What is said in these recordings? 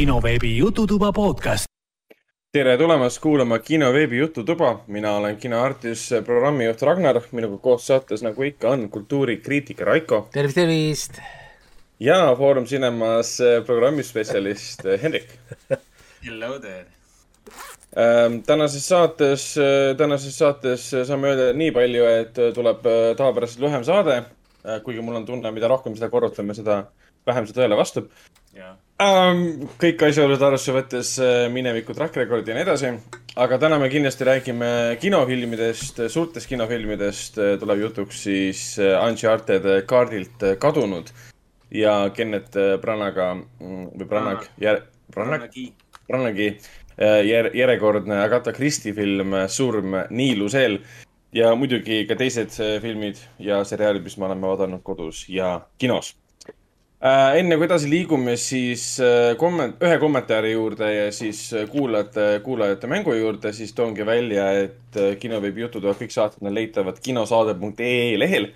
kinoveebi Jututuba podcast. tere tulemast kuulama kinoveebi Jututuba, mina olen kinoartis programmijuht Ragnar, minuga koos saates, nagu ikka, on kultuurikriitik Raiko. tervist, tervist! ja Foorum Cinemas programmispetsialist Hendrik. Hello there! Ähm, tänases saates, tänases saates saame öelda nii palju, et tuleb tavapärasest lühem saade. kuigi mul on tunne, mida rohkem seda korrutame, seda vähem see tõele vastab. Um, kõik asjaolud arvesse võttes mineviku track record'i ja nii edasi. aga täna me kindlasti räägime kinofilmidest, suurtest kinofilmidest. tuleb jutuks siis Uncharted kaardilt kadunud ja Kennet Branaga või Branag, Branag, Branagi jär, järjekordne Agatha Christie film Surm Niiluseel ja muidugi ka teised filmid ja seriaalid, mis me oleme vaadanud kodus ja kinos. Enne kui edasi liigume, siis komment-, ühe kommentaari juurde ja siis kuulajate, kuulajate mängu juurde, siis toongi välja, et kinoveebi jututuba kõik saated on leitavad kinosaade.ee lehel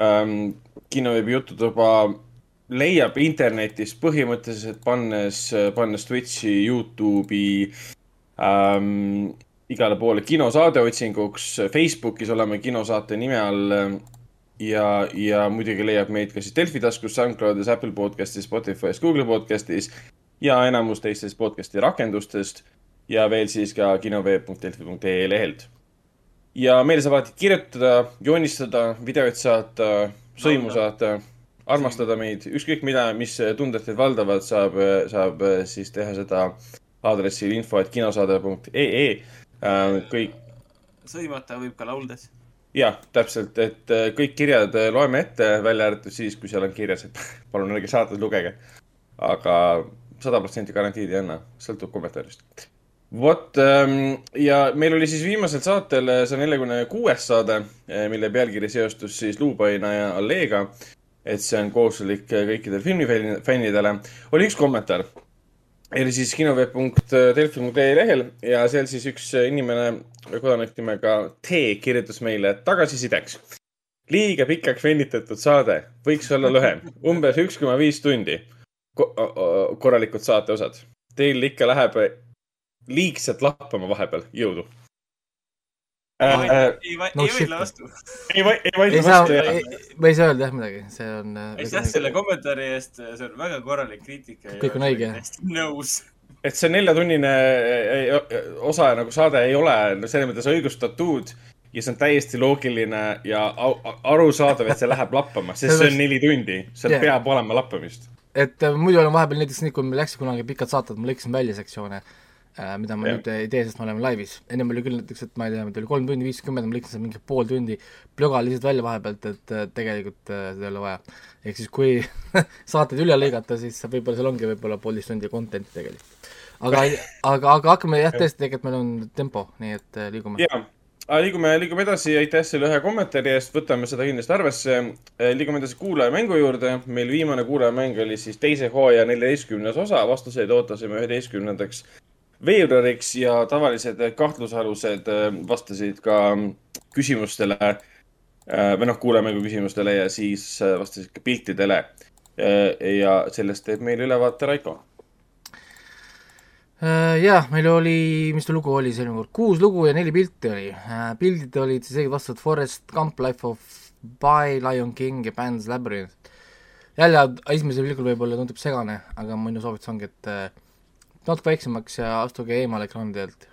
ähm,. kinoveebi jututuba leiab internetist põhimõtteliselt pannes, pannes Twitch'i, Youtube'i ähm,, igale poole kinosaade otsinguks. Facebookis oleme kinosaate nime all. Ja, ja muidugi leiab meid ka siis Delfi taskus, SoundCloudis, Apple podcast'is, Spotify's, Google podcast'is ja enamus teistest podcast'i rakendustest ja veel siis ka kinoveeb.delfi.ee lehelt. ja meile saab alati kirjutada, joonistada, videoid saata, sõimu saata armastada meid, ükskõik mida, mis tunded teid valdavad, saab, saab siis teha seda aadressil info, et kinosaade.ee. kõik. sõimata võib ka lauldes. Jah, täpselt, et kõik kirjad loeme ette, välja arvatud siis, kui seal on kirjas, et palun ärge saates lugege. aga sada protsenti garantiid ei anna, sõltub kommentaarist vot ja meil oli siis viimasel saatel see neljakümne kuues saade, mille pealkiri seostus siis Luupaina ja Allega et see on kohustuslik kõikidele filmifännidele. oli üks kommentaar. Oli siis kinoveeb.delfi.ee lehel ja seal siis üks inimene, kodanik nimega T kirjutas meile tagasisideks. liiga pikaks venitatud saade, võiks olla lühem, umbes üks koma viis tundi Ko. korralikud saateosad. Teil ikka läheb liigselt lappama vahepeal, jõudu Äh, äh, ei, no, ei vaidle vastu. ei, ei vaidle vastu, jah. ma ei saa öelda jah midagi, see on. Äh, aitäh selle kommentaari eest, see on väga korralik kriitika. kõik on õige. nõus. et see neljatunnine osa nagu saade ei ole selles mõttes õigustatud ja see on täiesti loogiline ja arusaadav, et see läheb lappama, sest see on neli tundi, seal yeah. peab olema lappamist. et muidu on vahepeal näiteks nii, kui meil läksid kunagi pikad saated, ma lõikasin välja sektsioone Äh, mida ma ja. nüüd ei tee, sest me oleme laivis. ennem oli küll näiteks, et ma ei tea, meil oli kolm tundi viiskümmend, ma lõikasin mingi pool tundi plöga lihtsalt välja vahepealt, et tegelikult äh, seda ei ole vaja. ehk siis kui saated üle lõigata, siis võib-olla seal ongi võib-olla poolteist tundi content'i tegelikult. aga, aga, aga hakkame jah, tõesti, tegelikult meil on tempo, nii et äh, liigume. jaa, liigume, liigume edasi, aitäh selle ühe kommentaari eest, võtame seda kindlasti arvesse. liigume edasi kuulajamängu juurde. meil viimane kuulajamäng oli siis teise hooaja neljateistkümnes osa, vastuseid ootasime üheteistkümnendaks veebruariks ja tavalised kahtlusalused äh, vastasid ka küsimustele äh, või noh, kuulajamängu küsimustele ja siis äh, vastasid ka piltidele. ja sellest teeb meile ülevaate Raiko. jah, meil oli, mis ta lugu oli selline kord, kuus lugu ja neli pilti oli. pildid olid siis õiged vastused Forest Gump, Life of Pi, Lion King ja Pan's Labyrinth. jälle esimesel pilgul võib-olla tundub segane, aga minu soovitus ongi, et natuke väiksemaks ja astuge eemale ekraanidelt.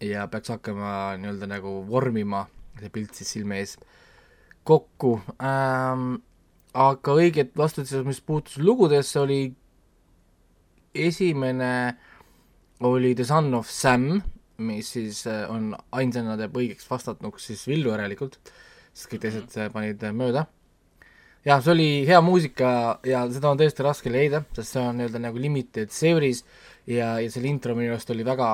ja peaks hakkama nii-öelda nagu vormima see pilt siis silme ees kokku ähm,. aga õiget vastust, mis puutus lugudesse, oli esimene oli The Son of Sam, mis siis äh, on ainsana teeb õigeks vastatuks siis Villu järelikult, sest kõik teised mm -hmm. panid mööda jah, see oli hea muusika ja seda on tõesti raske leida, sest see on nii-öelda nagu limited series ja, ja selle intro minu arust oli väga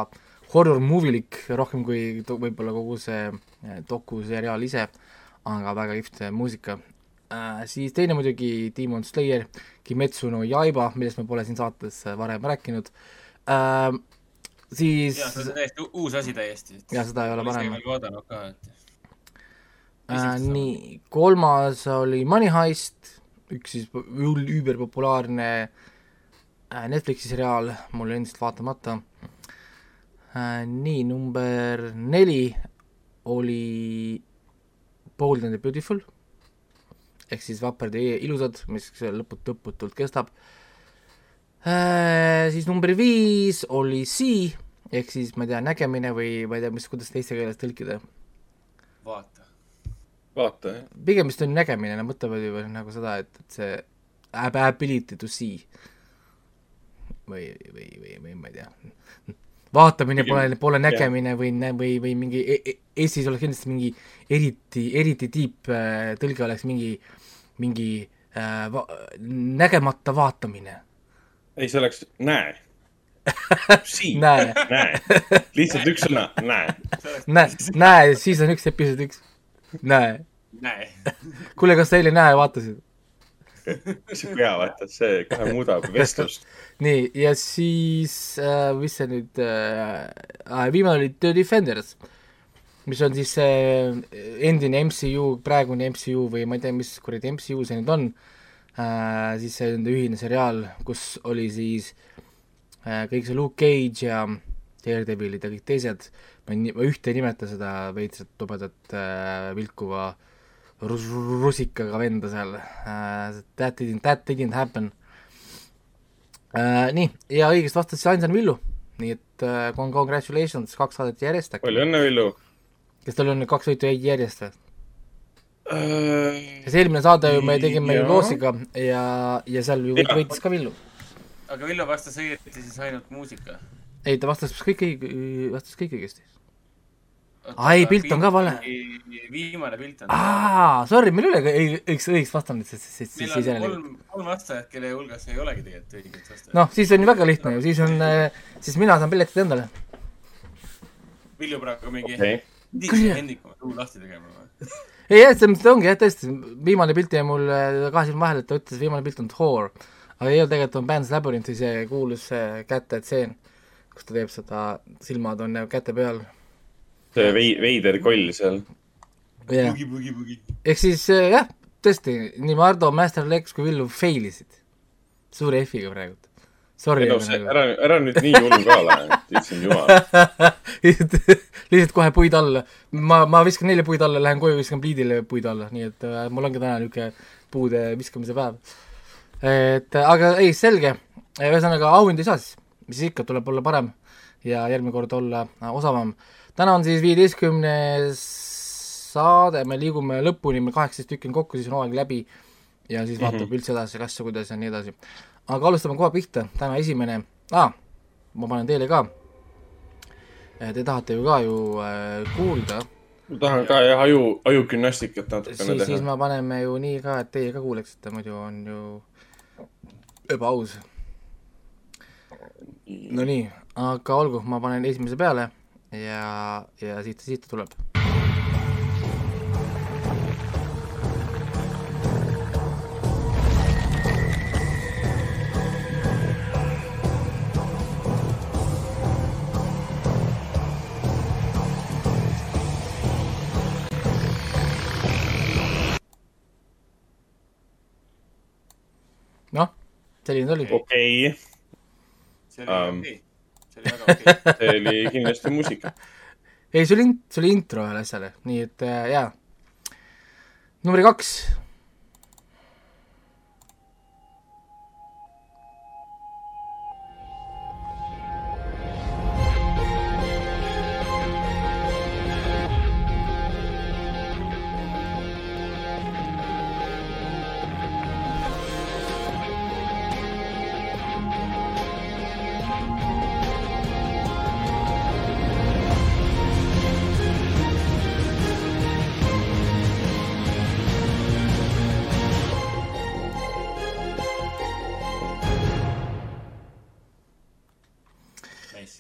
horror movie-lik, rohkem kui võib-olla kogu see eh, dokuseriaal ise, aga väga kihvt muusika äh,. siis teine muidugi Demon Slayer, Kimetsu no Yaiba, millest me pole siin saates varem rääkinud äh,, siis jah, see on täiesti uus asi täiesti. jah, seda ei ole varem. vaadanud ka, et äh, nii, kolmas oli Money Heist, üks siis üüberpopulaarne äh, Netflixi seriaal mul endiselt vaatamata äh,. nii, number neli oli Bold and the Beautiful ehk siis Vaprad ja ilusad, mis lõput-, lõputult kestab äh,. siis number viis oli Sea ehk siis ma ei tea, nägemine või ma ei tea, mis, kuidas teiste keeles tõlkida. vaata. Vaata jah. pigem vist on nägemine, nad mõtlevad ju nagu seda, et, et see ab- ability to see või, või, või, või ma ei tea. vaatamine pole, pole nägemine või, või, või mingi e, e, Eestis oleks kindlasti mingi eriti, eriti tiip äh, tõlge oleks mingi, mingi äh, va, nägemata vaatamine. ei, see oleks näe. siin, näe, näe. lihtsalt üks sõna, näe. näe, näe, siis on üks episood üks. näe. näe. kuule, kas sa eile Näe vaatasid? see hea, vaata, see kohe muudab vestlust. nii, ja siis äh,, mis see nüüd äh,, viimane oli The Defenders, mis on siis see äh, endine MCU, praegune MCU või ma ei tea, mis kuradi MCU see nüüd on äh,, siis see nende ühine seriaal, kus oli siis äh, kõik see Luke Cage ja Daredevilid ja kõik teised, ma ei, ma ühte ei nimeta seda veitsat tobedat äh, vilkuva rus- rusikaga venda seal äh,, that didn't, that didn't happen äh,. nii, ja õigesti vastas siis ainsana Villu, nii et äh, con- congratulations, kaks saadet järjest palju õnne, Villu. kas tal on nüüd kaks võitu järjest või? Äh, sest eelmine saade ju me tegime ju loosiga ja, ja seal ju võitis ka Villu. aga Villu vastas õieti siis ainult muusika. ei, ta vastas kõik õig-, vastas kõik õigesti. Aa, ei, pilt on ka vale. viimane pilt on. aa, sorry, meil ei ole õig-, õigesti, õigesti vastanud, siis, siis, siis, on jälle. kolm, kolm vastajat, kelle hulgas ei olegi tegelikult õiget vastajat. noh, siis on ju väga lihtne ju, siis on, siis mina saan pilletid endale. Vilju praegu mingi Kuule. Hendrik oma suu lahti tegema või? ei jah, selles mõttes ongi jah, tõesti, viimane pilt jäi mul kahe silma vahele, et ta ütles, viimane pilt on Thor. aga ei olnud, tegelikult on Pan's Labyrinthi see kuulus see kätetseen, kus ta teeb seda, silmad on nagu käte peal. see vei-, veider koll seal. bugi. ehk siis äh, jah, tõesti, nii Mardo, Master Lex kui Villu fail isid. suure F-iga praegu. Sorry. ei no see, ära, ära nüüd nii hull ka ole, issand jumal. lihtsalt kohe puid alla. ma, ma viskan neile puid alla, lähen koju, viskan pliidile puid alla, nii et äh, mul ongi täna niisugune puude viskamise päev. et aga ei, selge, ühesõnaga auhind ei saa siis, mis ikka, tuleb olla parem ja järgmine kord olla äh, osavam. täna on siis viieteistkümnes saade, me liigume lõpuni, meil kaheksateist tükki on kokku, siis on hooaeg läbi ja siis vaatab mm -hmm. üldse edasi, kas ja kuidas ja nii edasi. aga alustame kohe pihta, täna esimene ah,, ma panen teile ka. Te tahate ju ka ju äh, kuulda, ma tahan ka jah, aju, ajugümnastikat natukene siis, siis teha. me paneme ju nii ka, et teie ka kuuleksite, muidu on ju ebaaus. Nonii, aga olgu, ma panen esimese peale ja, ja siit, siit ta tuleb. noh, selline ta oli. okei, see oli Ähm. okei. see oli väga okei. see oli kindlasti muusika. ei, see oli, see oli intro ühele asjale, nii et äh, jaa. number kaks.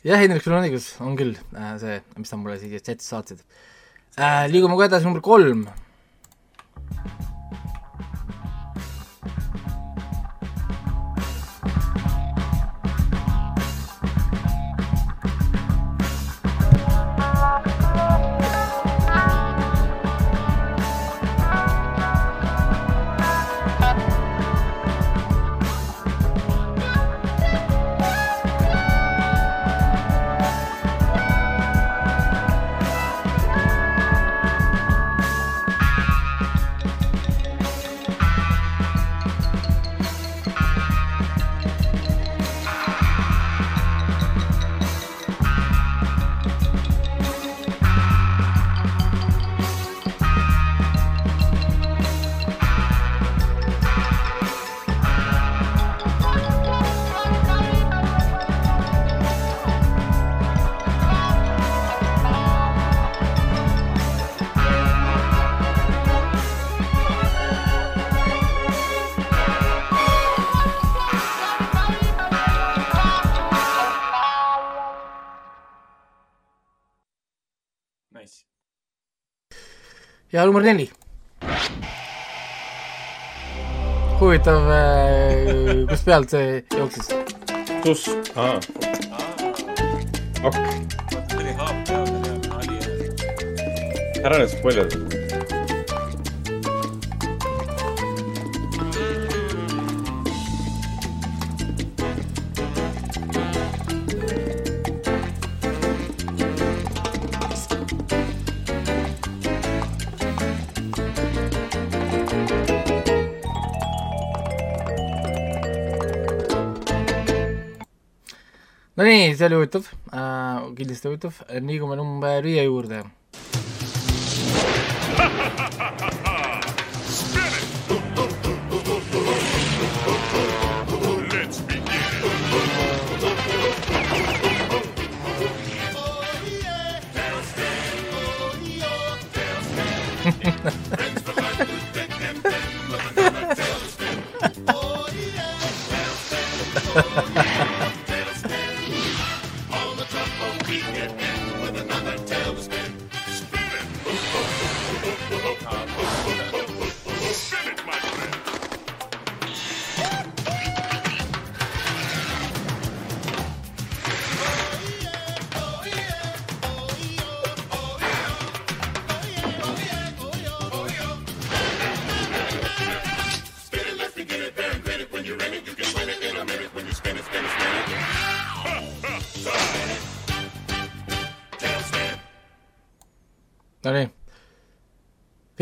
jah, Hendrik, sul on õigus, on küll äh, see, mis sa mulle siia chat'i saatsid äh,. liigume kohe edasi, number kolm. Ja number neli. huvitav, kust pealt see jooksis? sus, aa, ok, tuli haap peale ja nali ja ära nüüd spoilida. Nonii, see oli huvitav äh,, kindlasti huvitav, liigume number viie juurde.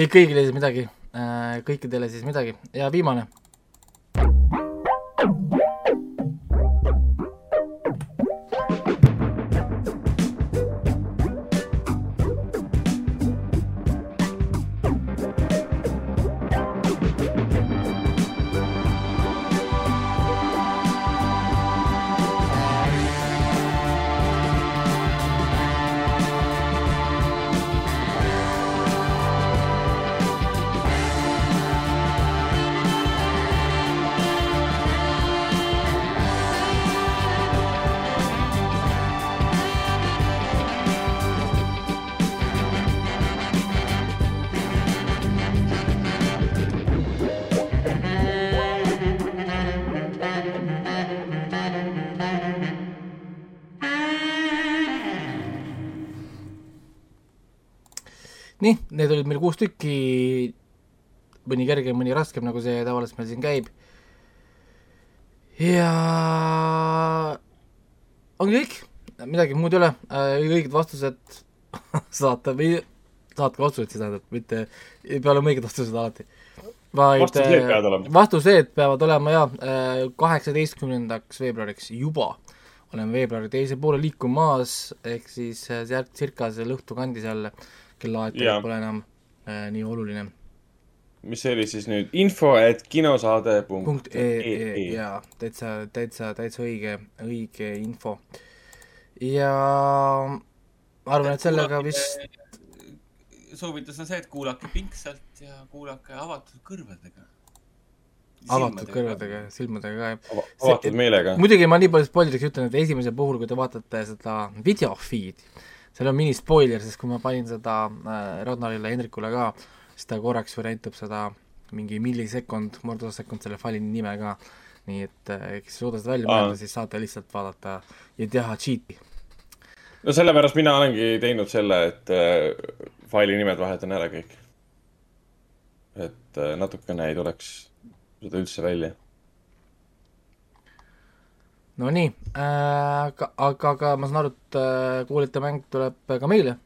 Kõik kõigile siis midagi äh,, kõikidele siis midagi ja viimane. Kuus tükki, mõni kergem, mõni raskem, nagu see tavaliselt meil siin käib. ja ongi kõik, midagi muud ei ole, õiged vastused saate või saatke otsused siis tähendab, mitte ei pea olema õiged vastused alati. vaid Vastused peavad olema. vastused peavad olema ja kaheksateistkümnendaks veebruariks juba oleme veebruari teise poole liikumas, ehk siis äh, sealt circa seal õhtu kandis jälle, kellaaeg Jaa. pole enam äh, nii oluline. mis see oli siis nüüd, info et kinosaade punkt ee jaa, täitsa, täitsa, täitsa õige, õige info. ja ma arvan, et sellega vist, soovitus on see, et kuulake pingsalt ja kuulake avatud kõrvadega. avatud kõrvadega, silmadega ka, jah. avatud meelega. muidugi ma nii palju spoileriks ütlen, et esimesel puhul, kui te vaatate seda video feed'i, seal on mini spoiler, sest kui ma panin seda äh, Ragnarile, Hendrikule ka, siis ta korraks ju näitab seda mingi millisekund, mordosekund selle faili nime ka. nii et äh, kes ei suuda seda välja mõelda, siis saate lihtsalt vaadata ja teha cheat'i. no sellepärast mina olengi teinud selle, et äh, faili nimed vahetan ära kõik. et äh, natukene ei tuleks seda üldse välja. Nonii äh,, aga, aga, aga ma saan aru, et äh, kuulajate mäng tuleb ka meile.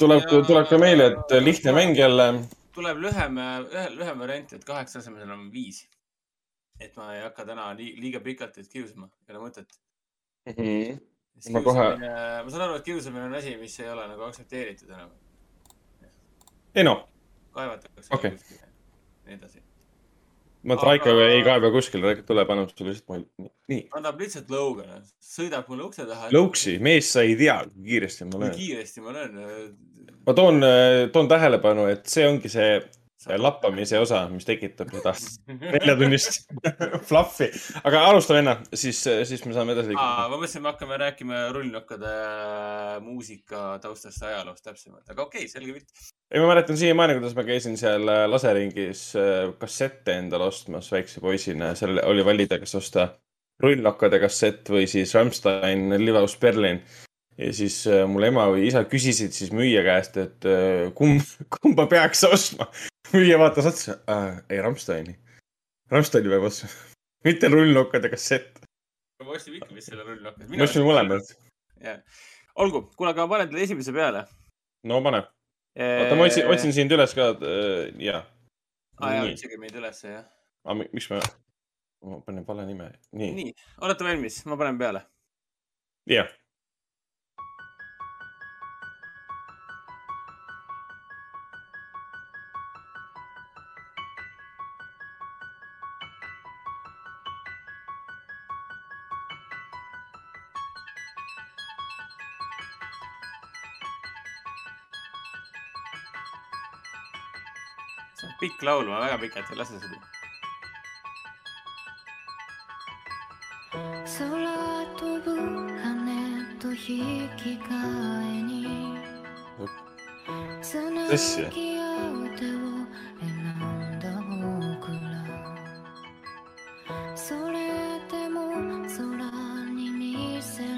tuleb, tuleb ka meile, et lihtne mäng jälle. tuleb lühem, lühem variant, et kaheksa asemel on viis. et ma ei hakka täna lii- liiga pikalt teid kiusama, ei ole mõtet. Ma kohe- ma saan aru, et kiusamine on asi, mis ei ole nagu aktsepteeritud enam. ei noh, kaevatakse Okei. kuskile, nii edasi. Ma Traikoga ei kaeba kuskile, tuleb annab sulle lihtsalt mulle. nii, annab lihtsalt lõuga, sõidab mulle ukse taha. lõuksi, mees, sa ei tea, kui kiiresti ma kui löön. kiiresti ma löön. ma toon, toon tähelepanu, et see ongi see lappamise osa, mis tekitab seda neljatunnist fluffi. aga alustame enne, siis, siis me saame edasi liikuda. ma mõtlesin, me hakkame rääkima rullnokkade muusika taustast ja ajaloost täpsemalt, aga okei okay,, selge pilt. ei, ma mäletan siiamaani, kuidas ma käisin seal äh, laseringis äh, kassette endale ostmas väikse poisina. seal oli valida, kas osta rullnokkade kassett või siis Rammstein Live aus Berlin. ja siis äh, mul ema või isa küsisid siis müüja käest, et äh, kumb, kumba peaks ostma. Müüja vaatas otsa äh,, ei Rammsteini. Rammsteini peab ostma, mitte rullnokkade kassett. ma ostsin ikka vist selle rullnokkade. ma ostsin mõlemad. olgu, kuule, aga panen teile esimese peale. no pane. oota, ma otsin, otsin sind üles ka. ja. aa jaa, otsige meid ülesse, jah. aga miks ma, ma panen vale nime. nii, nii., olete valmis? ma panen peale. jah. see laulma väga pikalt, lase seda.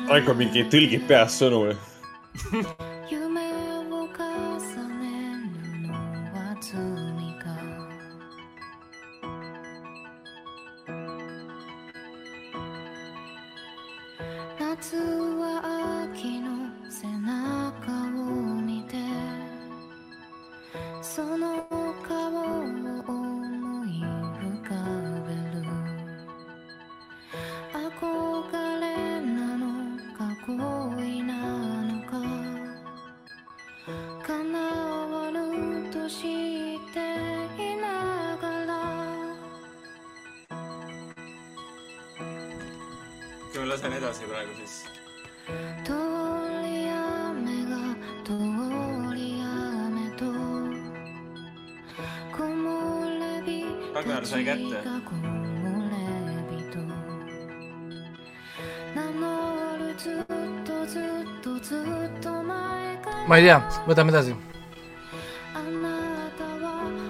Raiko mingi tõlgib peas sõnu. lasen edasi praegu siis. tuuli jaamega, tuuli jaame too. kui mul läbi. Ragnar sai kätte. ma ei tea, võtame edasi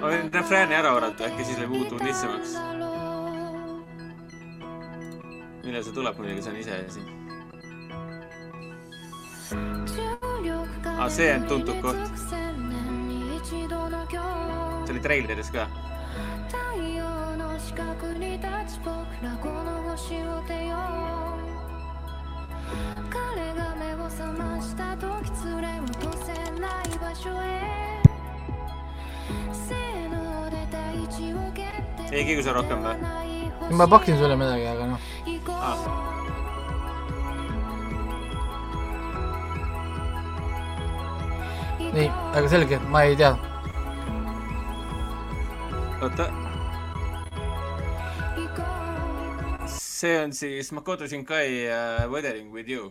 ma võin refrääni ära oodata, äkki siis läheb uus tund lihtsamaks. punya kesan ini saya sih. Ah, se on tuntuu kohta. Se oli trailerissa kyllä. 近くに立つ僕らこの星を出よ ei saa rohkem või Mä baksin sulle midagi, aga noh nii, aga selge, ma ei tea. oota. see on siis Makoto Shinkai uh, äh, Weathering with you.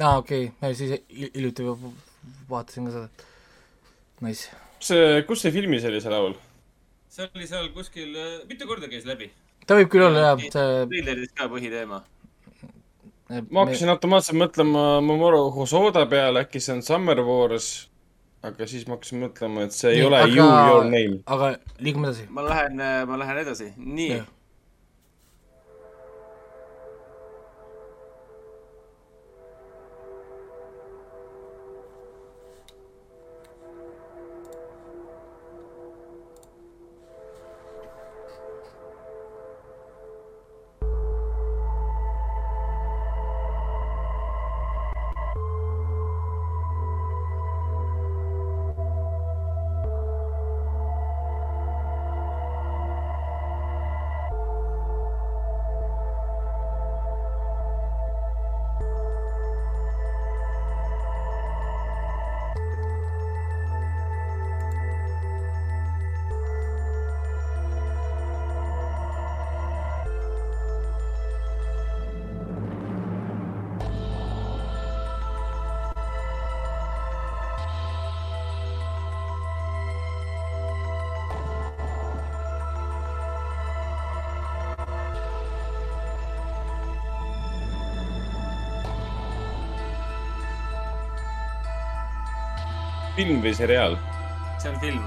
aa ah,, okei okay., ma siis hiljuti vaatasin ka seda. Nice. kus see, kus see filmis oli see laul? see oli seal kuskil, äh, mitu korda käis läbi. ta võib küll olla jah, see. treileris ka põhiteema ma hakkasin automaatselt mõtlema Momoro Hosoda peale, äkki see on Summer Wars. aga siis ma hakkasin mõtlema, et see ei Nii, ole aga- You Your Name. aga liigume edasi. ma lähen, ma lähen edasi, nii Jah.. Film või seriaal? see on film.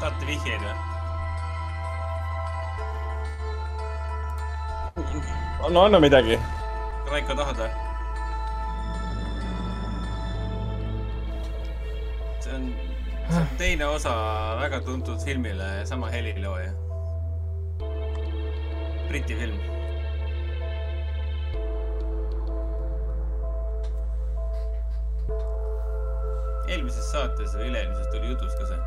tahate vihjeid või? no anna midagi. Raiko, tahad või? See on teine osa väga tuntud filmile, sama helilooja. Briti film. eelmises saates või üle-eelmises tuli jutuks ka see.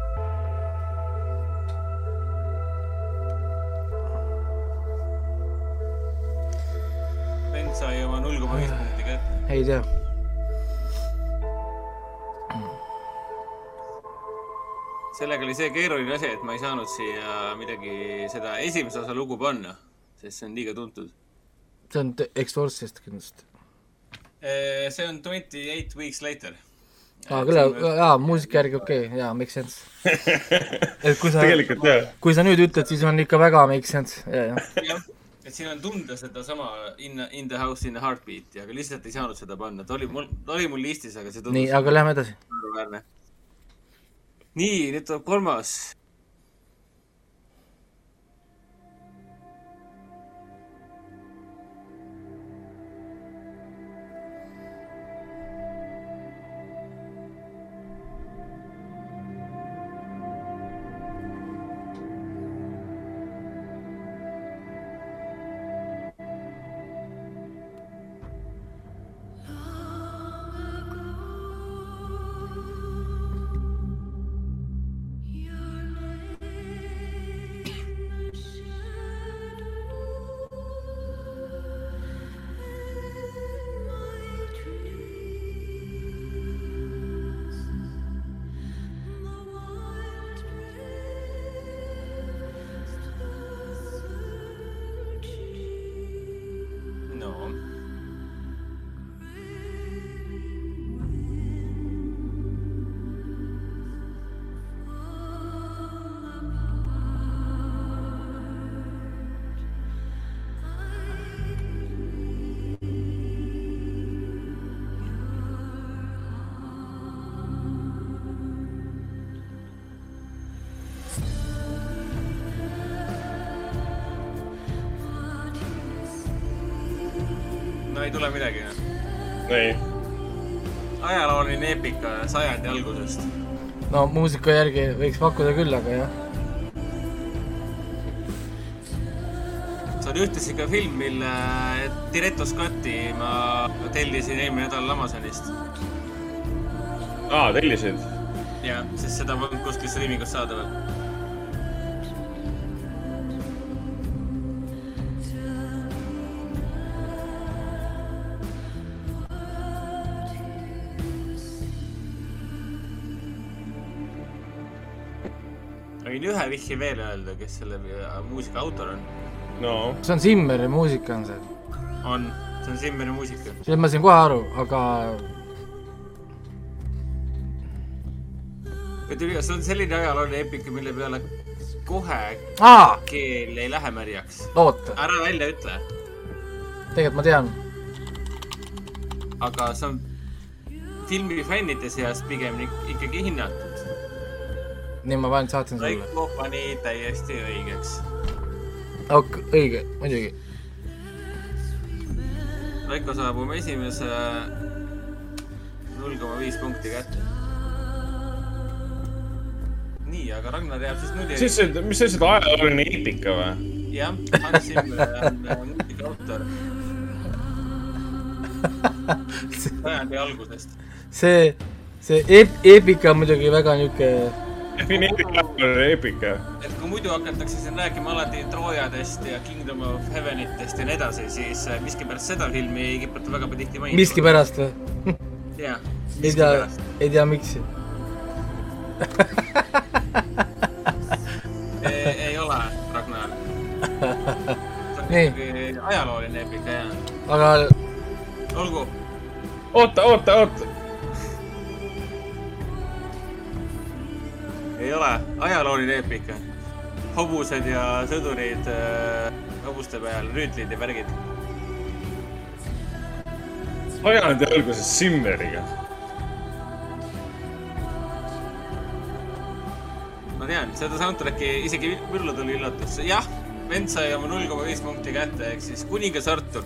Ben sai oma null koma viis punkti kätte. ei tea. Sellega oli see keeruline asi, et ma ei saanud siia midagi seda esimese osa lugu panna, sest see on liiga tuntud. see on The Exorcist kindlasti. see on Twenty Eight Weeks Later. aa, küll, jaa, muusika järgi okei okay,, jaa, make sense. et kui sa, kui sa nüüd ütled, siis on ikka väga make sense, jaa, jah. et siin on tunda sedasama in, in the house in the heartbeat'i, aga lihtsalt ei saanud seda panna, ta oli mul, ta oli mul listis, aga see nii, tundus aga lähme edasi. naeruväärne. nii, nüüd tuleb kolmas. Sajandi algusest. no muusika järgi võiks pakkuda küll, aga jah. see on ühtlasi ka film, mille Diretto Scotti ma tellisin eelmine nädal Amazonist. aa, tellisid? jah, sest seda polnud kuskil striimingus saadaval. Ühe vihje veel öelda, kes selle äh, muusika autor on. no, see on Simmeri muusika on see. on, see on Simmeri muusika. sellest ma sain kohe aru, aga see on selline ajalooline eepika, mille peale kohe aa, keel ei lähe märjaks. oota, ära välja ütle, tegelikult ma tean. aga see on filmifännide seas pigem ik- ikkagi hinnatud. nii, ma panen, saatan sulle. Raiko pani täiesti õigeks. ok, õige, muidugi. Raiko saab oma esimese null koma viis punkti kätte. nii, aga Ragnar jääb siis nulli. siis see, mis sa ütlesid, ajalooline eepika või? jah, Hans Zimmer on äh, muusika autor sajandi algusest. see, see ep-, eepika on muidugi väga niuke, defineeri ajalooline eepika. et kui muidu hakatakse siin rääkima alati Troojadest ja Kingdom of Heavenitest ja nii edasi, siis äh, miskipärast seda filmi ei kipata väga tihti mainima. miskipärast või? jaa, ei tea, ei tea miks. ei, ei ole, Ragnar. see on Nii. ikkagi ajalooline eepika ja aga olgu, oota, oota, oota. Ei ole, ajalooline eepika. hobused ja sõdurid äh, hobuste peal, rüütlid ja värgid. sajandi alguses Simmeriga. ma tean, seda soundtrack'i isegi Virlo tuli üllatus. jah, vend sai oma null koma viis punkti kätte, ehk siis kuningas Artur.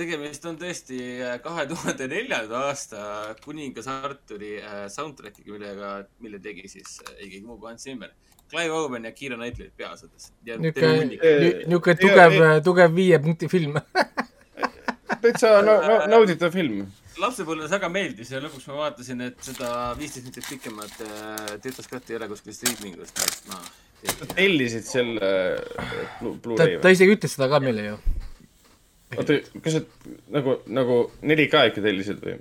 Tegemist on tõesti äh, kahe tuhande neljanda aasta kuningas Arturi äh, soundtrack'iga, millega, mille tegi siis äh, ei keegi muu kui Hans Zimmer. Clive Owen ja Keira Knightley olid peaosades. niisugune, tugev, tugev viie punkti film. täitsa no, no, nauditav film. lapsepõlves väga meeldis ja lõpuks ma vaatasin, et seda viisteist minutit pikemat äh, Tito Scotti ei ole kuskil streaming'us, nii et ma. tellisid selle Blu- ta, Blu-ray ta või? isegi ütles seda ka meile ju. oota, kas sa nagu, nagu 4K ikka tellisid või?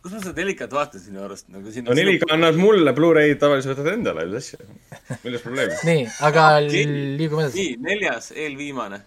kus ma seda delikat vaatasin minu arust nagu siin. no 4K annad mulle, Blu-ray tavaliselt võtad endale, asja. milles probleem? nii, aga liigume edasi. nii, neljas, eelviimane.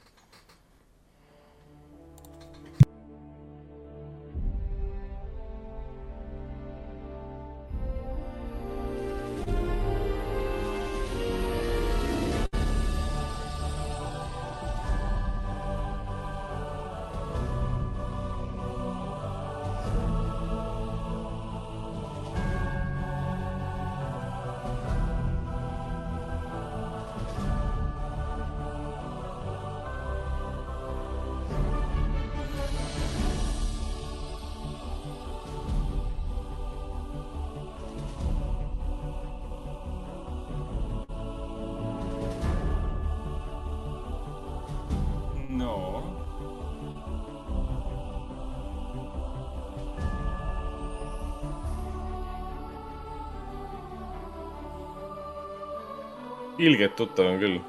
Ilgelt tuttav on küll.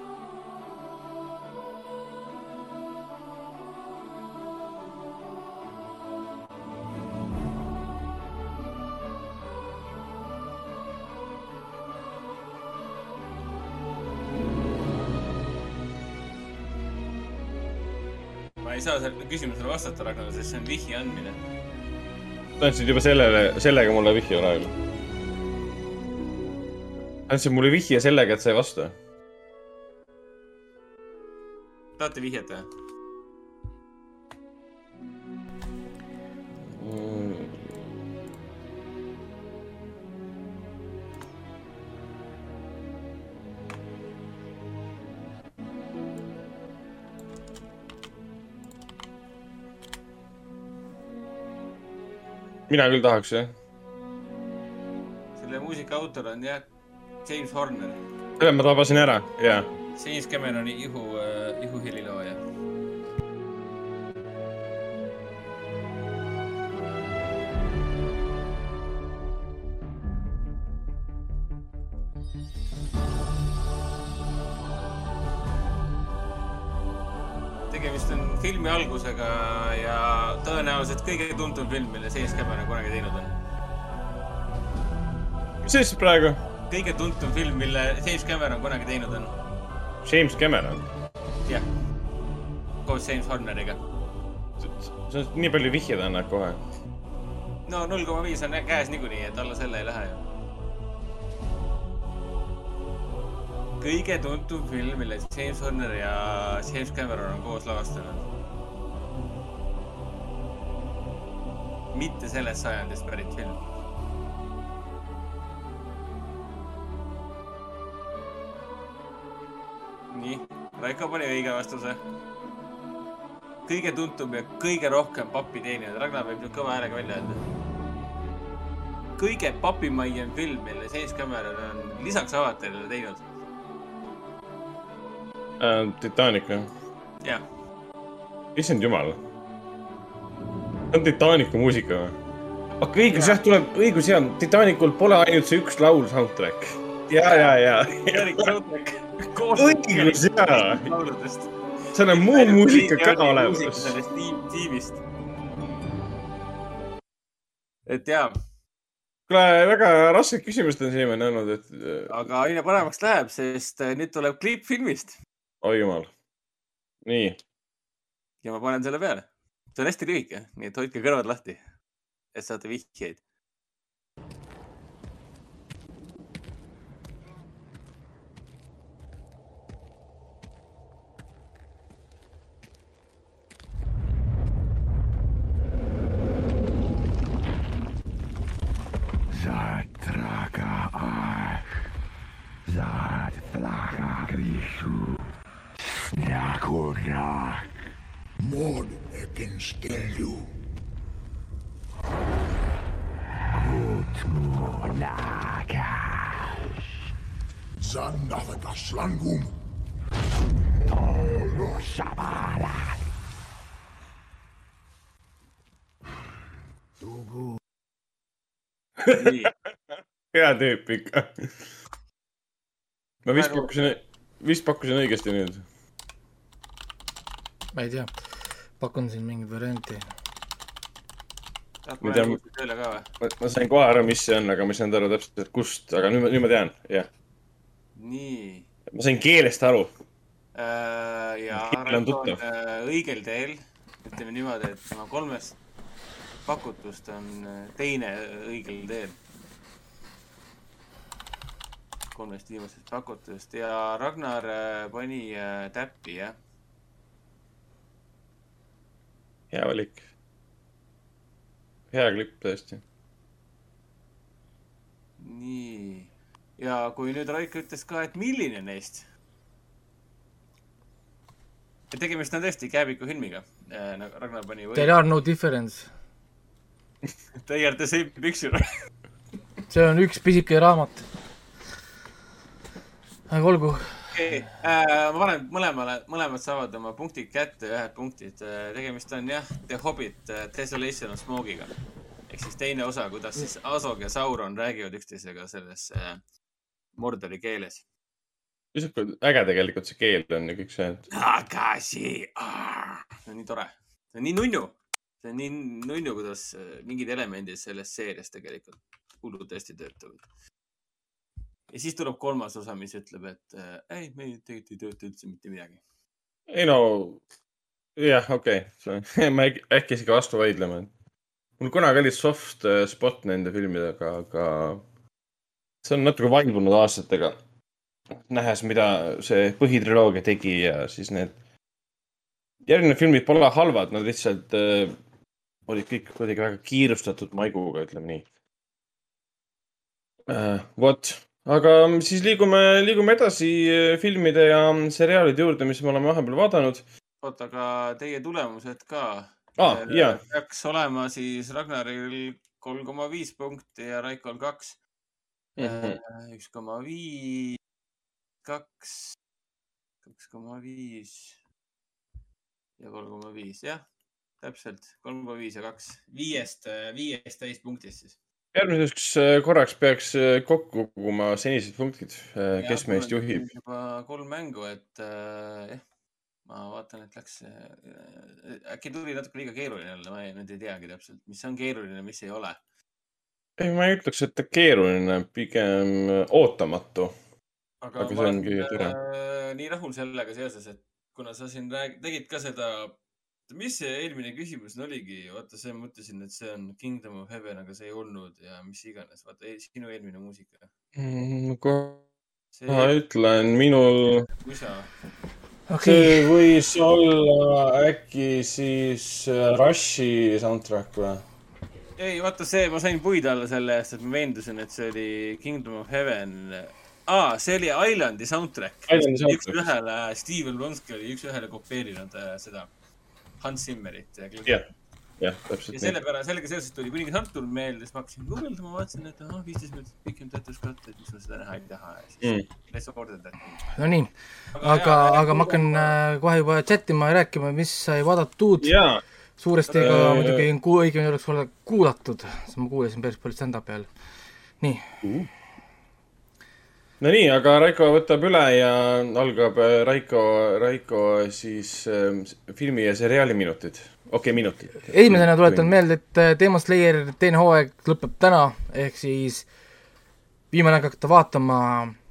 ma ei saa sellele küsimusele vastata, Ragnar, sest see on vihje andmine. sa andsid juba sellele, sellega mulle vihje praegu. Andsid mulle vihje sellega, et sa ei vasta. tahate vihjet või? mina küll tahaks jah. selle muusika autor on jah, James Horner, selle ma tabasin ära, jaa. James Cameroni ihu äh,, ihuhelilooja. tegemist on filmi algusega ja tõenäoliselt kõige tuntum film, mille James Cameron kunagi teinud on. mis sa ütlesid praegu? Kõige tuntum film, mille James Cameron kunagi teinud on. James Cameron. jah, koos James Horneriga. sa nii palju vihjeid annad kohe. no null koma viis on käes niikuinii, et alla selle ei lähe ju. kõige tuntum film, mille James Horner ja James Cameron on koos lavastanud. mitte sellest sajandist pärit film. nii, Raiko pani õige vastuse kõige tuntum ja kõige rohkem pappi teeninud, Ragnar võib nüüd kõva häälega välja öelda. kõige papimaiem film, mille Cameron on lisaks Avatarile teinud. äh,. Titanic või? jah, issand jumal. see on Titanicu muusika või? okei, õigus jah, tuleb, õigus jah, Titanicul pole ainult see üks laul soundtrack. ja, ja, ja. Erik Soutnek. Õigus jaa, seal on muu muusika ka olemas. tiimist. et jaa, kuule, väga rasked küsimused on siiamaani olnud, et äh, aga aina paremaks läheb, sest äh, nüüd tuleb klipp filmist oi jumal. nii, ja ma panen selle peale. see on hästi lühike, nii et hoidke kõrvad lahti, et saate vihjeid. Kurra. Mod against you. Kutmunaga. Zannavakas langum. Tolu sabala. nii, hea tüüp ikka. ma vist pakkusin, vist pakkusin õigesti nüüd. ma ei tea, pakun siin mingit varianti. Ma tean- ma ma sain kohe aru, mis see on, aga ma ei saanud aru täpselt, et kust, aga nüüd, nüüd ma tean, jah. nii ma sain keelest aru. äh,. ja Keel on Raivo on tuttav. äh, õigel teel. ütleme niimoodi, et tema kolmest pakutust on äh, teine õigel teel. Kolmest viimasest pakutust ja Ragnar äh, pani äh, täppi, jah. hea valik. hea klipp tõesti. nii. ja kui nüüd Raiko ütles ka, et milline neist. tegemist on tõesti Kääbiku filmiga äh,, nagu Ragnar pani. There are no difference. They are the same picture. see on üks pisike raamat. Aga olgu, okei, ma panen mõlemale, mõlemad saavad oma punktid kätte, ühed punktid. tegemist on jah, The Hobbit äh, Desolation of Smoke'iga. ehk siis teine osa, kuidas siis Azog ja Sauron räägivad üksteisega selles äh, Mordori keeles. lihtsalt äge tegelikult see keel on ja kõik see, et see on nii tore, see on nii nunnu, see on nii nunnu, kuidas äh, mingid elemendid sellest seeriast tegelikult hullult hästi töötavad. Ja siis tuleb kolmas osa, mis ütleb, et äh, ei, meil tegelikult ei tööta üldse mitte midagi. ei no, jah, okei okay. ma äk- äkki isegi vastu vaidlema. mul kunagi oli soft äh, spot nende filmidega, aga see on natuke vaibunud aastatega. nähes, mida see põhitriloogia tegi ja siis need järgnevad filmid pole halvad, nad lihtsalt äh, olid kõik kuidagi väga kiirustatud maiguga, ütleme nii äh,. vot, aga siis liigume, liigume edasi äh, filmide ja seriaalide juurde, mis me oleme vahepeal vaadanud oota, aga teie tulemused ka ah,. äh, jaa, peaks olema siis Ragnaril kolm koma viis punkti ja Raikol kaks. Mhm. üks koma viis, kaks, kaks koma viis ja kolm koma viis, jah, täpselt kolm koma viis ja kaks, viiest, viiest täispunktist siis. Järgmiseks äh, korraks peaks äh, kokku koguma senised punktid, kes meist juhib. juba kolm mängu, et äh, jah, ma vaatan, et läks äh,, äkki tuli natuke liiga keeruline jälle, ma ei, nüüd ei teagi täpselt, mis on keeruline, mis ei ole ei, ma ei ütleks, et ta keeruline, pigem äh, ootamatu. aga, Aga ma olen ongi äh, nii rahul sellega seoses, et kuna sa siin rääg-, tegid ka seda, mis see eelmine küsimus oligi, vaata, see mõtlesin, et see on Kingdom of Heaven, aga see ei olnud ja mis iganes, vaata e- sinu eelmine muusika. kohe see ma ütlen, minul, okei okay., see võis olla äkki siis äh, Rushi soundtrack või? ei vaata see, ma sain puid alla selle eest, et ma veendusin, et see oli Kingdom of Heaven. aa, see oli Islandi soundtrack. Islandi soundtrack. üks-ühele, Steven Blonsky oli üks-ühele kopeerinud äh, seda Hans Zimmerit ja jah, jah, ja täpselt nii. selle pärast, sellega seoses tuli kuningas Artur meelde, siis ma hakkasin guugeldama, vaatasin, et ahah, viisteist minutit pikem töötuskatt, et miks ma seda näha ei taha ja siis Mm. let's order that. no nii, aga, aga ma hakkan äh, kohe juba chat ima ja rääkima, mis sai vaadatud. jaa, suuresti ka Äh, muidugi õigemini oleks kuulatud, sest ma kuulasin päris palju stand-up'i all. nii, no nii, aga Raiko võtab üle ja algab äh, Raiko, Raiko siis äh, filmi ja seriaali minutid. okei okay,, minutid. esimesena tuletan meelde, et äh, Demon Slayer teine hooaeg lõpeb täna, ehk siis viimane aeg hakata vaatama,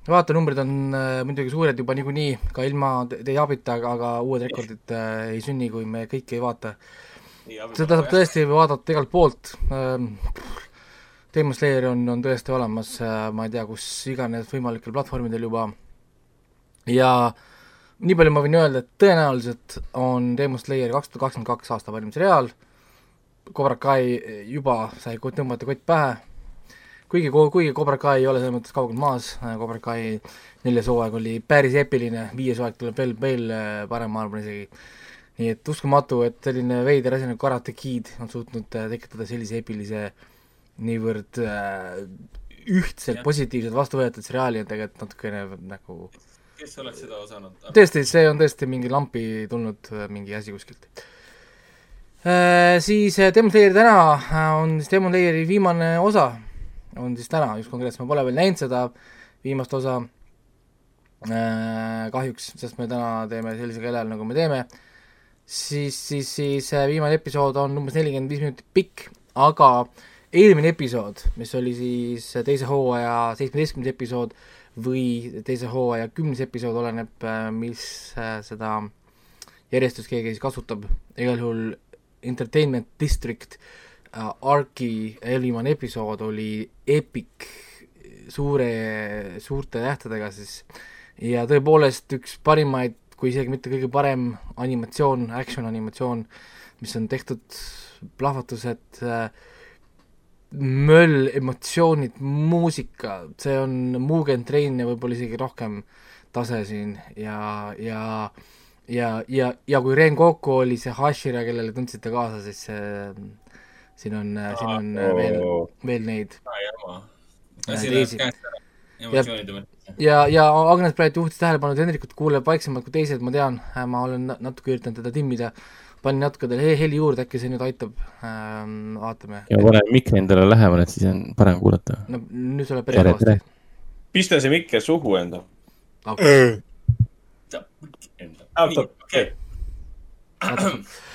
vaatenumbrid on äh, muidugi suured juba niikuinii, ka ilma te- teie abita, aga, aga uued rekordid äh, ei sünni, kui me kõike ei vaata. seda saab tõesti vaadata igalt poolt ähm,. Demon Slayer on, on tõesti olemas äh,, ma ei tea, kus iganes võimalikel platvormidel juba. ja nii palju ma võin öelda, et tõenäoliselt on Demon Slayer kaks tuhat kakskümmend kaks aasta parim seriaal. Cobra Kai juba sai tõmmata kott pähe. kuigi, kuigi Cobra Kai ei ole selles mõttes kaugel maas, Cobra Kai neljas hooaeg oli päris epiline, viies hooaeg tuleb veel, veel äh, parem, ma arvan isegi. nii et uskumatu, et selline veider asi nagu Karate Kid on suutnud äh, tekitada sellise epilise, niivõrd äh, ühtselt Jah. positiivselt vastu võetud seriaali on tegelikult natukene nagu kes oleks seda osanud? tõesti, see on tõesti mingi lampi tulnud äh, mingi asi kuskilt. Siis äh, Demon Slayeri täna äh, on siis Demon Slayeri viimane osa, on siis täna just konkreetselt, ma pole veel näinud seda viimast osa äh, kahjuks, sest me täna teeme sellisel kellaajal, nagu me teeme, siis, siis, siis äh, viimane episood on umbes nelikümmend viis minutit pikk, aga eelmine episood, mis oli siis teise hooaja seitsmeteistkümnes episood või teise hooaja kümnes episood, oleneb, mis äh, seda järjestust keegi siis kasutab, igal juhul Entertainment District äh, Arki eelviimane episood oli epic, suure, suurte tähtedega siis. Ja tõepoolest üks parimaid, kui isegi mitte kõige parem animatsioon, action animatsioon, mis on tehtud, plahvatused äh,, möll, emotsioonid, muusika, see on Mugen Train ja võib-olla isegi rohkem tase siin. Ja, ja ja, ja, ja kui Ren Goku oli see Hashira, kellele tundsite kaasa, siis see, siin on, siin on Oo. veel, veel neid. jama. Ja ja, ja Agnes praegu juhtis tähelepanu, et Hendrikut kuuleb vaiksemalt kui teised, ma tean, ma olen na- natuke üritanud teda timmida, panin natuke talle he- heli juurde, äkki see nüüd aitab ähm,, vaatame. ja pane mikri endale lähemale, et siis on parem kuulata. no nüüd tuleb päris halvasti.. pista see mikker suhu enda. okei.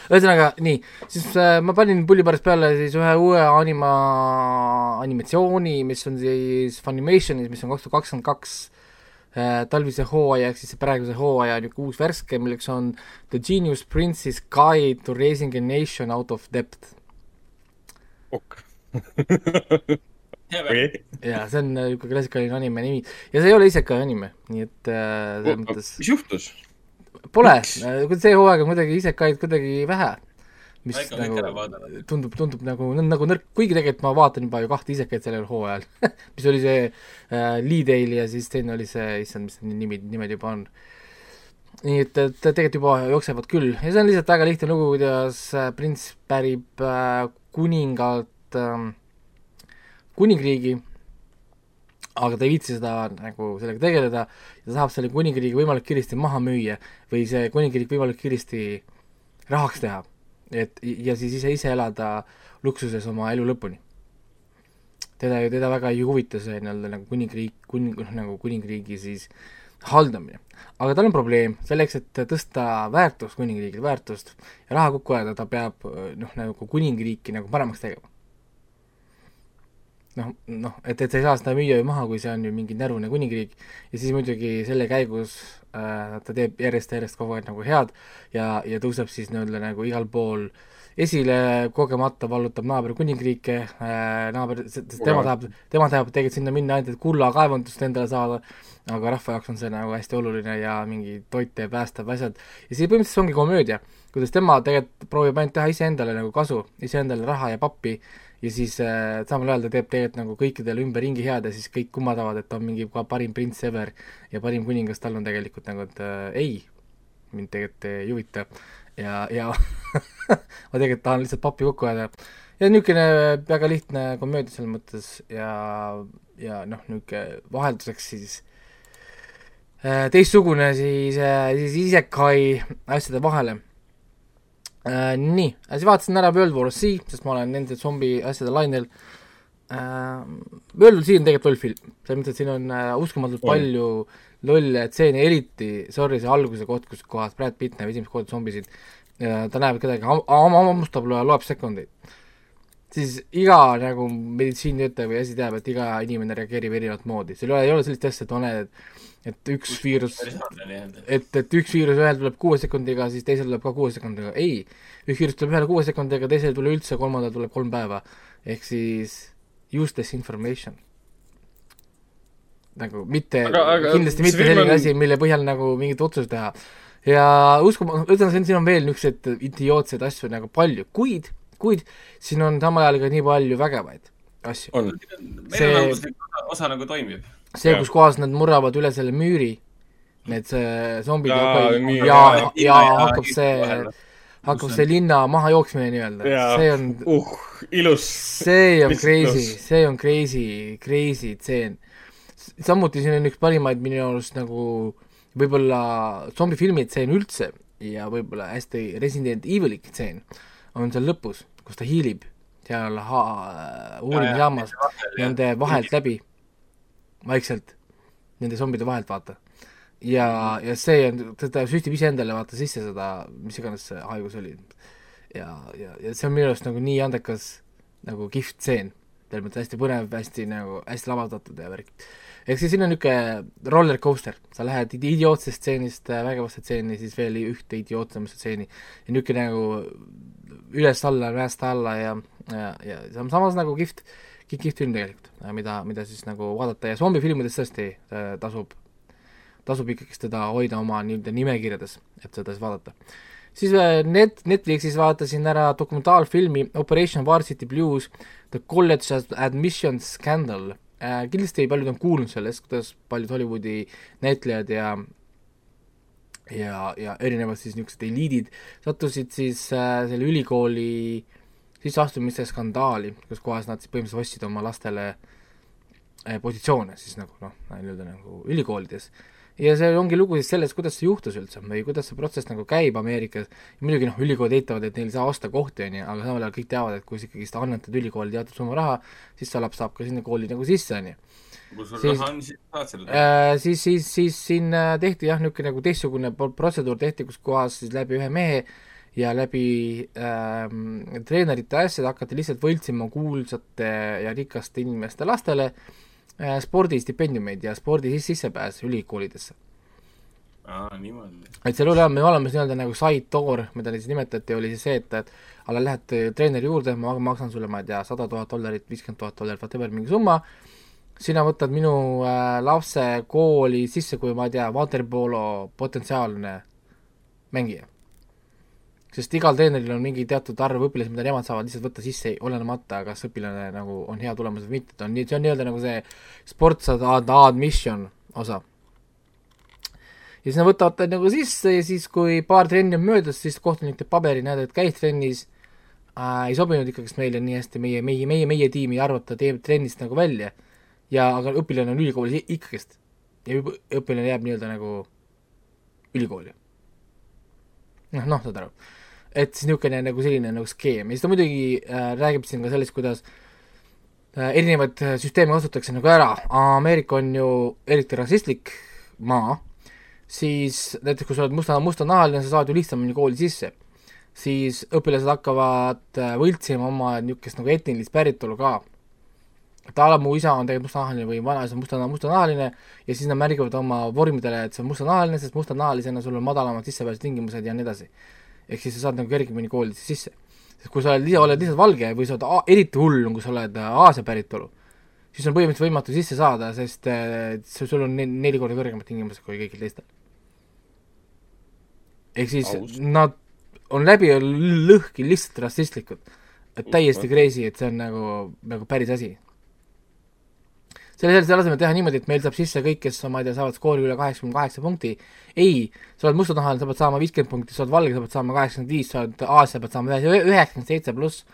ühesõnaga nii, siis äh, ma panin pullipaarist peale siis ühe uue anima, animatsiooni, mis on siis Funimationis, mis on kaks tuhat kakskümmend kaks talvise hooaja ehk siis praeguse hooaja niisugune uus värske, milleks on The Genius Prince's Guide to Raising a Nation Out of Depth. ok. okei. ja see on äh, niisugune klassikaline anime nimi ja see ei ole isekai anime, nii et äh, selles mõttes mis juhtus? pole miks?, see hooaeg on kuidagi isekaid kuidagi vähe. Mis ära nagu vaadanud. tundub, tundub nagu, nagu nõrk, kuigi tegelikult ma vaatan juba ju kahte isekaid sellel hooajal mis oli see äh, Lee Dale ja siis teine oli see, issand, mis need nimid, nimed juba on. nii et, et tegelikult juba jooksevad küll ja see on lihtsalt väga lihtne lugu, kuidas äh, prints pärib äh, kuningalt äh, kuningriigi aga ta ei viitsi seda nagu sellega tegeleda ja ta tahab selle kuningriigi võimalikult kiiresti maha müüa või see kuningriik võimalikult kiiresti rahaks teha. Et ja siis ise, ise elada luksuses oma elu lõpuni. teda ju, teda väga ei huvita see nii-öelda nagu kuningriik, kuning, noh nagu kuningriigi siis haldamine. aga tal on probleem, selleks, et tõsta väärtust kuningriigil, väärtust ja raha kokku ajada, ta peab noh, nagu kuningriiki nagu paremaks tegema noh, noh, et, et sa ei saa seda müüa ju maha, kui see on ju mingi närvune kuningriik ja siis muidugi selle käigus ta teeb järjest ja järjest kogu aeg nagu head ja, ja tõuseb siis nii-öelda nagu igal pool esile, kogemata vallutab naaber kuningriike äh,, naaber, sest tema tahab, tema tahab tegelikult sinna minna ainult, et kullakaevandust endale saada, aga rahva jaoks on see nagu hästi oluline ja mingi toit ja päästab asjad. ja siis põhimõtteliselt see ongi komöödia, kuidas tema tegelikult proovib ainult teha iseendale nagu kasu, iseendale raha ja pappi ja siis äh, samal ajal ta teeb tegelikult nagu kõikidele ümberringi head ja siis kõik kummatavad, et ta on mingi parim prints ever ja parim kuningas tal on tegelikult nagu, et äh, ei, mind tegelikult ei huvita ja, ja ma tegelikult tahan lihtsalt pappi kokku ajada. ja niisugune väga lihtne komöödia selles mõttes ja, ja noh, niisugune vahelduseks siis äh, teistsugune siis äh,, siis isekai asjade vahele äh,. nii, siis vaatasin ära World War Z, sest ma olen nende zombi asjade lainel äh,. World War Z on tegelikult loll film, selles mõttes, et siin on äh, uskumatult On. palju lolle stseene, eriti sorry, see alguse koht, kus kohas Brad Pitt näeb esimest korda zombisid ja ta näeb kedagi ham-, hammustab, loeb sekundeid. siis iga nagu meditsiinitöötaja või asi teab, et iga inimene reageerib erinevat moodi, seal ei ole, ei ole sellist asja, et on, et et üks viirus et, et üks viirus ühel tuleb kuue sekundiga, siis teisel tuleb ka kuue sekundiga, ei. üks viirus tuleb ühele kuue sekundiga, teisel ei tule üldse, kolmandal tuleb kolm päeva. ehk siis useless information. nagu mitte, kindlasti see mitte selline on- asi, mille põhjal nagu mingit otsust teha. ja uskuma, ütleme, siin on veel niisuguseid idiootseid asju nagu palju, kuid, kuid siin on samal ajal ka nii palju vägevaid. asju. on. meelelahutuslik osa, osa nagu toimib. see, kus kohas nad murravad üle selle müüri, need see zombid ja, ja, ja, ja- ja hakkab see hakkab see linna mahajooksmine nii-öelda, see on, uh, ilus. see on crazy. see on crazy, crazy tseen. samuti siin on üks parimaid minu arust nagu võib-olla zombifilmi tseen üldse ja võib-olla hästi Resident Evil'i tseen on seal lõpus, kus ta hiilib seal ha- uurimisjaamas nende vahelt läbi, vaikselt, nende zombide vahelt, vaata. ja, ja see on, ta süstib iseendale vaata sisse seda, mis iganes see haigus oli. ja, ja, ja see on minu arust nagu nii andekas nagu kihvt stseen, selles mõttes hästi põnev, hästi nagu, hästi lavastatud ja värk. ehk siis siin on niisugune roller coaster, sa lähed idi- idiootsest stseenist äh, vägevasse stseeni, siis veel ühte idiootsemasse stseeni ja niisugune nagu üles-alla, mäest-alla ja, ja, ja on samas nagu kihvt, kihvt film tegelikult, mida, mida siis nagu vaadata ja zombifilmides tõesti äh, tasub, tasub ikkagist teda hoida oma nii-öelda nimekirjades, et seda siis vaadata. siis äh, net, Netflixis vaatasin ära dokumentaalfilmi Operation Varsity Blues, The College Admission Scandal äh,. kindlasti paljud on kuulnud sellest, kuidas paljud Hollywoodi näitlejad ja ja, ja erinevad siis niisugused eliidid sattusid siis äh, selle ülikooli sisseastumiste skandaali, kus kohas nad siis põhimõtteliselt ostsid oma lastele äh, positsioone siis nagu noh, nii-öelda nagu ülikoolides. ja see ongi lugu siis sellest, kuidas see juhtus üldse või kuidas see protsess nagu käib Ameerikas, muidugi noh, ülikoolid eitavad, et neil ei saa osta kohti, on ju, aga samal ajal kõik teavad, et kui sa ikkagist annetad ülikooli teatud summa raha, siis see laps saab ka sinna kooli nagu sisse, on ju. kui sul Siis- raha on, siis saad selle. Äh, siis, siis, siis siin äh, tehti jah, niisugune nagu teistsugune pro- protseduur tehti, kus kohas siis läbi ühe mehe ja läbi ähm, treenerite asjade hakati lihtsalt võltsima kuulsate ja rikaste inimeste lastele äh, spordistipendiumeid ja spordi sis- sissepääs ülikoolidesse. aa, et seal oli olemas olemas nii-öelda nagu side door, mida siis nimetati, oli siis see, et, et alla lähed äh, treeneri juurde, ma maksan sulle, ma ei tea, sada tuhat dollarit, viiskümmend tuhat dollarit, whatever, mingi summa, sina võtad minu äh, lapse kooli sisse kui, ma ei tea, waterpolo potentsiaalne mängija. Sest igal treeneril on mingi teatud arv õpilasi, mida nemad saavad lihtsalt võtta sisse, olenemata, kas õpilane nagu on hea tulemus või mitte, ta on nii, see on nii-öelda nagu see sports ad- ad- admission osa ja siis nad võtavad ta nagu sisse ja siis, kui paar trenni on möödas, siis kohtunik teeb paberi, näed, et käis trennis äh,, ei sobinud ikkagist meile nii hästi meie, meie, meie, meie tiimi, arvab ta teeb trennist nagu välja ja aga õpilane on ülikoolis ikkagist ja õp- õpilane jääb nii-öelda nagu ülikooli. noh, noh, saad aru. Et siis niisugune nagu selline nagu skeem ja siis ta muidugi äh, räägib siin ka sellest, kuidas äh, erinevaid äh, süsteeme kasutatakse nagu ära, Ameerika on ju eriti rassistlik maa, siis näiteks kui sa oled musta, mustanahaline, sa saad ju lihtsamini kooli sisse. siis õpilased hakkavad äh, võltsima oma niisugust nagu etnilist päritolu ka. et a la mu isa on tegelikult mustanahaline või vanaisa on musta, mustanahaline ja siis nad märgivad oma vormidele, et see on mustanahaline, sest mustanahalisena sul on madalamad sissepääsutingimused ja nii edasi. Ehk siis sa saad nagu kergemini koolidesse sisse. sest kui sa oled oled lihtsalt valge või sa oled, eriti hull on, kui sa oled äh, Aasia päritolu, siis on põhimõtteliselt võimatu sisse saada, sest äh, sul on ne- neli korda kõrgemad tingimused kui kõigil teistel. ehk siis Aus. nad on läbi lõhki lihtsalt rassistlikud. et täiesti crazy, et see on nagu, nagu päris asi. selle, selle asemel teha niimoodi, et meil saab sisse kõik, kes, ma ei tea, saavad skoori üle kaheksakümne kaheksa punkti, ei, sa oled mustanahaline, sa pead saama viiskümmend punkti, sa oled valge, sa pead saama kaheksakümmend viis, sa oled Aasia, pead saama ühe- üheksakümmend seitse pluss,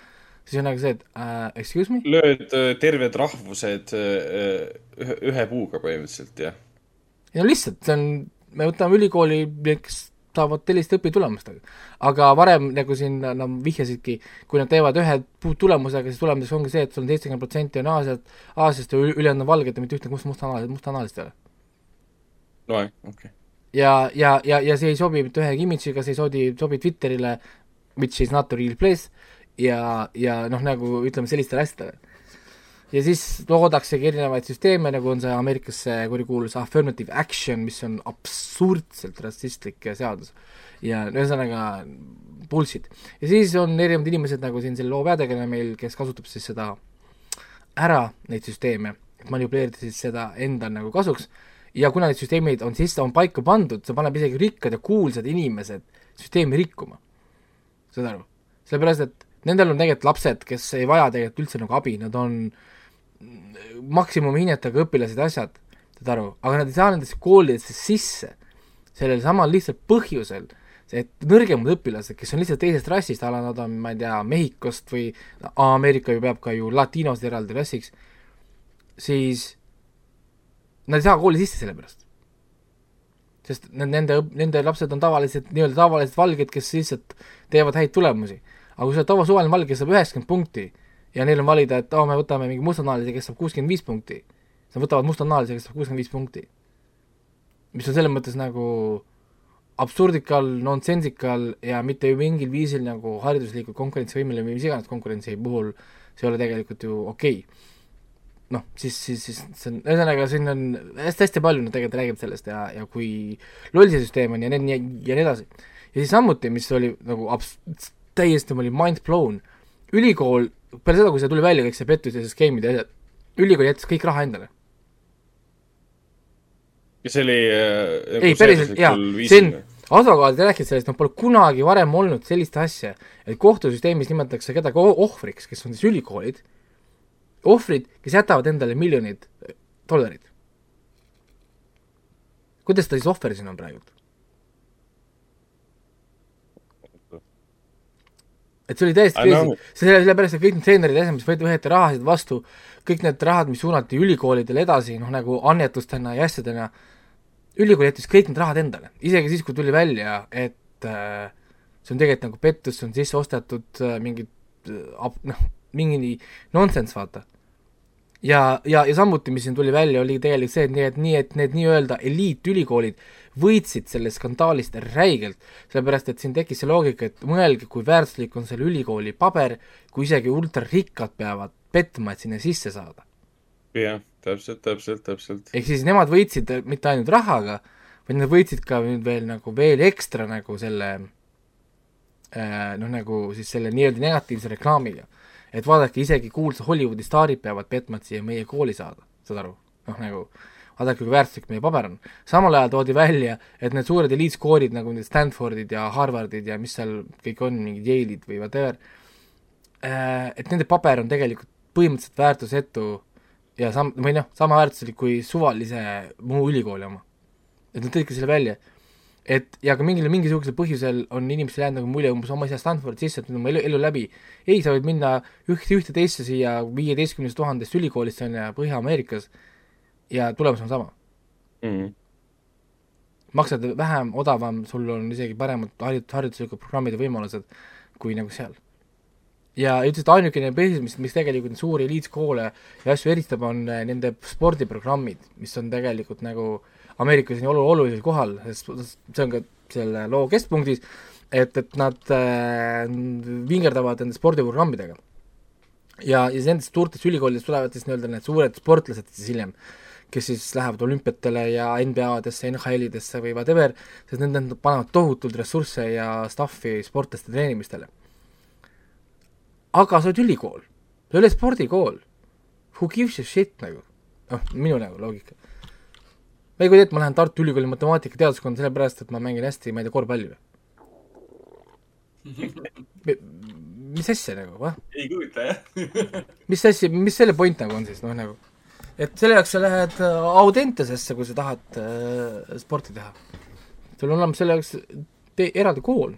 siis on nagu see, et uh, excuse me? lööd äh, terved rahvused äh, ühe, ühe puuga põhimõtteliselt, jah. ei no lihtsalt, see on, me võtame ülikooli, kes saavad selliste õpitulemustega. aga varem, nagu siin no, vihjasidki, kui nad teevad ühe tulemusega, siis tulemuseks ongi see, et sul on seitsekümmend protsenti on Aasiat, Aasiast ja ül- ülejäänud on valged ja mitte ühtegi must, mustanahalist, mustanahalist ei ole. no okei okay.. ja, ja, ja, ja see ei sobi mitte ühegi imidžiga, see ei sobi, sobi Twitterile, which is not a real place ja, ja noh, nagu ütleme sellistele asjadele. Ja siis loodaksegi erinevaid süsteeme, nagu on see Ameerikas see kurikuulus affirmative action, mis on absurdselt rassistlik seadus. ja ühesõnaga bullshit. ja siis on erinevad inimesed nagu siin selle loo peategelane meil, kes kasutab siis seda ära, neid süsteeme, et manipuleerida siis seda enda nagu kasuks ja kuna need süsteemid on sisse, on paika pandud, see paneb isegi rikkad ja kuulsad inimesed süsteemi rikkuma. saad aru? sellepärast, et nendel on tegelikult lapsed, kes ei vaja tegelikult üldse nagu abi, nad on maksimumhinnetega õpilased ja asjad, saad aru, aga nad ei saa nendesse koolidesse sisse sellel samal lihtsalt põhjusel, et nõrgemad õpilased, kes on lihtsalt teisest rassist, a la nad on, ma ei tea, Mehhikost või Ameerika ju peab ka ju latiinosid eraldi rassiks, siis nad ei saa kooli sisse selle pärast. sest nende, nende lapsed on tavaliselt nii-öelda tavalised valged, kes lihtsalt teevad häid tulemusi. aga kui sa oled tavasuvaline valge, saab üheksakümmend punkti ja neil on valida, et aa, me võtame mingi mustanahalise, kes saab kuuskümmend viis punkti, siis nad võtavad mustanahalise, kes saab kuuskümmend viis punkti. mis on selles mõttes nagu absurdikal, nonsensikal ja mitte ju mingil viisil nagu hariduslikult konkurentsivõimeline või mis iganes konkurentsi puhul see ei ole tegelikult ju okei okay.. noh, siis, siis, siis see on, ühesõnaga siin on hästi-hästi palju nad tegelikult räägivad sellest ja, ja kui loll see süsteem on ja nii ja nii edasi. ja siis samuti, mis oli nagu abs-, täiesti, ma olin mind blown, ülikool, peale seda, kui see tuli välja, kõik see pettus ja see skeemid ja asjad, ülikool jättis kõik raha endale. ja see oli äh, ei, päriselt jaa, see on, advokaadid rääkisid sellest, nad pole kunagi varem olnud sellist asja, et kohtusüsteemis nimetatakse kedagi ohvriks, kes on siis ülikoolid, ohvrid, kes jätavad endale miljonid dollarid. kuidas ta siis ohver siin on praegu? Et see oli täiesti crazy, selle, sellepärast, et kõik need treenerid mis võeti, võeti rahasid vastu, kõik need rahad, mis suunati ülikoolidele edasi, noh nagu annetustena ja asjadena, ülikool jättis kõik need rahad endale, isegi siis, kui tuli välja, et äh, see on tegelikult nagu pettus, see on sisse ostetud äh, mingid äh, noh, mingi nonsense, vaata. ja, ja, ja samuti, mis siin tuli välja, oli tegelikult see, et nii, et nii, et need nii-öelda eliitülikoolid võitsid sellest skandaalist räigelt, sellepärast et siin tekkis see loogika, et mõelge, kui väärtuslik on selle ülikooli paber, kui isegi ultrarikkad peavad petma, et sinna sisse saada. jah, täpselt, täpselt, täpselt. ehk siis nemad võitsid äh, mitte ainult rahaga, vaid nad võitsid ka nüüd veel nagu veel ekstra nagu selle äh, noh, nagu siis selle nii-öelda negatiivse reklaamiga. et vaadake, isegi kuulsa Hollywoodi staarid peavad petma, et siia meie kooli saada, saad aru? noh, nagu vaadake, kui väärtuslik meie paber on. samal ajal toodi välja, et need suured eliitskoorid nagu need Stanfordid ja Harvardid ja mis seal kõik on, mingid Yale'id või whatever, et nende paber on tegelikult põhimõtteliselt väärtusetu ja sam-, või noh, sama väärtuslik kui suvalise muu ülikooli oma. et nad tõidki selle välja. et ja ka mingil, mingisugusel põhjusel on inimestel jäänud nagu mulje umbes oma asja Stanfordi sisse, et nüüd on mu elu, elu läbi. ei, sa võid minna ühte, ühte teisse siia viieteistkümnest tuhandest ülikoolist on ju Põhja-Ameerikas ja tulemus on sama. Mhm. maksad vähem, odavam, sul on isegi paremad harid-, hariduslikud programmid ja võimalused kui nagu seal. ja ütles, et ainukene põhjus, mis, mis tegelikult suuri eliitskoole ja asju eristab, on äh, nende spordiprogrammid, mis on tegelikult nagu Ameerikas nii olu-, olulisel kohal, sest see on ka selle loo keskpunktis, et, et nad äh, vingerdavad nende spordiprogrammidega. ja, ja nendest suurtest ülikoolidest tulevad siis nii-öelda need suured sportlased siis hiljem, kes siis lähevad olümpiatele ja NBA-desse, NHL-idesse või whatever, sest need, need panevad tohutult ressursse ja stuff'i sportlaste treenimistele. aga sa oled ülikool, sa ei ole spordikool. Who gives a shit nagu, noh, minu nagu loogika. ma ei kujuta ette, ma lähen Tartu Ülikooli matemaatikateaduskonda sellepärast, et ma mängin hästi, ma ei tea, korvpalli või? mis asja nagu, vah? ei kujuta jah mis asja, mis selle point nagu on siis, noh nagu, et selle jaoks sa lähed äh, Audentesesse, kui sa tahad äh, sporti teha. sul on olemas selle jaoks eraldi kool.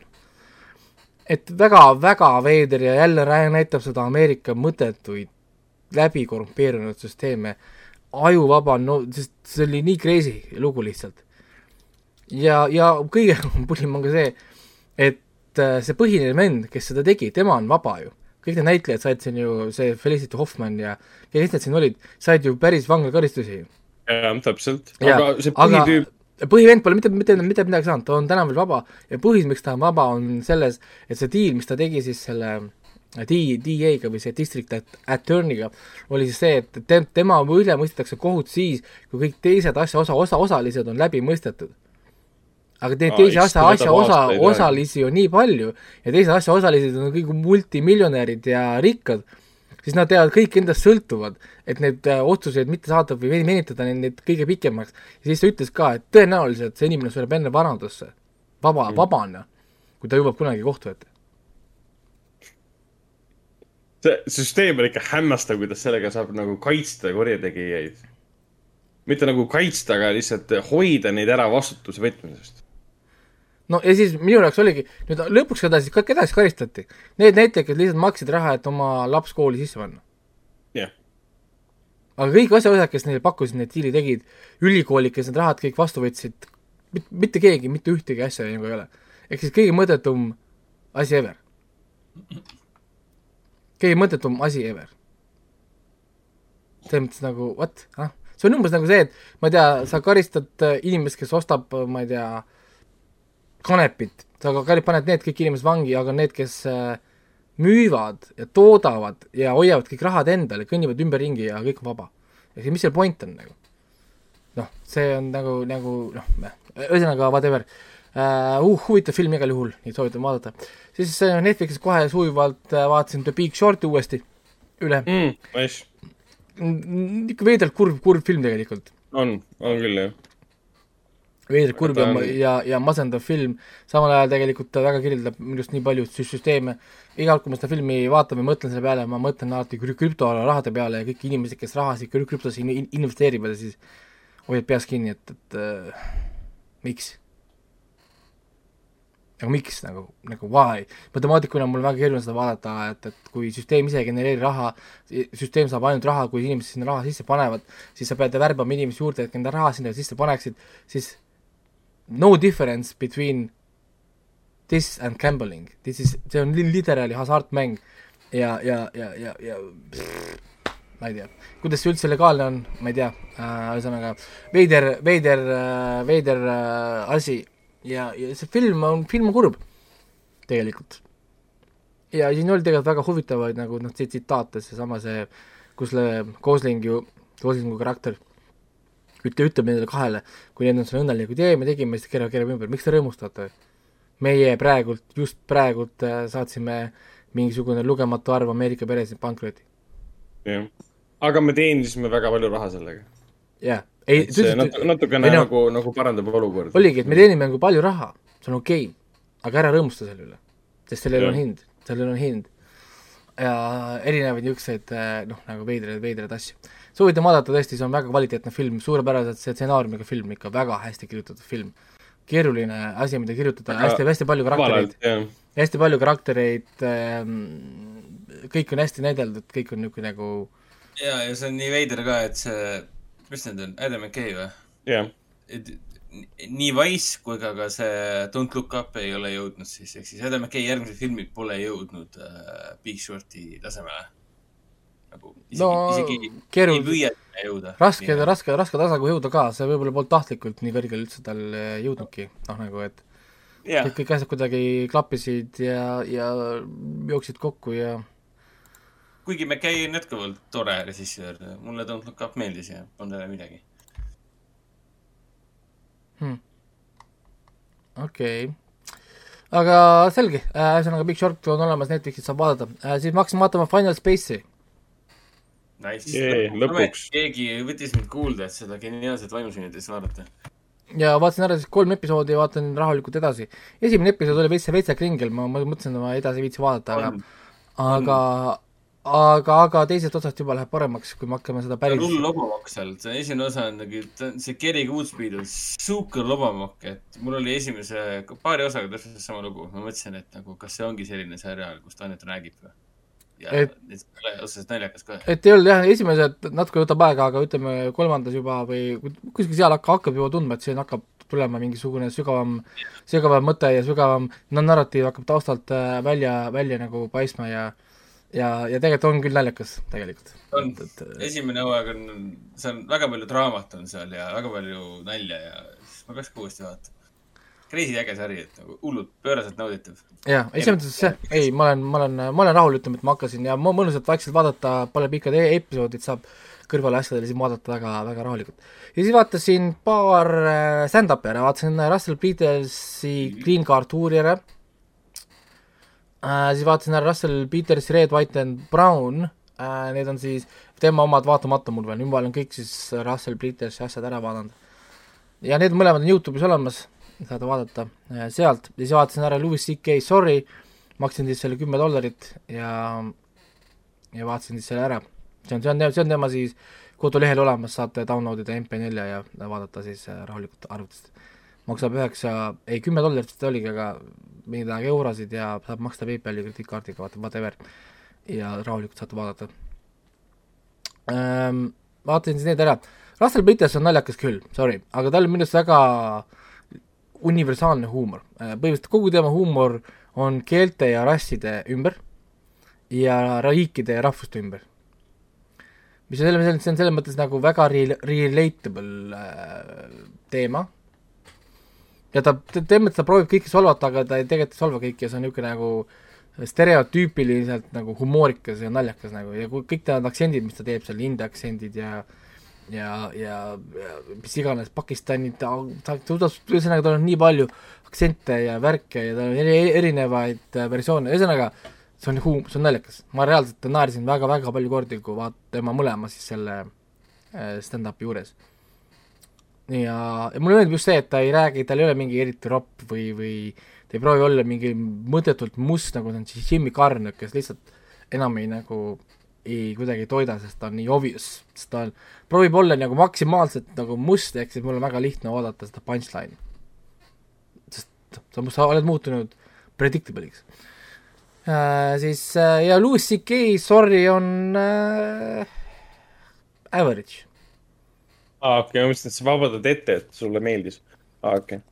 et väga-väga veider ja jälle näitab seda Ameerika mõttetuid läbi korrumpeerunud süsteeme, ajuvaba, no sest see oli nii crazy lugu lihtsalt. ja, ja kõige pulim on ka see, et äh, see põhiline vend, kes seda tegi, tema on vaba ju kõik need näitlejad said siin ju, see Felicity Hoffman ja kes need siin olid, said ju päris vanglakaristusi. jah, täpselt. Aga see aga- põhitüüp, põhivend pole mitte, mitte, mitte midagi saanud, ta on täna veel vaba ja põhjus, miks ta on vaba, on selles, et see diil, mis ta tegi siis selle D-, DA-ga või see district at- attorney'ga, oli siis see, et te-, tema üle mõistetakse kohut siis, kui kõik teised asja osa, osa, osalised on läbi mõistetud. Aga neid Aa, teisi asja, asja osa, osalisi on nii palju ja teised asja osalised on kõik multimiljonärid ja rikkad, siis nad teevad kõik endast sõltuvad, et need äh, otsuseid mitte saada või ven- venitada neid, neid kõige pikemaks. ja siis ta ütles ka, et tõenäoliselt see inimene sureb enne vanadusse, vaba mm., vabana, kui ta jõuab kunagi kohtu ette. see süsteem on ikka hämmastav, kuidas sellega saab nagu kaitsta kurjategijaid. mitte nagu kaitsta, aga lihtsalt hoida neid ära vastutuse võtmisest. No ja siis minu jaoks oligi, nüüd lõpuks keda siis, keda siis karistati? Need näitlejad, kes lihtsalt maksid raha, et oma laps kooli sisse panna. jah, aga kõik asjaosalised, kes neile pakkusid, need diili tegid, ülikoolid, kes need rahad kõik vastu võtsid, mitte keegi mitte ühtegi asja nagu ei ole. ehk siis kõige mõttetum asi ever. kõige mõttetum asi ever. selles mõttes nagu what, ah, see on umbes nagu see, et ma ei tea, sa karistad äh, inimest, kes ostab, ma ei tea, kanepit, sa ka paned need kõik inimesed vangi, aga need, kes äh, müüvad ja toodavad ja hoiavad kõik rahad endale, kõnnivad ümberringi ja kõik on vaba. ehk mis see point on nagu? noh, see on nagu, nagu noh, ühesõnaga whatever uh,. Uh, huvitav film igal juhul, nii soovitan vaadata. siis äh, Netflixis kohe sujuvalt äh, vaatasin The Big Short'i uuesti üle mm,. nice, ikka veidralt kurb, kurb film tegelikult. on, on küll jah. Veidralt kurb on- ja, ja masendav film, samal ajal tegelikult ta väga kirjeldab minu arust nii palju sü- süsteeme. iga kord, kui ma seda filmi vaatan või mõtlen selle peale, ma mõtlen alati krü- krüptorahade peale ja kõik inimesed, kes rahasid krü- krüptosse in- investeerivad ja siis hoiad peas kinni, et, et äh, miks? nagu miks nagu, nagu why? matemaatikuna on mul väga keeruline seda vaadata, et, et kui süsteem ise ei genereeri raha, süsteem saab ainult raha, kui inimesed sinna raha sisse panevad, siis sa pead värbama inimesi juurde, et enda raha sinna sisse paneksid, siis no difference between this and gambling, this is, see on li- literally hasartmäng ja, ja, ja, ja, ja pff, ma ei tea, kuidas see üldse legaalne on, ma ei tea. Äh,, ühesõnaga veider, veider äh,, veider äh, asi. Ja, ja see film on, film on kurb tegelikult. ja siin oli tegelikult väga huvitavaid nagu noh, tsitaate, seesama see, kus Gosling ju, Goslingu karakter ütle, ütleb nendele kahele, kui need on seal õnnelikud, jee, me tegime, siis keerab, keerab ümber, miks te rõõmustate? meie praegult, just praegult äh, saatsime mingisugune lugematu arv Ameerika peresid pankrotti. jah, aga me teenisime väga palju raha sellega. jah, ei, see natu-, natukene ei no- nagu, nagu parandab olukorda. oligi, et me teenime nagu palju raha, see on okei okay,, aga ära rõõmusta selle üle, sest sellel Jah. on hind, sellel on hind. ja erinevaid niisuguseid noh, nagu veidraid, veidraid asju. Soovitan vaadata tõesti, see on väga kvaliteetne film, suurepäraselt see stsenaariumiga film ikka, väga hästi kirjutatud film. keeruline asi, mida kirjutada, Väga hästi, hästi palju karaktereid, hästi palju karaktereid ähm,, kõik on hästi näideldud, kõik on niisugune nagu ja, ja see on nii veider ka, et see, mis need on, Adam McKay või? jah, et nii Wise kui ka ka see Don't Look Up ei ole jõudnud siis, ehk siis Adam McKay järgmised filmid pole jõudnud äh, Big Shorti tasemele. Nagu isegi No, isegi keeru- ei püüa jõuda. raske, raske, raske tasaga jõuda ka, see võib-olla polnud tahtlikult nii kõrgele üldse tal äh, jõudnudki, noh nagu et jah kõik, kõik asjad kuidagi klappisid ja, ja jooksid kokku ja kuigi McKay on jätkuvalt tore režissöör, mulle Don't Look Up meeldis ja polnud jälle midagi. okei okay.. aga selge, ühesõnaga Big Short on olemas, Netflixis saab vaadata äh,, siis ma hakkasin vaatama Final Space'i. Nice lõpuks. keegi võttis mind kuulda, et seda geniaalset vaimusünnites vaadata. ja vaatasin ära siis kolm episoodi ja vaatan rahulikult edasi. esimene episood oli veits, veits kringel, ma ma mõtlesin, et ma edasi ei viitsi vaadata, aga aga, aga, aga teisest otsast juba läheb paremaks, kui me hakkame seda päris hull lobamokk seal, see esimene osa on nagu, see Gary Goodspeed on sihuke lobamokk, et mul oli esimese paari osaga täpselt sama lugu. ma mõtlesin, et nagu, kas see ongi selline seriaal, kus ta ainult räägib või? Ja Et- ole otseselt naljakas ka. et ei olnud jah, esimesed natuke võtab aega, aga ütleme kolmandas juba või kuskil seal hakka- hakkab juba tundma, et siin hakkab tulema mingisugune sügavam, sügavam mõte ja sügavam narratiiv hakkab taustalt äh, välja, välja nagu paistma ja ja, ja tegelikult on küll naljakas, tegelikult. on et, esimene hooaeg on, see on väga palju draamat on seal ja väga palju nalja ja ma peaks ka uuesti vaatama. Crazy äge sari, et nagu hullult pööraselt nauditav. jah, selles mõttes jah, ei, ma olen, ma olen, ma olen rahul, ütleme, et ma hakkasin ja mõnusalt vaikselt vaadata, pole pikad e episoodid, saab kõrvale asjadele siin vaadata väga, väga rahulikult. ja siis vaatasin paar äh, stand-up'i ära, vaatasin Russell Petersi Green Card tuuri ära äh,, siis vaatasin ära Russell Petersi Red, White and Brown äh,, need on siis tema omad vaatamata mul veel, nüüd ma olen kõik siis Russell Petersi asjad ära vaadanud. ja need mõlemad on Youtube'is olemas, saate vaadata äh, sealt ja siis vaatasin ära Louis CK Sorry, maksin siis selle kümme dollarit ja ja vaatasin siis selle ära. see on, see on, see on tema siis kodulehel olemas, saate download ida MP4 ja vaadata siis äh, rahulikult arvutist. maksab üheksa, ei kümme dollarit vist oligi, aga aeg eurosid ja saab maksta PayPali krediitkaardiga, vaata, whatever. ja rahulikult saate vaadata ähm, vaatasin siis need ära. Russell Peters on naljakas küll, sorry, aga tal on minu arust väga universaalne huumor. põhimõtteliselt kogu tema huumor on keelte ja rasside ümber ja riikide ja rahvuste ümber. mis on selles, see on selles mõttes nagu väga re-, relatable äh, teema. ja ta, selles mõttes ta proovib kõiki solvata, aga ta ei, tegelikult ei solva kõiki ja see on niisugune nagu stereotüüpiliselt nagu humoorikas ja naljakas nagu ja kõik need aktsendid, mis ta teeb seal, india aktsendid ja ja, ja, ja mis iganes, Pakistanid, ta, ta suudab, ühesõnaga tal on nii palju aktsente ja värke ja tal on eri, erinevaid äh, versioone, ühesõnaga see on huum-, see on naljakas. ma reaalselt naersin väga-väga palju kordi, kui vaat-, tema mõlema siis selle äh, stand-up'i juures. ja, ja mulle meeldib just see, et ta ei räägi, tal ei ole mingi eriti ropp või, või ta ei proovi olla mingi mõttetult must, nagu ta on siis Jimmy Carr, kes lihtsalt enam ei nagu ei kuidagi toida, sest ta on nii obvious, sest ta on, proovib olla nagu maksimaalselt nagu must, ehk siis mul on väga lihtne oodata seda punchline'i. sest sa, sa oled muutunud predictable'iks äh,. siis äh, ja Louis CK, sorry, on äh, average. aa, okei okay,, ma mõtlesin, et sa vabandad ette, et sulle meeldis. okei okay.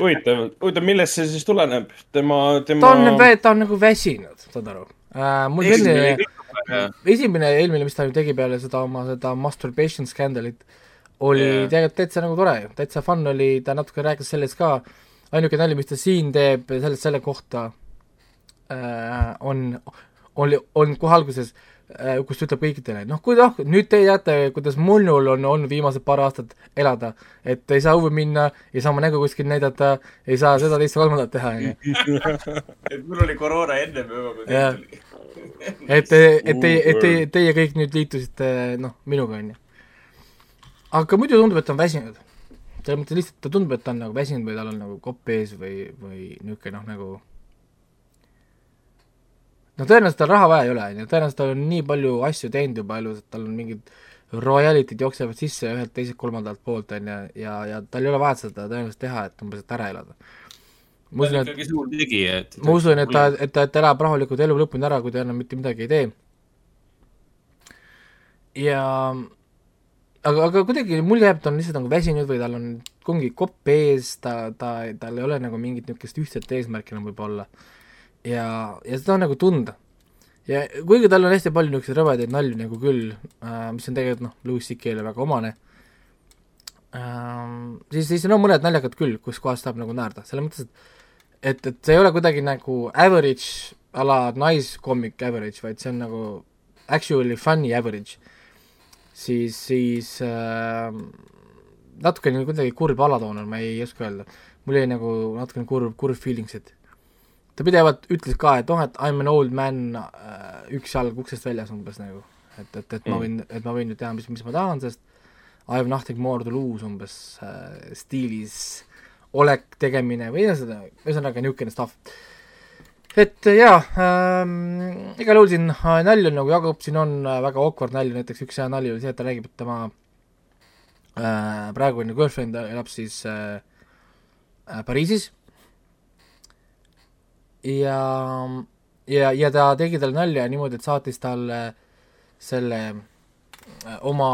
huvitav, huvitav, millest see siis tuleneb? tema, tema ta on, ta on nagu väsinud, saad aru äh,. mul selline esimene eelmine, mis ta nüüd tegi peale seda oma seda masturbation skandalit, oli yeah. tegelikult täitsa nagu tore ju, täitsa fun oli, ta natuke rääkis sellest ka, ainuke nali, mis ta siin teeb sellest, selle kohta äh, on, oli, on kohe alguses äh,, kus ta ütleb kõikidele, noh, kui noh, nüüd te teate, kuidas munnul on olnud viimased paar aastat elada, et ei saa õue minna, ei saa oma nägu kuskil näidata, ei saa seda, teist ja kolmandat teha, on ju. et mul oli koroona ennem juba, kui teil tuli et, et teie, et teie, teie kõik nüüd liitusite noh, minuga, on ju. aga muidu tundub, et ta on väsinud. selles mõttes lihtsalt ta tundub, et ta on nagu väsinud või tal on nagu kopp ees või, või niisugune noh, nagu no tõenäoliselt tal raha vaja ei ole, on ju, tõenäoliselt tal on nii palju asju teinud juba elus, et tal on mingid royality'd jooksevad sisse ühelt, teiselt, kolmandalt poolt, on ju, ja, ja tal ei ole vaja seda tõenäoliselt teha, et umbes, et ära elada ma usun, et ma usun, et ta, et ta, et ta elab rahulikult elu lõpuni ära, kui ta enam mitte midagi ei tee. ja aga, aga kuidagi mulje jääb, ta on lihtsalt nagu väsinud või tal on ongi kopp ees, ta, ta, tal ei ole nagu mingit niisugust ühtset eesmärki enam võib-olla. Ja, ja seda on nagu tunda. ja kuigi tal on hästi palju niisuguseid rõvedaid nalju nagu küll äh,, mis on tegelikult noh, Louis CK-le väga omane äh,, siis, siis no mõned naljakad küll, kus kohas saab nagu naerda, selles mõttes, et et, et see ei ole kuidagi nagu average a la naiscomic average, vaid see on nagu actually funny average, siis, siis äh, natukene kuidagi kurb alatoon on, ma ei oska öelda. mul jäi nagu natukene kurb, kurb feelings'id. Ta pidevalt ütles ka, et oh, et I m an old man äh, üks jalg uksest väljas umbes nagu, et, et, et mm. ma võin, et ma võin ju teha, mis, mis ma tahan, sest I have nothing more to lose umbes äh, stiilis olek, tegemine või ühesõnaga, ühesõnaga niisugune stuff. et jaa ähm,, igal juhul siin äh, nalju on, nagu Jakob siin on äh, väga awkward nalju, näiteks üks hea nali oli see, et ta räägib, et tema äh, praegune girlfriend elab siis äh, äh, Pariisis ja, ja, ja ta tegi talle nalja niimoodi, et saatis talle selle äh, oma,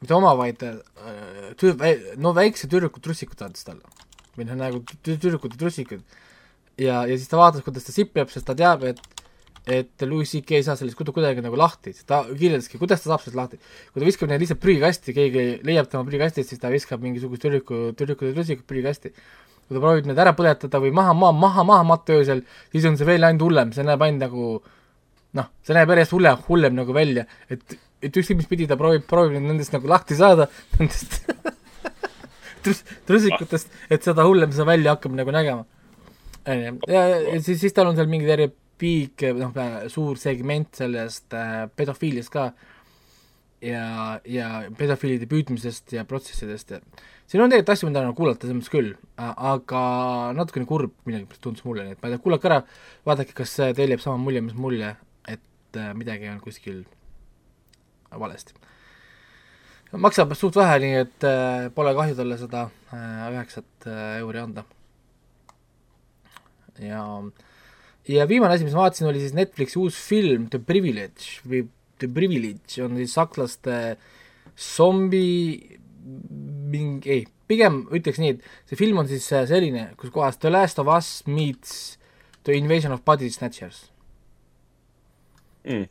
mitte oma, vaid äh, tüü-, no väikse tüdruku trussikud saatis talle või noh, nagu tüdrukute trussikud. ja, ja siis ta vaatas, kuidas ta sipleb, sest ta teab, et et Louis CK ei saa sellest kuidagi nagu lahti, ta kirjeldaski, kuidas ta saab sellest lahti. kui ta viskab need lihtsalt prügikasti, keegi leiab tema prügikastist, siis ta viskab mingisugust tüdruku, tüdrukute trussikut prügikasti. Kui ta proovib need ära põletada või maha, maha, maha, maha matta öösel, siis on see veel ainult hullem, see näeb ainult nagu noh, see näeb järjest hullem, hullem nagu välja, et, et ükskõik mis pidi ta proovib, proovib nendest nagu lahti saada, nendest trus-, trussikutest, et seda hullem see välja hakkab nagu nägema. ja, ja siis, siis tal on seal mingi terve piik, noh, suur segment sellest äh, pedofiiliast ka ja, ja pedofiilide püüdmisest ja protsessidest ja siin on tegelikult asju, mida nagu kuulata selles mõttes küll, aga natukene kurb millegipärast tundus mulle, nii et ma ei tea, kuulake ära, vaadake, kas teil jääb sama mulje, mis mulje, et äh, midagi on kuskil valesti. maksab suht vähe, nii et äh, pole kahju talle seda äh, üheksat euri anda. ja, ja viimane asi, mis ma vaatasin, oli siis Netflixi uus film The Privilege või The Privilege on siis sakslaste zombi mingi, ei, pigem ütleks nii, et see film on siis äh, selline, kus kohas The Last of Us meets The Invasion of Body Snatchers mm..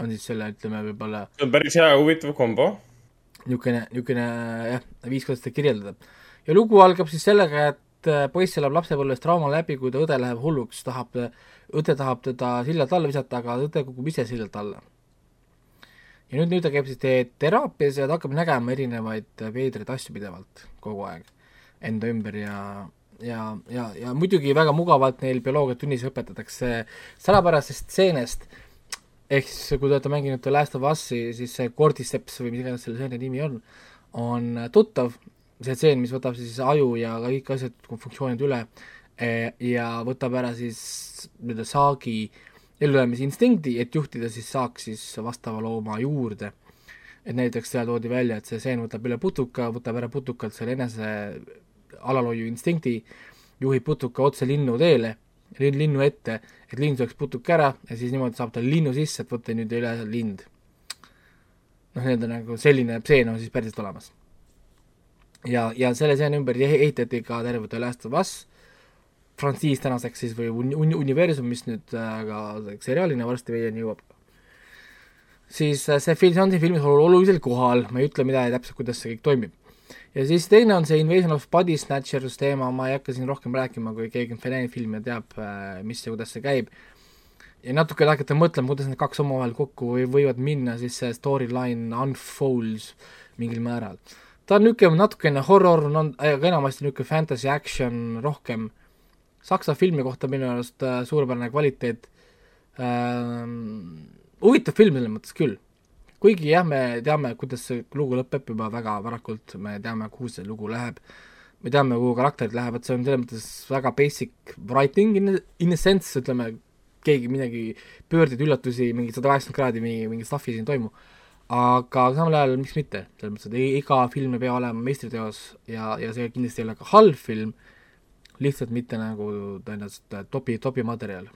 on siis selle, ütleme võib-olla see on päris hea ja huvitav kombo. niisugune, niisugune jah, viis, kuidas seda kirjeldada. ja lugu algab siis sellega, et äh, poiss elab lapsepõlves trauma läbi, kui ta õde läheb hulluks, tahab, õde tahab teda sillalt alla visata, aga õde kukub ise sillalt alla. Ja nüüd, nüüd ta käib siis te- teraapias ja ta hakkab nägema erinevaid veidraid asju pidevalt kogu aeg enda ümber ja ja, ja, ja muidugi väga mugavalt neil bioloogiatunnis õpetatakse salapärasest stseenest, ehk siis kui te olete mänginud The Last of Us'i, siis see Cordyceps või mis iganes selle seene nimi on, on tuttav, see tseen, mis võtab siis aju ja kõik asjad, funktsioonid üle eh, ja võtab ära siis nii-öelda saagi ellujäämisinstinkti, et juhtida siis saak siis vastava looma juurde. et näiteks seal toodi välja, et see seen võtab üle putuka, võtab ära putukalt selle enese alalhoiu instinkti, juhib putuka otse linnu teele, linnu ette, et lind sööks putuka ära ja siis niimoodi saab ta linnu sisse, et võtta nüüd üle lind. noh, nii-öelda nagu selline stseen on siis päriselt olemas. ja, ja selle seeni ümber ehi- ehitati ka terve The Last of Us frantsiis tänaseks siis või uni- uni- universum, mis nüüd äh, ka seriaalina varsti meieni jõuab. siis äh, see film, see on siin filmis olu- olulisel kohal, ma ei ütle midagi täpselt, kuidas see kõik toimib. ja siis teine on see Invasion of Body Snatchers teema, ma ei hakka siin rohkem rääkima, kui keegi on näinud filmi ja teab, mis ja kuidas see käib. ja natuke hakata mõtlema, kuidas need kaks omavahel kokku või võivad minna, siis see storyline unfolds mingil määral. ta on niisugune natukene horror, aga enamasti niisugune fantasy action rohkem. Saksa filmi kohta minu arust äh, suurepärane kvaliteet. Ähm,. huvitav film selles mõttes küll. Kuigi jah, me teame, kuidas see lugu lõpeb juba väga varakult, me teame, kuhu see lugu läheb, me teame, kuhu karakterid lähevad, see on selles mõttes väga basic writing in in a sense, ütleme, keegi midagi, pöördeid, üllatusi, mingi sada kaheksakümmend kraadi, mingi, mingi stuff'i siin ei toimu, aga samal ajal miks mitte, selles mõttes, et i- iga film ei pea olema meistriteos ja, ja see kindlasti ei ole ka halb film, lihtsalt mitte nagu tõenäoliselt topi, topimaterjal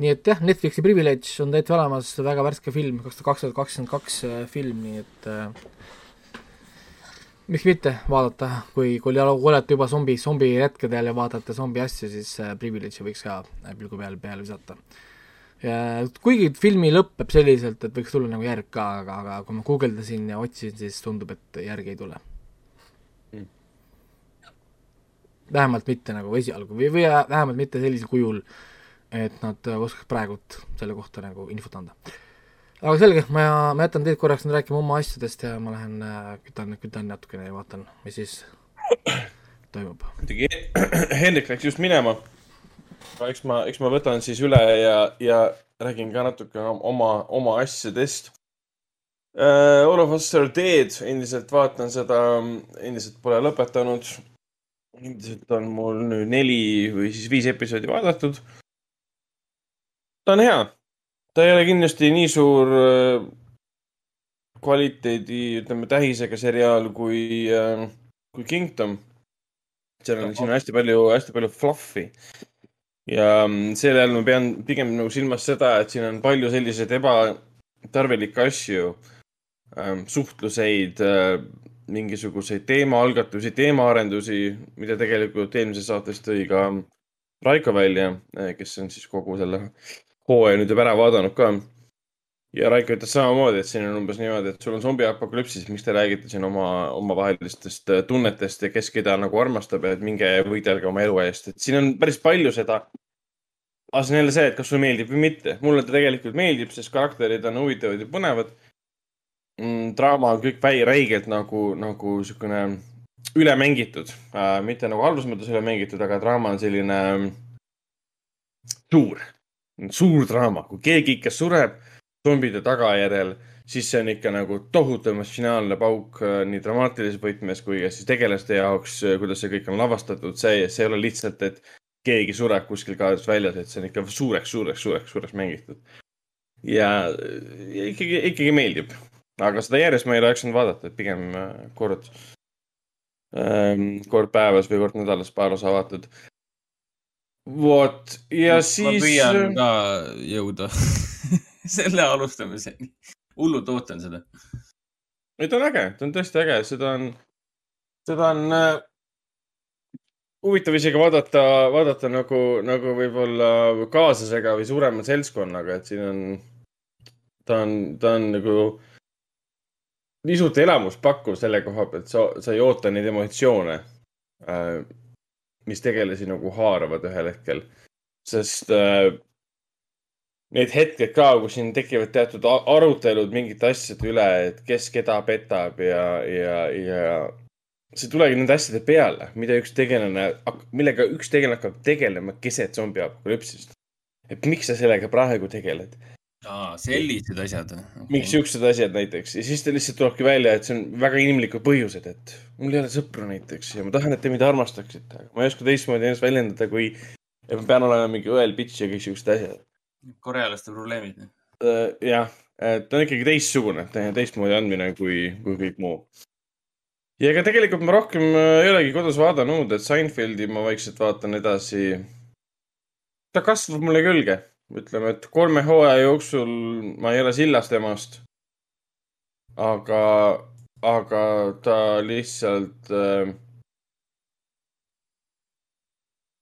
nii et jah, Netflixi Privilege on täitsa olemas, väga värske film, kaks tuhat kakskümmend kakskümmend kaks äh, film, nii et äh, miks mitte vaadata, kui, kui ole- olete juba zombi, zombiretkedel ja vaatate zombi asju, siis äh, Privilege'i võiks ka äh, pilgu peale, peale visata. kuigi filmi lõpeb selliselt, et võiks tulla nagu järg ka, aga, aga kui ma guugeldasin ja otsisin, siis tundub, et järgi ei tule Mm. Vähemalt mitte nagu esialgu või, või vähemalt mitte sellisel kujul, et nad äh, oskaks praegult selle kohta nagu infot anda. aga selge, ma, ma jätan teid korraks nüüd rääkima oma asjadest ja ma lähen äh, kütan, kütan natukene ja vaatan, mis siis toimub. muidugi Hendrik läks just minema. eks ma, eks ma võtan siis üle ja, ja räägin ka natuke oma, oma asjadest uh,. All of us are dead, endiselt vaatan seda, endiselt pole lõpetanud. Endiselt on mul nüüd neli või siis viis episoodi vaadatud. ta on hea, ta ei ole kindlasti nii suur äh, kvaliteedi, ütleme tähisega seriaal kui äh,, kui Kingdom. seal on, siin on hästi palju, hästi palju fluff'i. ja mm, selle all ma pean pigem nagu silmas seda, et siin on palju selliseid ebatarvilikke asju ähm,, suhtluseid äh,, mingisuguseid teemaalgatusi, teemaarendusi, mida tegelikult eelmises saates tõi ka Raiko välja, kes on siis kogu selle hooaja nüüd juba ära vaadanud ka. ja Raiko ütles samamoodi, et siin on umbes niimoodi, et sul on zombiapokalüpsis, miks te räägite siin oma, omavahelistest äh, tunnetest ja kes keda nagu armastab ja et minge võidelge oma elu eest, et siin on päris palju seda. aga see on jälle see, et kas sulle meeldib või mitte. mulle ta tegelikult meeldib, sest karakterid on huvitavad ja põnevad mm,. draama on kõik väi-, räigelt nagu, nagu siukene üle mängitud äh,, mitte nagu halvas mõttes üle mängitud, aga draama on selline mm, suur, suur draama, kui keegi ikka sureb zombide tagajärjel, siis see on ikka nagu tohutu emotsionaalne pauk äh, nii dramaatilises võtmes kui ka siis tegelaste jaoks, kuidas see kõik on lavastatud, see, see ei ole lihtsalt, et keegi sureb kuskil kaadrist väljas, et see on ikka suureks, suureks, suureks, suureks mängitud. ja, ja ikkagi, ikkagi meeldib, aga seda järjest ma ei jaksanud vaadata, et pigem äh, kord, kord päevas või kord nädalas paar osa vaatad. vot ja ma siis. püüan ka jõuda selle alustamiseni. hullult ootan seda. ei, ta on äge, ta on tõesti äge, seda on, seda on äh, huvitav isegi vaadata, vaadata nagu, nagu võib-olla kaaslasega või suurema seltskonnaga, et siin on, ta on, ta on nagu nii suurt elamust pakkuv selle koha pealt, sa, sa ei oota neid emotsioone äh,, mis tegelasi nagu haaravad ühel hetkel, sest äh, need hetked ka, kus siin tekivad teatud arutelud mingite asjade üle, et kes keda petab ja, ja, ja see tulegi nende asjade peale, mida üks tegelane, millega üks tegelane hakkab tegelema keset zombi apokalüpsist. et miks sa sellega praegu tegeled, aa, sellised asjad okay.. miks siuksed asjad näiteks ja siis ta lihtsalt tulebki välja, et see on väga inimlikud põhjused, et mul ei ole sõpru näiteks ja ma tahan, et te mind armastaksite, aga ma ei oska teistmoodi ennast väljendada, kui et ma pean olema mingi õel bitch ja kõik siuksed asjad. korealaste probleemid. jah, et ta on ikkagi teistsugune, teistmoodi andmine kui, kui kõik muu. ja ega tegelikult ma rohkem äh, ei olegi kodus vaadanud, et Seinfeldi ma vaikselt vaatan edasi. ta kasvab mulle külge, ütleme, et kolme hooaja jooksul ma ei ole sillas temast. aga, aga ta lihtsalt äh,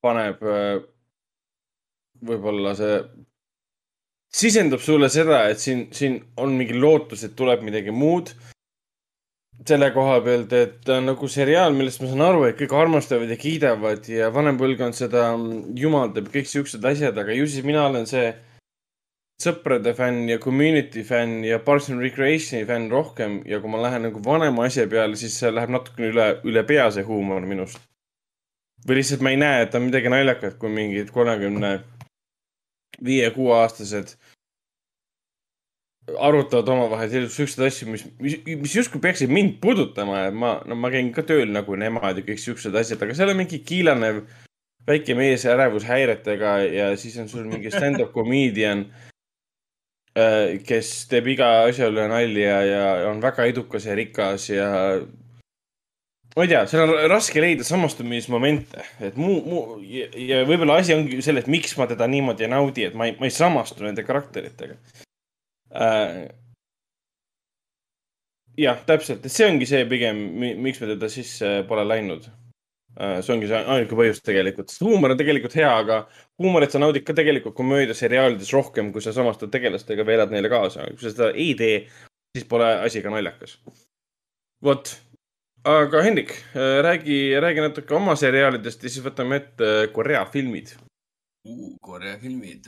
paneb äh, võib-olla see sisendab sulle seda, et siin, siin on mingi lootus, et tuleb midagi muud. Selle koha pealt, et ta on nagu seriaal, millest ma saan aru, et kõik armastavad ja kiidavad ja vanem põlvkond seda jumaldab, kõik siuksed asjad, aga ju siis mina olen see sõprade fänn ja community fänn ja Parks and Recreationi fänn rohkem ja kui ma lähen nagu vanema asja peale, siis see läheb natukene üle, üle pea see huumor minust. või lihtsalt ma ei näe, et on midagi naljakat, kui mingid kolmekümne viie-kuueaastased arutavad omavahel siukseid asju, mis, mis, mis justkui peaksid mind puudutama ja ma, no ma käin ka tööl nagu nemad ja kõik siuksed asjad, aga seal on mingi kiilanev väike mees ärevushäiretega ja siis on sul mingi stand-up comedian, kes teeb iga asja üle nalja ja on väga edukas ja rikas ja ma ei tea, seal on raske leida samastumismomente, et muu, muu ja, ja võib-olla asi ongi selles, miks ma teda niimoodi ei naudi, et ma ei, ma ei samastu nende karakteritega äh,. jah, täpselt, et see ongi see pigem, miks me teda sisse pole läinud äh,. see ongi see ainuke põhjus tegelikult, sest huumor on tegelikult hea, aga huumorit sa naudid ka tegelikult komöödiaseriaalides rohkem, kui sa samastud tegelastega või elad neile kaasa. kui sa seda ei tee, siis pole asi ka naljakas. vot aga Hendrik, räägi, räägi natuke oma seriaalidest ja siis võtame ette Korea filmid. Korea filmid.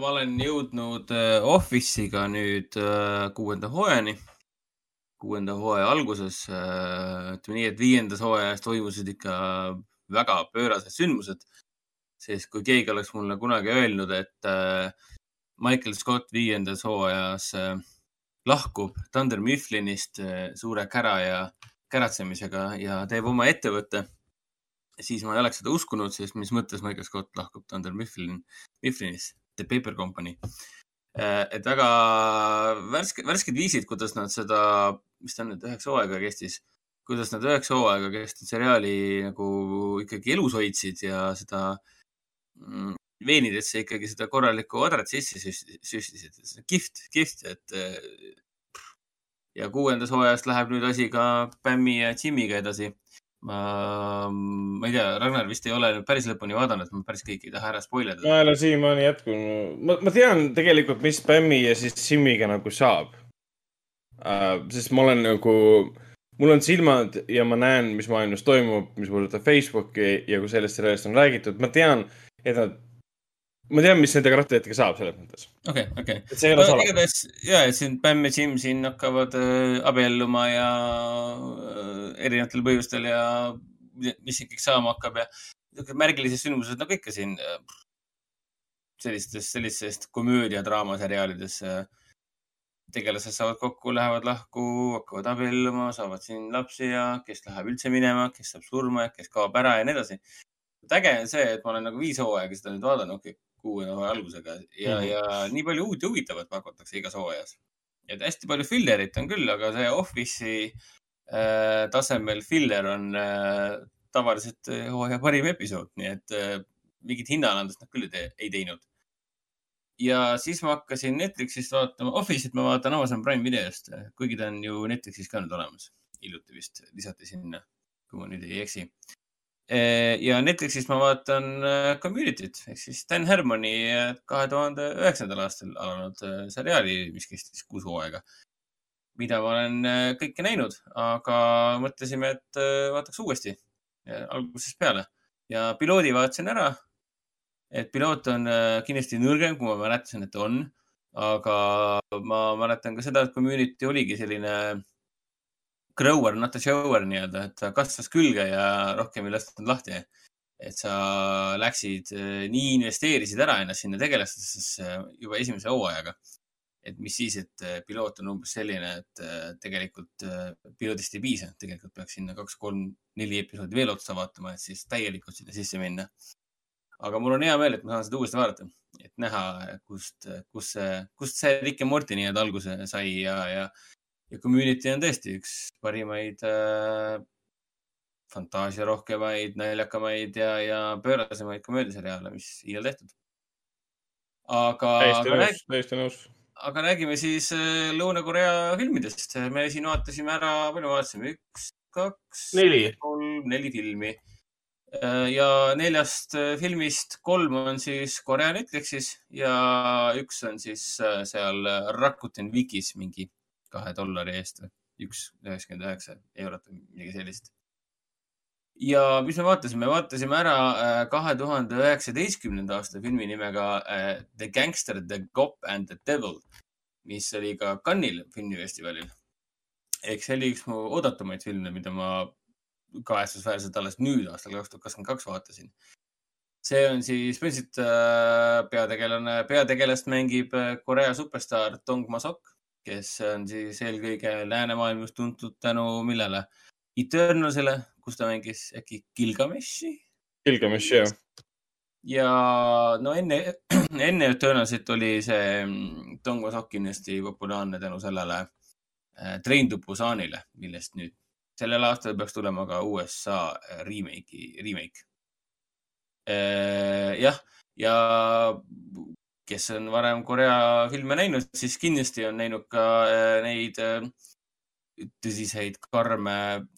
ma olen jõudnud äh, Office'iga nüüd äh, kuuenda hooajani. kuuenda hooaja alguses, ütleme nii, et viiendas hooajas toimusid ikka väga pöörased sündmused. sest kui keegi oleks mulle kunagi öelnud, et äh, Michael Scott viiendas hooajas äh, lahkub Thunder Mifflinist äh, suure kära ja käratsemisega ja teeb oma ettevõtte, siis ma ei oleks seda uskunud, sest mis mõttes Michael Scott lahkub Thunder Mifflin, Mifflinist, The Paper Company. et väga värske, värsked viisid, kuidas nad seda, mis ta nüüd üheksa hooaega kestis, kuidas nad üheksa hooaega kestnud seriaali nagu ikkagi elus hoidsid ja seda mm, veenidesse ikkagi seda korralikku adrat sisse süst- süstisid. kihvt, kihvt, et eh, ja kuuendas hooajas läheb nüüd asi ka Pämmi ja Jimiga edasi. ma, ma ei tea, Ragnar vist ei ole päris lõpuni vaadanud, ma päris kõiki ei taha ära spoil ida. ma ei ole siiamaani jätkunud, ma, ma tean tegelikult, mis Spämmi ja siis Simiga nagu saab uh,. sest ma olen nagu, mul on silmad ja ma näen, mis maailmas toimub, mis puudutab Facebooki ja kui sellest seriaalist on räägitud, ma tean, et nad, ma tean, mis nende karakteritega saab selles mõttes. okei, okei. see ei ole saladus. igatahes ja, et siin Pämm ja Jim siin hakkavad äh, abielluma ja äh, erinevatel põhjustel ja mis siin kõik saama hakkab ja märgilised sündmused nagu ikka siin äh, sellistes, sellistest komöödia-draamaseriaalides äh, tegelased saavad kokku, lähevad lahku, hakkavad abielluma, saavad siin lapsi ja kes läheb üldse minema, kes saab surma ja kes kaob ära ja nii edasi. Äge on see, et ma olen nagu viis hooaega seda nüüd vaadanud, okei, kuue hooaja algusega ja mm, ja nii palju uut ja huvitavat pakutakse igas hooajas. et hästi palju fillerit on küll, aga see Office'i äh, tasemel filler on äh, tavaliselt äh, hooaja parim episood, nii et äh, mingit hinnaalandust nad küll ei tee- ei teinud. ja siis ma hakkasin Netflixist vaatama, Office'it ma vaatan Amazon Prime videost, kuigi ta on ju Netflixis ka nüüd olemas. hiljuti vist lisati sinna, kui ma nüüd ei eksi. Ja Netflixist ma vaatan äh, Community't ehk siis Dan Harmoni äh, kahe tuhande üheksandal aastal alanud seriaali, mis kestis kuus hooaega. mida ma olen kõike näinud, aga mõtlesime, et vaataks uuesti algusest peale ja piloodi vaatasin ära. et piloot on kindlasti nõrgem, kui ma mäletasin, et on, aga ma mäletan ka seda, et Community oligi selline grower, not a shower nii-öelda, et ta kasvas külge ja rohkem ei lastud lahti. et sa läksid, nii investeerisid ära ennast sinna tegelastesse juba esimese hooajaga. et mis siis, et äh, piloot on umbes selline, et tegelikult piloodist ei piisa, tegelikult peaks sinna kaks, kolm, neli episoodi veel otsa vaatama, et siis täielikult sinna sisse minna. aga mul on hea meel, et ma saan seda uuesti vaadata, et näha, kust, kus see, kust see Rick ja Morty nii-öelda alguse sai ja, ja ja Community on tõesti üks parimaid äh, fantaasiarohkemaid, naljakamaid ja, ja pöörasemaid komöödiaseriaale, mis iial tehtud. aga, täiesti nõus täiesti nõus. aga räägime siis äh, Lõuna-Korea filmidest. me siin vaatasime ära, palju me vaatasime, üks, kaks, kolm, neli filmi. ja neljast äh, filmist kolm on siis Korea Netflixis ja üks on siis äh, seal Rakuten Vikis mingi kahe dollari eest või üks üheksakümmend üheksa eurot või midagi sellist. ja mis me vaatasime, vaatasime ära äh, kahe tuhande üheksateistkümnenda aasta filmi nimega äh, The Gangster, The Cop and the Devil, mis oli ka Cannes'il filmifestivalil. ehk see oli üks mu oodatumaid filme, mida ma kahetsusväärselt alles nüüd aastal kaks tuhat kakskümmend kaks vaatasin. see on siis põhimõtteliselt äh, peategelane, peategelast mängib Korea superstaar Dong Masok, kes on siis eelkõige läänemaailmas tuntud tänu millele? Eternalsile, kus ta mängis äkki Gilgameshi Gilgamesh, jah. ja no enne, enne Eternalsit oli see Dong Masok kindlasti populaarne tänu sellele äh, Train to Busanile, millest nüüd sellel aastal peaks tulema ka USA remake'i, remake. jah, ja kes on varem Korea filme näinud, siis kindlasti on näinud ka äh, neid äh, tõsiseid karme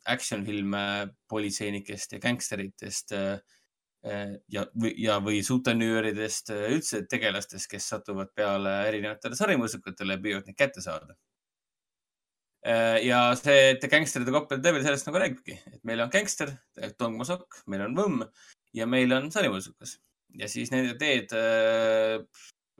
action filme politseinikest ja gängsteritest äh, ja, ja, või sutenööridest, üldse tegelastest, kes satuvad peale erinevatele sarimõõsukatele ja püüavad neid kätte saada. ja see Cop and the Devil sellest nagu räägibki, et meil on gängster, Dong Mosok, meil on võmm ja meil on sarimõõsukas ja siis nende teed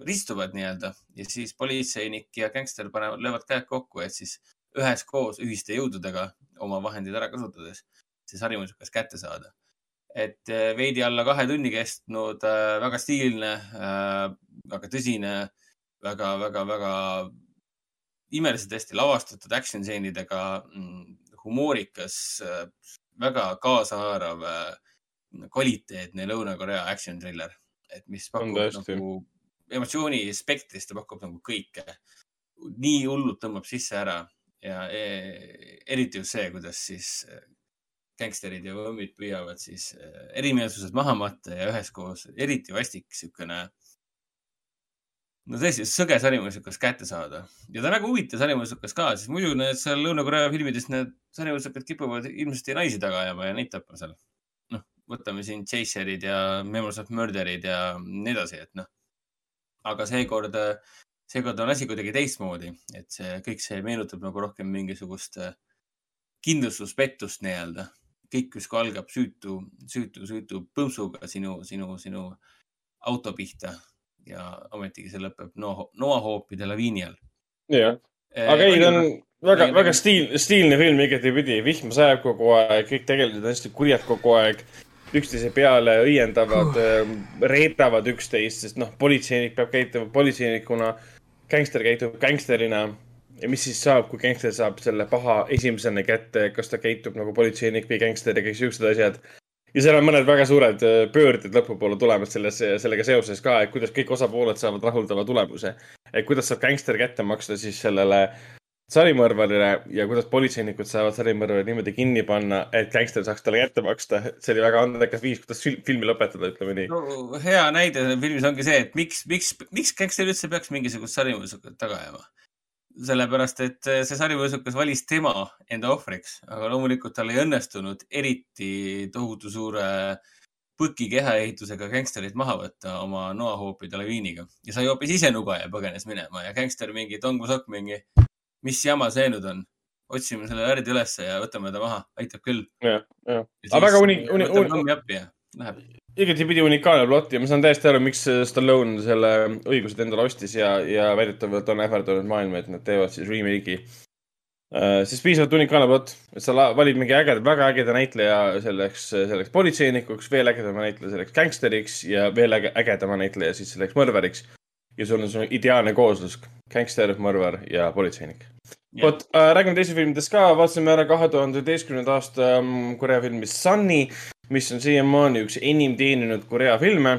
ristuvad nii-öelda. Ja siis politseinik ja gängster panevad, löövad käed kokku, et siis üheskoos ühiste jõududega oma vahendid ära kasutades see sarimõõsukas kätte saada. Et äh, veidi alla kahe tunni kestnud äh, väga stiilne äh,, väga tõsine väga,, väga-väga-väga imeliselt hästi lavastatud action stseenidega mm, humoorikas äh,, väga kaasahaarav äh, kvaliteetne Lõuna-Korea action thriller, et mis pakub nagu emotsiooni spektrist, ta pakub nagu kõike. nii hullult tõmbab sisse ära ja e eriti just see, kuidas siis äh, gängsterid ja võmmid püüavad siis äh, erimeelsused maha matta ja üheskoos eriti vastik siukene, no tõesti sõge sarimõõsukas kätte saada ja ta on väga huvitav sarimõõsukas ka, sest muidu need seal Lõuna-Korea filmides need sarimõõsukad kipuvad ilmselt naisi taga ajama ja neid tapma seal. noh, võtame siin Chaserid ja Memories of Murderid ja nii edasi, et noh. Aga seekord, seekord on asi kuidagi teistmoodi, et see kõik see meenutab nagu rohkem mingisugust äh, kindlustuspettust nii-öelda. kõik justkui algab süütu, süütu, süütu põmpsuga sinu, sinu, sinu auto pihta ja ometigi see lõpeb noa, noahoopide laviini all. jah, aga ei, ta on väga, väga stiil, stiilne film igatepidi, vihm sajab kogu aeg, kõik tegelased on hästi kurjad kogu aeg. Üksteise peale õiendavad uh., reedavad üksteist, sest noh, politseinik peab käituma politseinikuna, gängster käitub gängsterina. ja mis siis saab, kui gängster saab selle paha esimesena kätte, kas ta käitub nagu politseinik või gängster ja kõik siuksed asjad. ja seal on mõned väga suured äh, pöörded lõpupoole tulemas selles, sellega seoses ka, et kuidas kõik osapooled saavad rahuldava tulemuse. et kuidas saab gängster kätte maksta siis sellele sarimõrvarile ja kuidas politseinikud saavad sarimõrvari niimoodi kinni panna, et gängster saaks talle kätte maksta. see oli väga andekas viis, kuidas fil- filmi lõpetada, ütleme nii. no hea näide filmis ongi see, et miks, miks, miks gängster üldse peaks mingisugust sarimõõsukat taga ajama. sellepärast, et see sarimõõsukas valis tema enda ohvriks, aga loomulikult tal ei õnnestunud eriti tohutu suure põki kehaehitusega gängsterit maha võtta oma noahoopide laviiniga ja sai hoopis ise nuga ja põgenes minema ja gängster mingi tongusokk mingi, mis jama see nüüd on, otsime selle värdi ülesse ja võtame ta maha, aitab küll. jah, jah. aga väga uni-, uni-, uni-, läheb. igatipidi unikaalne plott ja ma saan täiesti aru, miks Stallone selle õigused endale ostis ja, ja väidetavalt on ähvardanud maailma, et nad teevad siis remake'i. siis piisavalt unikaalne plott, et sa valid mingi ägeda, väga ägeda näitleja selleks, selleks politseinikuks, veel ägedama näitleja selleks gängsteriks ja veel äge-, ägedama näitleja siis selleks mõrvariks. Ja sul on see ideaalne kooslus, gängster, mõrvar ja politseinik. vot äh,, räägime teisest filmidest ka, vaatasime ära kahe tuhande üheteistkümnenda aasta ähm, Korea filmi Sunny, mis on siiamaani üks enim teeninud Korea filme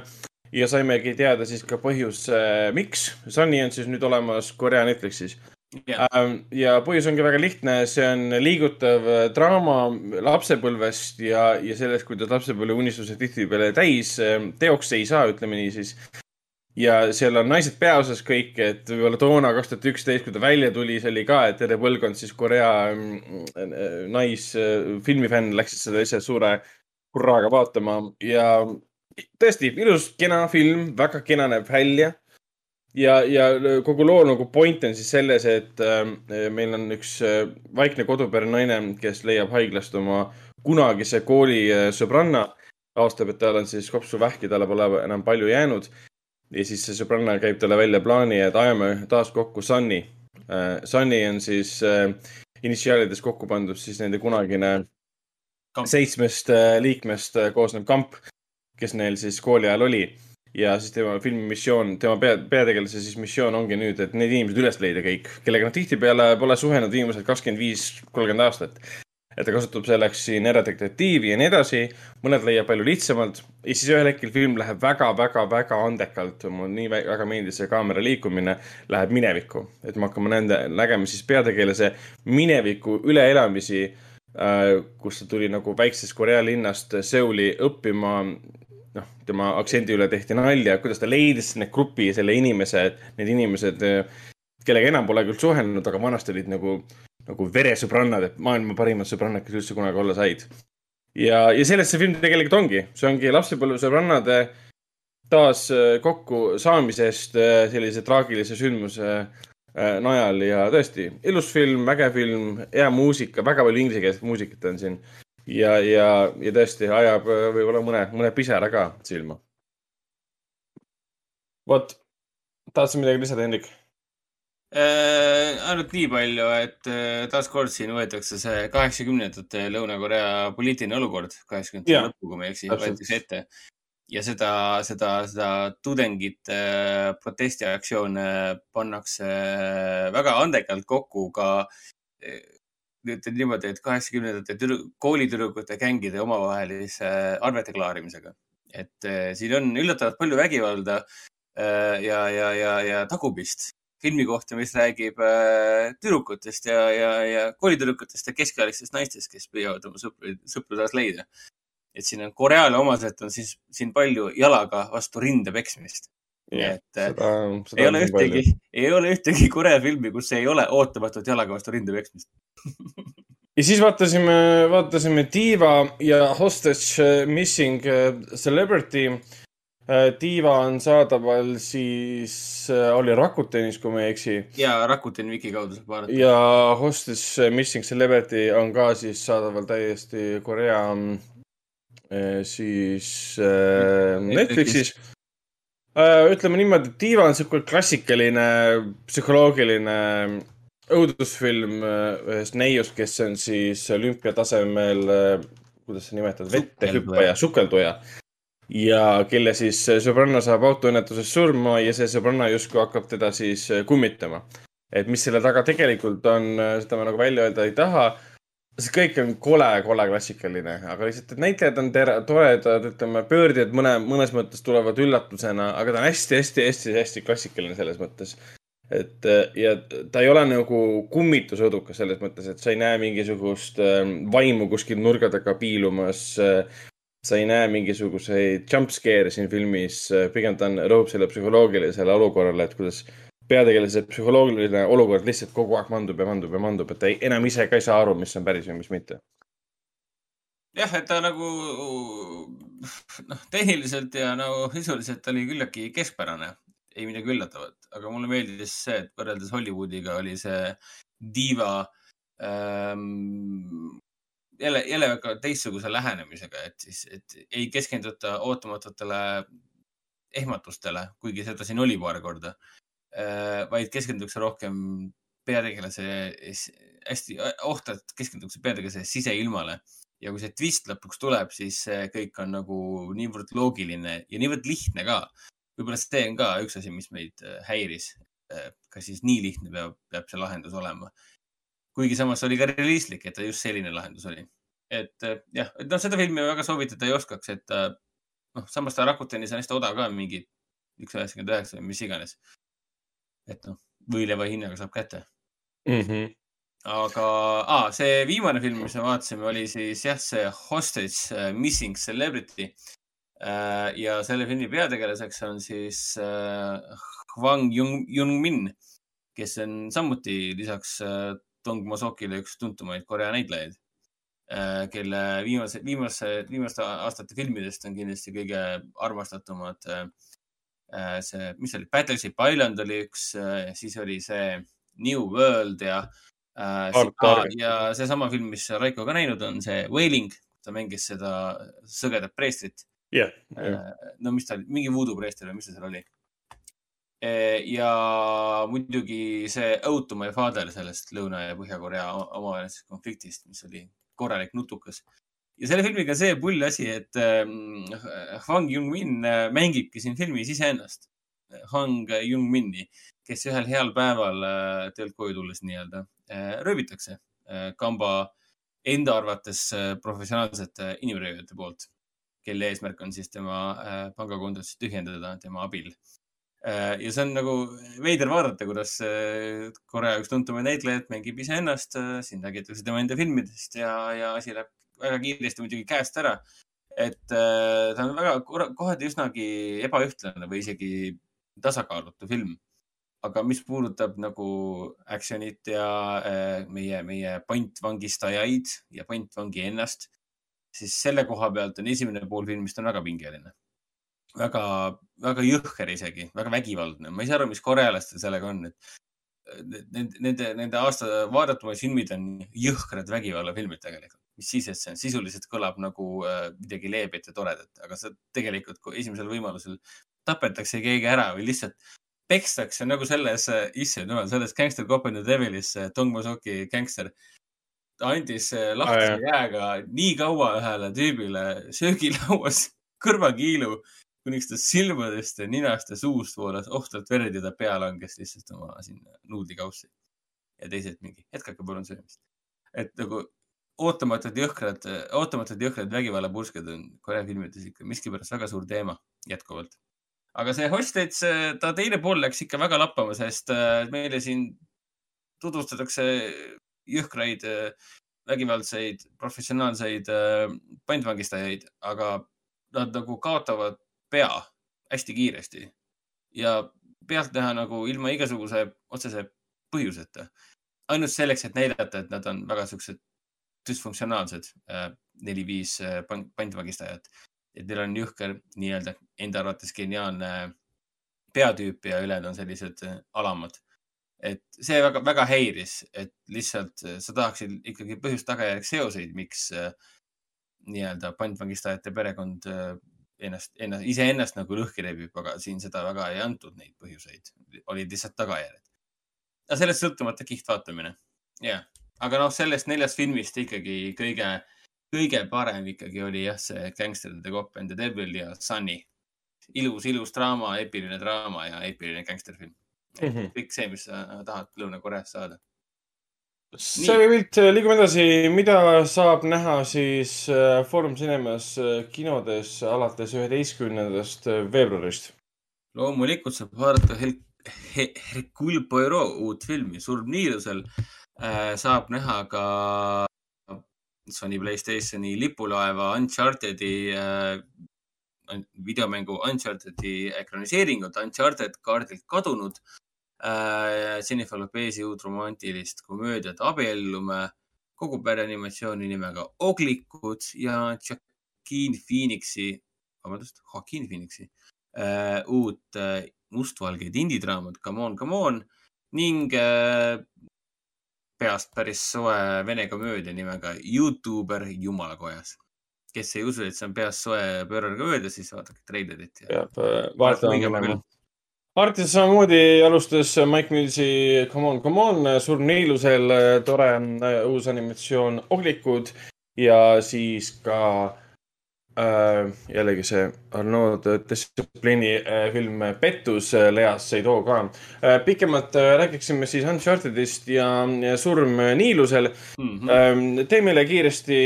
ja saimegi teada siis ka põhjus äh,, miks. Sunny on siis nüüd olemas Korea Netflixis. Ähm, ja põhjus ongi väga lihtne, see on liigutav äh, draama lapsepõlvest ja, ja sellest, kuidas lapsepõlve unistused tihtipeale täis äh, teoks ei saa, ütleme nii siis. Ja seal on naised peaosas kõik, et võib-olla toona kaks tuhat üksteist, kui ta välja tuli, see oli ka, et terve põlvkond siis Korea mm, äh, naisfilmifänn läksid seda asja suure hurraaga vaatama ja tõesti ilus, kena film, väga kena näeb välja ja, ja kogu loo nagu point on siis selles, et äh, meil on üks äh, vaikne kodupere naine, kes leiab haiglast oma kunagise kooli äh, sõbranna. avastab, et tal on siis kopsuvähk ja talle pole enam palju jäänud. Ja siis see sõbranna käib talle välja plaani, et ajame taas kokku Sunny äh,. Sunny on siis äh, initsiaalides kokku pandud siis nende kunagine Kamp. seitsmest äh, liikmest koosnev kamp, kes neil siis kooli ajal oli ja siis tema filmi missioon, tema pea, peategelase siis missioon ongi nüüd, et need inimesed üles leida kõik, kellega nad tihtipeale pole suhelnud viimased kakskümmend viis, kolmkümmend aastat. Et ta kasutab selleks siin eradetektiivi ja nii edasi, mõned leiab palju lihtsamalt. Ja siis ühel hetkel film läheb väga-väga-väga andekalt, mulle nii vä- väga meeldis see kaamera liikumine, läheb minevikku, et me hakkame nende, nägema siis peategelase mineviku üleelamisi äh, kus ta tuli nagu väiksest Korea linnast Seuli õppima. Noh, tema aktsendi üle tehti nalja, kuidas ta leidis sinna grupi selle inimese, need inimesed, kellega enam pole küll suhelnud, aga vanasti olid nagu, nagu veresõbrannad, et maailma parimad sõbrannad, kes üldse kunagi olla said. ja, ja sellest see film tegelikult ongi, see ongi lapsepõlvesõbrannade taas äh, kokku saamisest äh, sellise traagilise sündmuse äh, najal ja tõesti ilus film, äge film, hea muusika, väga palju inglisekeelset muusikat on siin ja, ja, ja tõesti ajab võib-olla mõne, mõne pisara ka silma. vot, tahtsid midagi lisada, Hendrik? Äh, ainult nii palju, et äh, taaskord siin võetakse see kaheksakümnendate Lõuna-Korea poliitiline olukord, kaheksakümnendate lõppu, kui ma ei eksi, võetakse ette. ja seda, seda, seda tudengite äh, protestiaktsioone pannakse väga andekalt kokku ka äh, ütleme niimoodi, et kaheksakümnendate tüdru- koolitüdrukute gängide omavahelise arvete klaarimisega. et äh, siin on üllatavalt palju vägivalda äh, ja, ja, ja, ja tagumist filmi kohta, mis räägib äh, tüdrukutest ja, ja, ja koolitüdrukutest ja keskealistest naistest, kes püüavad oma sõpru, sõpru taas leida. et siin on Koreale omaselt on siis siin palju jalaga vastu rinde peksmist. nii et äh, seda, seda ei ole ühtegi, ei ole ühtegi Korea filmi, kus ei ole ootamatut jalaga vastu rinde peksmist. ja siis vaatasime, vaatasime Diva ja Hostage Missing Celebrity. Diva on saadaval siis, oli Rakutenis, kui ma ei eksi. ja Rakuten Viki kaudu saab vaadata. ja Hostage Missing Celebrity on ka siis saadaval täiesti Korea siis äh, Netflixis. ütleme niimoodi, et Diva on sihuke klassikaline psühholoogiline õudusfilm äh, ühest neiust, kes on siis olümpiatasemel, kuidas sa nimetad, vettehüppaja, sukelduja. Ja kelle siis sõbranna saab autoõnnetuses surma ja see sõbranna justkui hakkab teda siis kummitama et mis selle taga tegelikult on, seda ma nagu välja öelda ei taha. see kõik on kole, kole klassikaline, aga lihtsalt, et näitlejad on tere, toredad, ütleme, pöörded mõne, mõnes mõttes tulevad üllatusena, aga ta on hästi-hästi-hästi-hästi klassikaline selles mõttes. et ja ta ei ole nagu kummitusõdukas selles mõttes, et sa ei näe mingisugust vaimu kuskil nurga taga piilumas. Sa ei näe mingisuguseid jump scare'e siin filmis, pigem ta on, rõhub selle psühholoogilisele olukorrale, et kuidas peategelase psühholoogiline olukord lihtsalt kogu aeg mandub ja mandub ja mandub, et ta ei, enam ise ka ei saa aru, mis on päris ja mis mitte. jah, et ta nagu noh, tehniliselt ja nagu sisuliselt oli küllaltki keskpärane, ei midagi üllatavat, aga mulle meeldis see, et võrreldes Hollywoodiga oli see diiva ähm, jälle, jälle väga teistsuguse lähenemisega, et siis, et ei keskenduta ootamatutele ehmatustele, kuigi seda siin oli paar korda Äh, vaid keskendutakse rohkem peategelase hästi ohtralt keskendutakse peategelase siseilmale ja kui see twist lõpuks tuleb, siis kõik on nagu niivõrd loogiline ja niivõrd lihtne ka. võib-olla see on ka üks asi, mis meid äh, häiris. Äh, kas siis nii lihtne peab, peab see lahendus olema? Kuigi samas oli ka realistlik, et ta just selline lahendus oli. et jah, et noh, seda filmi väga soovitada ei oskaks, et noh, samas ta Rakutenis on hästi odav ka, mingi üks üheksakümmend üheksa või mis iganes et noh, võileiva hinnaga saab kätte mm. -hmm. aga ah, see viimane film, mis me vaatasime, oli siis jah, see Hostage uh, Missing Celebrity uh,. ja selle filmi peategelaseks on siis uh, Hwang Jung, Jung-min, kes on samuti lisaks uh, Dong Mosokile üks tuntumaid Korea näitlejaid uh,, kelle viimase, viimase, viimaste aastate filmidest on kindlasti kõige armastatumad uh, Äh, see, mis see oli, Battleship Island oli üks, äh, siis oli see New World ja äh,, ja seesama film, mis Raiko ka näinud on, see Wailing, ta mängis seda sõgedat preestrit yeah,. Yeah. no mis ta oli, mingi voodoo preester või mis ta seal oli? Ja muidugi see Ode to my father sellest Lõuna- ja Põhja-Korea omavahelisest konfliktist, mis oli korralik nutukas ja selle filmiga see pull asi, et äh, Hwang Jung-min äh, mängibki siin filmis iseennast. Hwang Jung-minni, kes ühel heal päeval äh, töölt koju tulles nii-öelda röövitakse kamba enda arvates professionaalsete inimröövijate poolt, kelle eesmärk on siis tema pangakontot tühjendada tema abil ja see on nagu veider vaadata, kuidas äh, Korea üks tuntumaid näitlejaid mängib iseennast, siin räägitakse tema enda filmidest ja, ja asi läheb väga kiiresti muidugi käest ära. et äh, ta on väga kohati üsnagi ebaühtlane või isegi tasakaalutu film. aga mis puudutab nagu action'it ja äh, meie, meie pantvangistajaid ja pantvangi ennast, siis selle koha pealt on esimene pool filmist on väga pingeline väga, väga jõhker isegi, väga vägivaldne. ma ei saa aru, mis korealastel sellega on, et nende, nende, nende aasta vaadatumad filmid on jõhkrad vägivallafilmid tegelikult. Mis siis, et see sisuliselt kõlab nagu äh, midagi leebet ja toredat, aga see tegelikult, kui esimesel võimalusel tapetakse keegi ära või lihtsalt pekstakse nagu selles, äh, issand jumal, selles Gangster Cop and the Devilis Dong Mosoki gängster andis äh, lahtise ah, jääga nii kaua ühele tüübile söögilauas kõrvakiilu, kuniks ta silmadest ja ninast ja suust voolas ohtralt verd ja ta pea langes lihtsalt oma sinna nuudlikaussi. ja teised mingi, jätkake palun söömist. et nagu ootamatud jõhkrad, ootamatud jõhkrad vägivallapursked on Korea filmides ikka miskipärast väga suur teema jätkuvalt. aga see Hostage, ta teine pool läks ikka väga lappama, sest äh, meile siin tutvustatakse jõhkraid, äh, vägivaldseid, professionaalseid äh, pantvangistajaid, aga nad nagu kaotavad pea hästi kiiresti ja pealtnäha nagu ilma igasuguse otsese põhjuseta. ainult selleks, et näidata, et nad on väga siuksed düsfunktsionaalsed äh, neli-viis äh, pantvangistajat. et neil on jõhker nii-öelda enda arvates geniaalne peatüüp ja ülejäänud on sellised äh, alamad. et see väga, väga häiris, et lihtsalt sa tahaksid ikkagi põhjust-tagajärg seoseid, miks nii-öelda pantvangistajate perekond ennast, ennast, iseennast nagu lõhki rebib, aga siin seda väga ei antud, neid põhjuseid, olid lihtsalt tagajärjed. aga sellest sõltumata kihtvaatamine, jah yeah aga noh, sellest neljast filmist ikkagi kõige, kõige parem ikkagi oli jah, see Gangster the Cop and the Devil ja Sunny. ilus, ilus draama, eepiline draama ja eepiline gängsterfilm mm. -hmm. kõik see, mis sa tahad Lõuna-Koreast saada. See oli pilt, liigume edasi, mida saab näha siis äh, Foorum Cinemas äh, kinodes alates üheteistkümnendast veebruarist? loomulikult saab vaadata Hercule Poirot uut filmi Surm niilusel äh,. saab näha ka Sony Playstationi lipulaeva Uncharted'i äh,, videomängu Uncharted'i ekraniseeringut Uncharted kaardilt kadunud äh,. Jennifer Lopez'i uut romantilist komöödiat Abiellume, kogu pere animatsiooni nimega Oglikud ja Joaquin Phoenixi, vabandust, Joaquin Phoenixi äh, uut äh, mustvalgeid indidraamat Come on, come on ning äh, peast päris soe vene komöödia nimega Youtuber Jumalakojas. kes ei usu, et see on peast soe pöörane komöödia, siis vaadake treilerit ja peab äh, vaatama minema. Artis samamoodi alustas Mike Millsi Come on, come on, Surm niilusel, tore äh, uus animatsioon Oglikud ja siis ka äh, jällegi see Arnaud Disciplini äh, film Pettus äh, Leas Seido ka äh,. pikemalt äh, räägiksime siis Unchartedist ja, ja Surm niilusel mm. -hmm. Ähm, tee meile kiiresti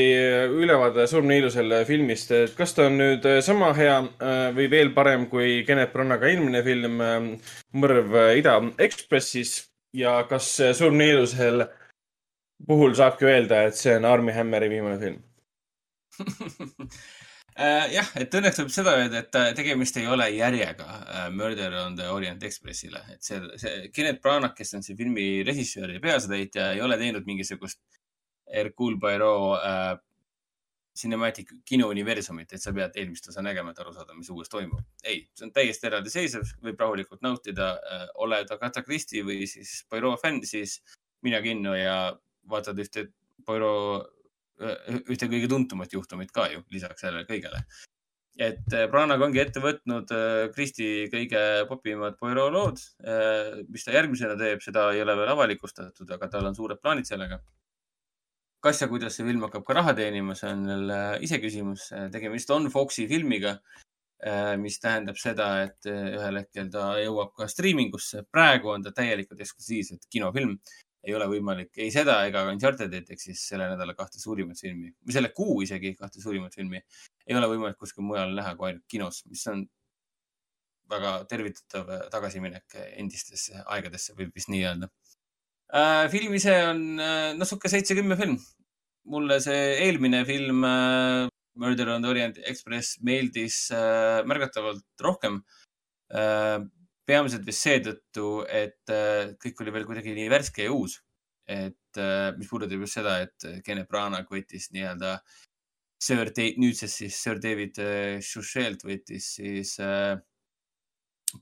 ülevaade Surm niilusel filmist, et kas ta on nüüd äh, sama hea äh, või veel parem kui Kennet Branagha eelmine film ähm, Mõrv Ida Ekspressis ja kas äh, Surm niilusel puhul saabki öelda, et see on Armi Hammeri viimane film? Äh, jah, et õnneks võib seda öelda, et äh, tegemist ei ole järjega äh, Murder on the Orient Expressile, et see, see Kennet Branagh, kes on see filmi režissöör ja peaasjateenija, ei ole teinud mingisugust Hercule Poirot äh, cinematic kinouniversumit, et sa pead eelmist osa nägema, et aru saada, mis uues toimub. ei, see on täiesti eraldiseisev, võib rahulikult nautida äh,, oled Agatha Christie või siis Poirot fänn, siis mine kinno ja vaatad ühte Poirot ühte kõige tuntumat juhtumit ka ju lisaks sellele kõigele. et äh, Branagh ongi ette võtnud äh, Kristi kõige popimad Poirot lood. mis ta järgmisena teeb, seda ei ole veel avalikustatud, aga tal on suured plaanid sellega. kas ja kuidas see film hakkab ka raha teenima, see on jälle iseküsimus. tegemist on Foxi filmiga, mis tähendab seda, et äh, ühel hetkel ta jõuab ka striimingusse. praegu on ta täielikult eksklusiivselt kinofilm ei ole võimalik ei seda ega Unchartedit ehk siis selle nädala kahte suurimat filmi või selle kuu isegi kahte suurimat filmi ei ole võimalik kuskil mujal näha kui ainult kinos, mis on väga tervitatav tagasiminek endistesse aegadesse, võib vist nii öelda äh,. film ise on äh, noh, sihuke seitse-kümme film. mulle see eelmine film äh, Murder on the Orient Express meeldis äh, märgatavalt rohkem äh, peamiselt vist seetõttu, et äh, kõik oli veel kuidagi nii värske ja uus. et äh, mis puudutab just seda, et Kennet Branagh võttis nii-öelda Sir Dave, nüüdsest siis Sir David Suchet võttis siis äh,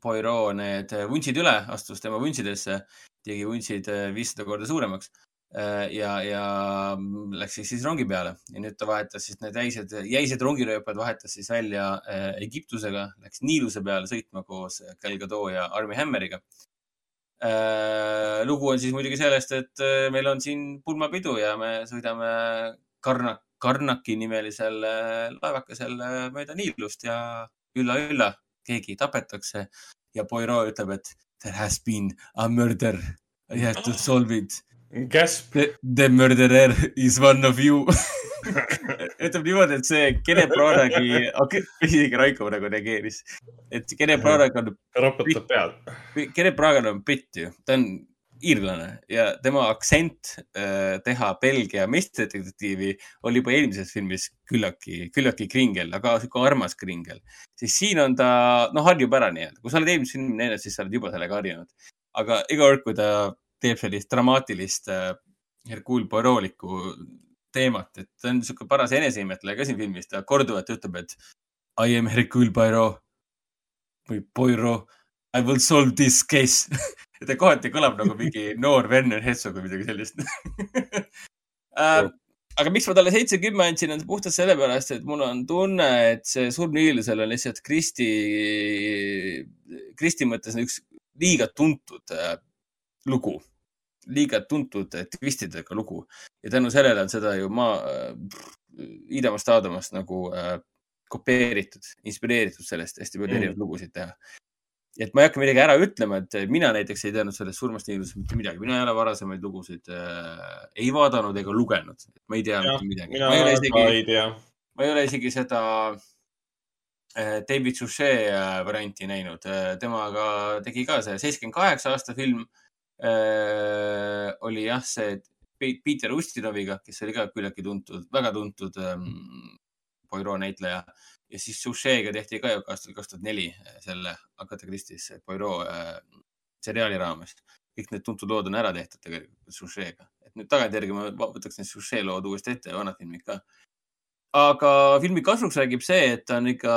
Poirot need vuntsid üle, astus tema vuntsidesse, tegi vuntsid äh, viissada korda suuremaks äh, ja, ja läks siis, siis rongi peale ja nüüd ta vahetas siis need jäised, jäised rongirööpad vahetas siis välja äh, Egiptusega, läks Niiluse peale sõitma koos Gal Gadot ja Armi Hammeriga äh,. lugu on siis muidugi sellest, et äh, meil on siin pulmapidu ja me sõidame Karnak, Karnaki nimelisel äh, laevakesel äh, mööda Niilust ja ülla-ülla, keegi tapetakse ja Poirot ütleb, et there has been a murder. I have to solve it. Gasp. The, the murderer is one of you. ütleb niimoodi, et see Kennet Branaghi, okei, isegi Raiko praegu reageeris, et Kennet Branagh on, raputab pead. Kennet Branagh on britt ju, ta on iirlane ja tema aktsent äh, teha Belgia meistridetektiivi oli juba eelmises filmis küllaltki, küllaltki kringel, aga sihuke armas kringel. siis siin on ta, noh, harjub ära nii-öelda, kui sa oled eelmist filmi näinud, siis sa oled juba sellega harjunud. aga iga kord, kui ta teeb sellist dramaatilist äh, Hercule Poirotlikku teemat, et ta on niisugune paras eneseimetleja ka siin filmis, ta korduvalt ütleb, et I am Hercule Poirot või Poirot, I will solve this case. Ta kohati kõlab nagu mingi noor Werner Herzog või midagi sellist. Äh, aga miks ma talle seitse-kümme andsin, on puhtalt sellepärast, et mul on tunne, et see Surm niilusel on lihtsalt Kristi, Kristi mõttes üks liiga tuntud äh, lugu, liiga tuntud äh, twistidega lugu ja tänu sellele on seda ju maa äh,, Iidamast Aadamast nagu äh, kopeeritud, inspireeritud sellest hästi palju Mm. erinevaid lugusid teha. et ma ei hakka midagi ära ütlema, et mina näiteks ei teadnud sellest surmast Niilusest mitte midagi, mina ei ole varasemaid lugusid äh, ei vaadanud ega lugenud, ma ei tea mitte midagi. mina ma ei ole ka isegi, ei tea. ma ei ole isegi seda äh, David Suchet äh, varianti näinud, temaga tegi ka see seitsekümmend kaheksa aasta film äh,. Oli jah, see Pe- Peter Ustinoviga, kes oli ka küllaltki tuntud, väga tuntud ähm, Poirot näitleja ja siis Suchet'ga tehti ka ju aastal kaks tuhat neli selle Agatha Christie's Poirot äh, seriaali raames. kõik need tuntud lood on ära tehtud tegelikult Suchet'ga, et nüüd tagantjärgi ma võtaks need Suchet lood uuesti ette ja vanad filmid ka. Aga filmi kasuks räägib see, et ta on ikka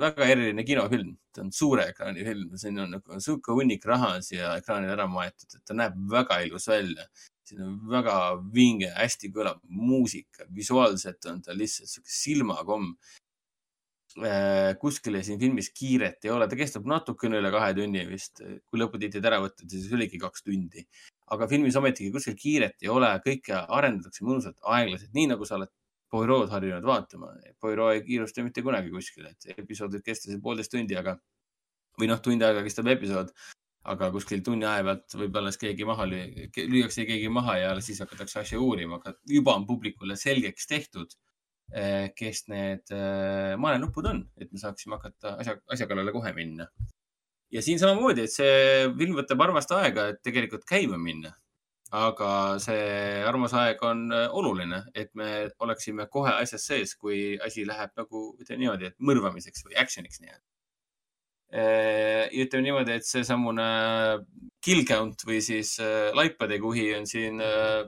väga eriline kinofilm, ta on suure ekraani film, siin on nagu sihuke hunnik raha on siia ekraanile ära maetud, et ta näeb väga ilus välja. siin on väga vinge, hästi kõlab muusika, visuaalselt on ta lihtsalt sihuke silmakomm. kuskile siin filmis kiiret ei ole, ta kestab natukene üle kahe tunni vist, kui lõputiitrid ära võtta, siis oligi kaks tundi. aga filmis ometigi kuskil kiiret ei ole, kõike arendatakse mõnusalt aeglaselt, nii nagu sa oled Poirot harjunud vaatama. Poirot ei kiirusta mitte kunagi kuskile, et episood võib kesta siin poolteist tundi, aga või noh, tund aega kestab episood, aga kuskil tunni aja pealt võib alles keegi maha lüüa, lüüakse keegi maha ja siis hakatakse asja uurima, aga juba on publikule selgeks tehtud, kes need äh, maanenupud on, et me saaksime hakata asja, asja kallale kohe minna. ja siin samamoodi, et see film võtab armast aega, et tegelikult käima minna. Aga see armas aeg on äh, oluline, et me oleksime kohe asjas sees, kui asi läheb nagu ütleme niimoodi, et mõrvamiseks või action'iks nii-öelda. ja ütleme niimoodi, et seesamune kill count või siis äh, laipade kuhi on siin äh,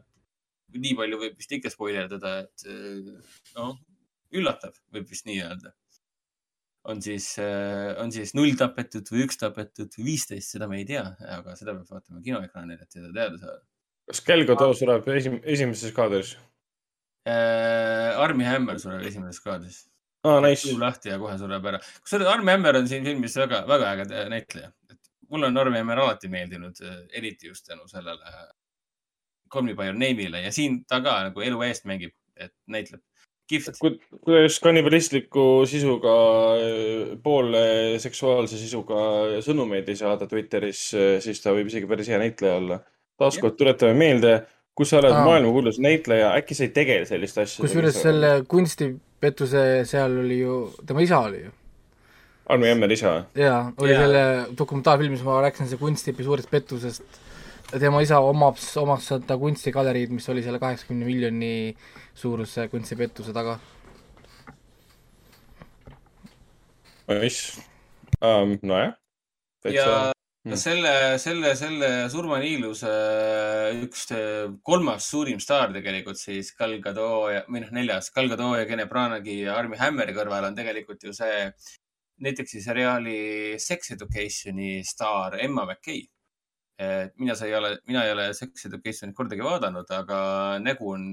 nii palju võib vist ikka spoilerdada, et äh, noh, üllatav, võib vist nii öelda. on siis, on siis null tapetud või üks tapetud või viisteist, seda me ei tea, aga seda peab vaatama kinoekraanil, et seda teada saada. Kas Gal Gadot sureb esim-, esimeses kaadris? Äh, Armi Hammer sureb esimeses kaadris. aa, nice suu. lahti ja kohe sureb ära. kusjuures Armi Hammer on siin filmis väga, väga äge näitleja. mulle on Armi Hammer alati meeldinud, eriti just tänu sellele Call me by your name'ile ja siin ta ka nagu elu eest mängib, et näitleb. kihvt. kuidas kannibalistliku sisuga, poole seksuaalse sisuga sõnumeid ei saada Twitteris, siis ta võib isegi päris hea näitleja olla. Taaskord tuletame meelde, kui sa oled Aa. maailmakuulus näitleja, äkki sa ei tegele selliste asjadega. kusjuures selle kunstipettuse seal oli ju, tema isa oli ju. Armi Emmer isa. jaa, oli Jaa. selle dokumentaalfilmis, ma rääkisin see kunstiõpi suurest pettusest. tema isa omab, omas seda kunstigaleriid, mis oli selle kaheksakümne miljoni suuruse kunstipettuse taga. Nice um,. nojah. ja Mm. selle, selle, selle surmaniiluse üks äh, kolmas suurim staar tegelikult siis Gal Gadot ja, või noh, neljas, Gal Gadot ja Kene Branaghi ja Armi Hammeri kõrval on tegelikult ju see näiteks siis seriaali Sex Educationi staar Emma McKay. mina sa ei ole, mina ei ole Sex Educationit kordagi vaadanud, aga nägu on,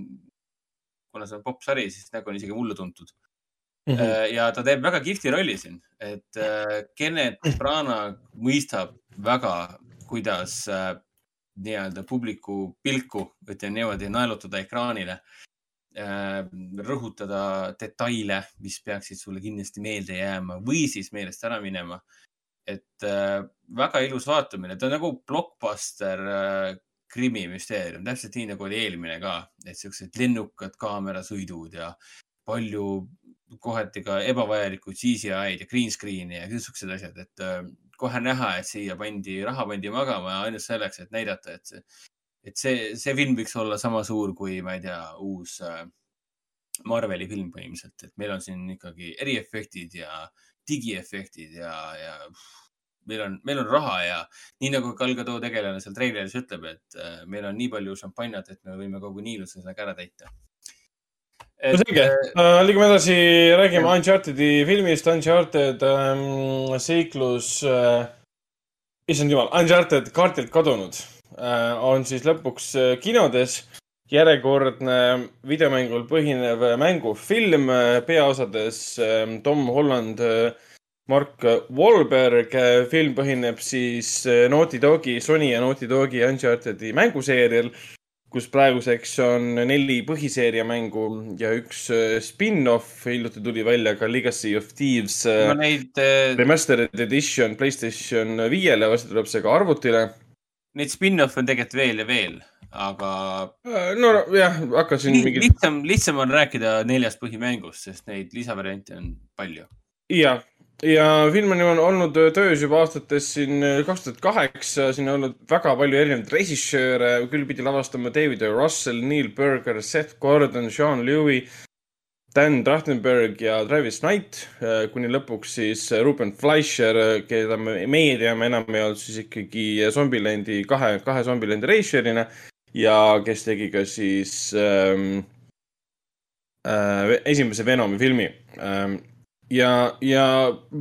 kuna see on popsari, siis nägu on isegi mulle tuntud. Äh, ja ta teeb väga kihvti rolli siin, et äh, Kennet Branagh mõistab väga, kuidas äh, nii-öelda publiku pilku, ütleme niimoodi, naelutada ekraanile äh,. rõhutada detaile, mis peaksid sulle kindlasti meelde jääma või siis meelest ära minema. et äh, väga ilus vaatamine, ta on nagu blockbuster äh, krimimüsteerium, täpselt nii nagu oli eelmine ka, et siuksed lennukad kaamerasõidud ja palju kohati ka ebavajalikud CGI-d ja green screen'i ja siuksed asjad, et äh, kohe näha, et siia pandi, raha pandi magama ainult selleks, et näidata, et see, et see, see film võiks olla sama suur kui, ma ei tea, uus äh, Marveli film põhimõtteliselt, et meil on siin ikkagi eriefektid ja digiefektid ja, ja meil on, meil on raha ja nii nagu Gal Gadot tegelane seal treileris ütleb, et äh, meil on nii palju šampanjat, et me võime kogu Niiluse sellega ära täita. No selge. Uh,, liigume edasi, räägime Uncharted'i filmist, Uncharted um, seiklus uh,, issand jumal, Uncharted kaardilt kadunud uh, on siis lõpuks uh, kinodes. Järjekordne videomängul põhinev mängufilm uh, peaosades um, Tom Holland uh, Mark Wahlberg, film põhineb siis uh, Naughty Dogi, Sony ja Naughty Dogi Uncharted'i mänguseerial, kus praeguseks on neli põhiseeria mängu ja üks äh, spin-off. hiljuti tuli välja ka Legacy of Thieves äh, ma neid, Remastered Edition Playstation viiele, varsti tuleb see ka arvutile. neid spin-off'e on tegelikult veel ja veel, aga no jah, hakkasin li mingit, lihtsam, lihtsam on rääkida neljast põhimängust, sest neid lisavariante on palju. jah, ja film on ju olnud töös juba aastates siin kaks tuhat kaheksa, siin on olnud väga palju erinevaid režissööre, küll pidi lavastama David O. Russell, Neil Berger, Seth Gordon, Sean Lewis, Dan Trachtenberg ja Travis Knight, kuni lõpuks siis Ruben Fleischer, keda me, meie teame enamjaolt siis ikkagi Zombielandi kahe, kahe Zombielandi režissöörina ja kes tegi ka siis ähm, äh, esimese Venomi filmi ähm, ja, ja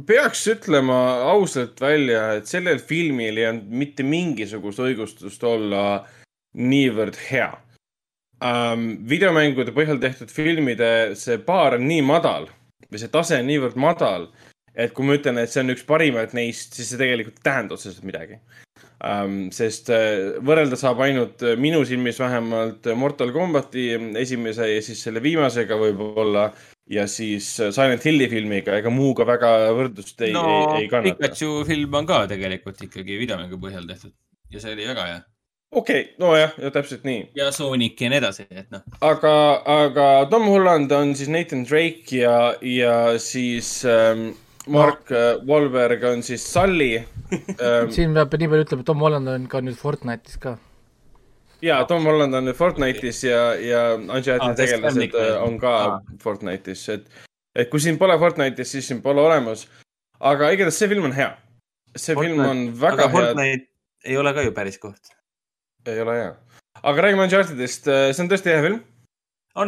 peaks ütlema ausalt välja, et sellel filmil ei olnud mitte mingisugust õigustust olla niivõrd hea um,. videomängude põhjal tehtud filmide see baar on nii madal või see tase on niivõrd madal, et kui ma ütlen, et see on üks parimaid neist, siis see tegelikult ei tähenda otseselt midagi um,. sest uh, võrrelda saab ainult uh, minu silmis vähemalt Mortal Combati esimese ja siis selle viimasega võib-olla ja siis äh, Silent Hilli filmiga, ega muuga väga võrdlust ei no no,, ei, ei kannata. Pikachu film on ka tegelikult ikkagi videomängu põhjal tehtud ja see oli väga hea. okei okay,, nojah, ja täpselt nii. ja Sonic ja nii edasi, et noh, aga, aga Tom Holland on siis Nathan Drake ja, ja siis ähm, Mark no. Wahlberg on siis Sully ähm,. siin peab nii palju ütlema, et Tom Holland on ka nüüd Fortnite'is ka. Ja Tom Holland on Fortnite'is ja, ja Uncharted'i täiesti tegelased äh, on ka Aa. Fortnite'is, et, et kui siin pole Fortnite'is, siis siin pole olemas. aga igatahes see film on hea. see Fortnite. film on väga aga hea, Fortnite ei ole ka ju päris koht. ei ole hea. aga räägime Uncharted'ist, see on tõesti hea film.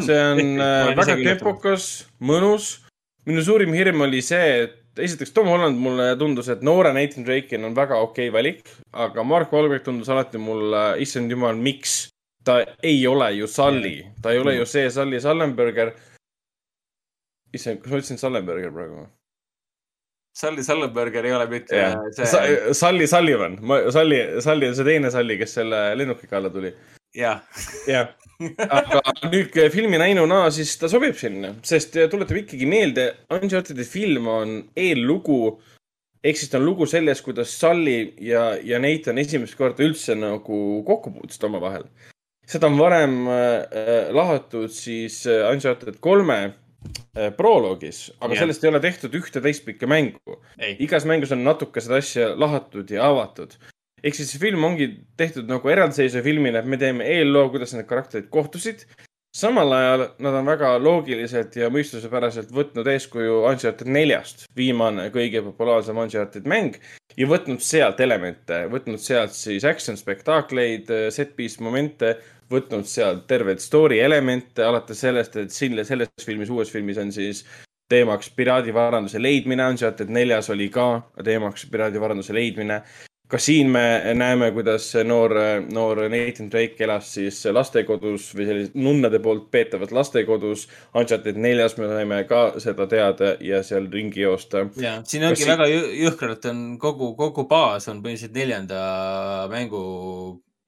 see on äh, väga. tempokas, mõnus. minu suurim hirm oli see, et esiteks Tom Holland mulle tundus, et noore Nathan Drake'il on väga okei okay valik, aga Mark Wahlberg tundus alati mulle, issand jumal, miks ta ei ole ju Sully, ta ei ole ju see Sully Sullenberger. issand, kas ma ütlesin Sullenberger praegu? Või? Sully Sullenberger ei ole mitte jah, see, Sully Sullivan, Sully, Sully on see teine Sully, kes selle lennukiga alla tuli. Jah, jah, aga nüüd äh, filmi näinuna, siis ta sobib sinna, sest äh, tuletab ikkagi meelde, Uncharted'i film on eellugu. ehk siis ta on lugu sellest, kuidas Sully ja, ja Nathan esimest korda üldse nagu kokku puutusid omavahel. seda on varem äh, lahatud siis äh, Uncharted kolme äh, proloogis, aga yeah. sellest ei ole tehtud ühte teistpikka mängu igas mängus on natuke seda asja lahatud ja avatud. Ehk siis see film ongi tehtud nagu eraldiseisva filmina, et me teeme eelloo, kuidas need karakterid kohtusid. samal ajal nad on väga loogiliselt ja mõistusepäraselt võtnud eeskuju Uncharted neljast, viimane kõige populaarsem Uncharted mäng ja võtnud sealt elemente, võtnud sealt siis action spektaakleid, set piece momente, võtnud sealt terveid story elemente, alates sellest, et siin selles filmis, uues filmis on siis teemaks piraadivaranduse leidmine, Uncharted neljas oli ka teemaks piraadivaranduse leidmine. Ka siin me näeme, kuidas noor, noor Nathan Drake elas siis lastekodus või sellises nunnade poolt peetavas lastekodus. Uncharted neljas me saime ka seda teada ja seal ringi joosta. ja siin ongi Kas väga jõ- jõhkralt on kogu, kogu baas on põhimõtteliselt neljanda mängu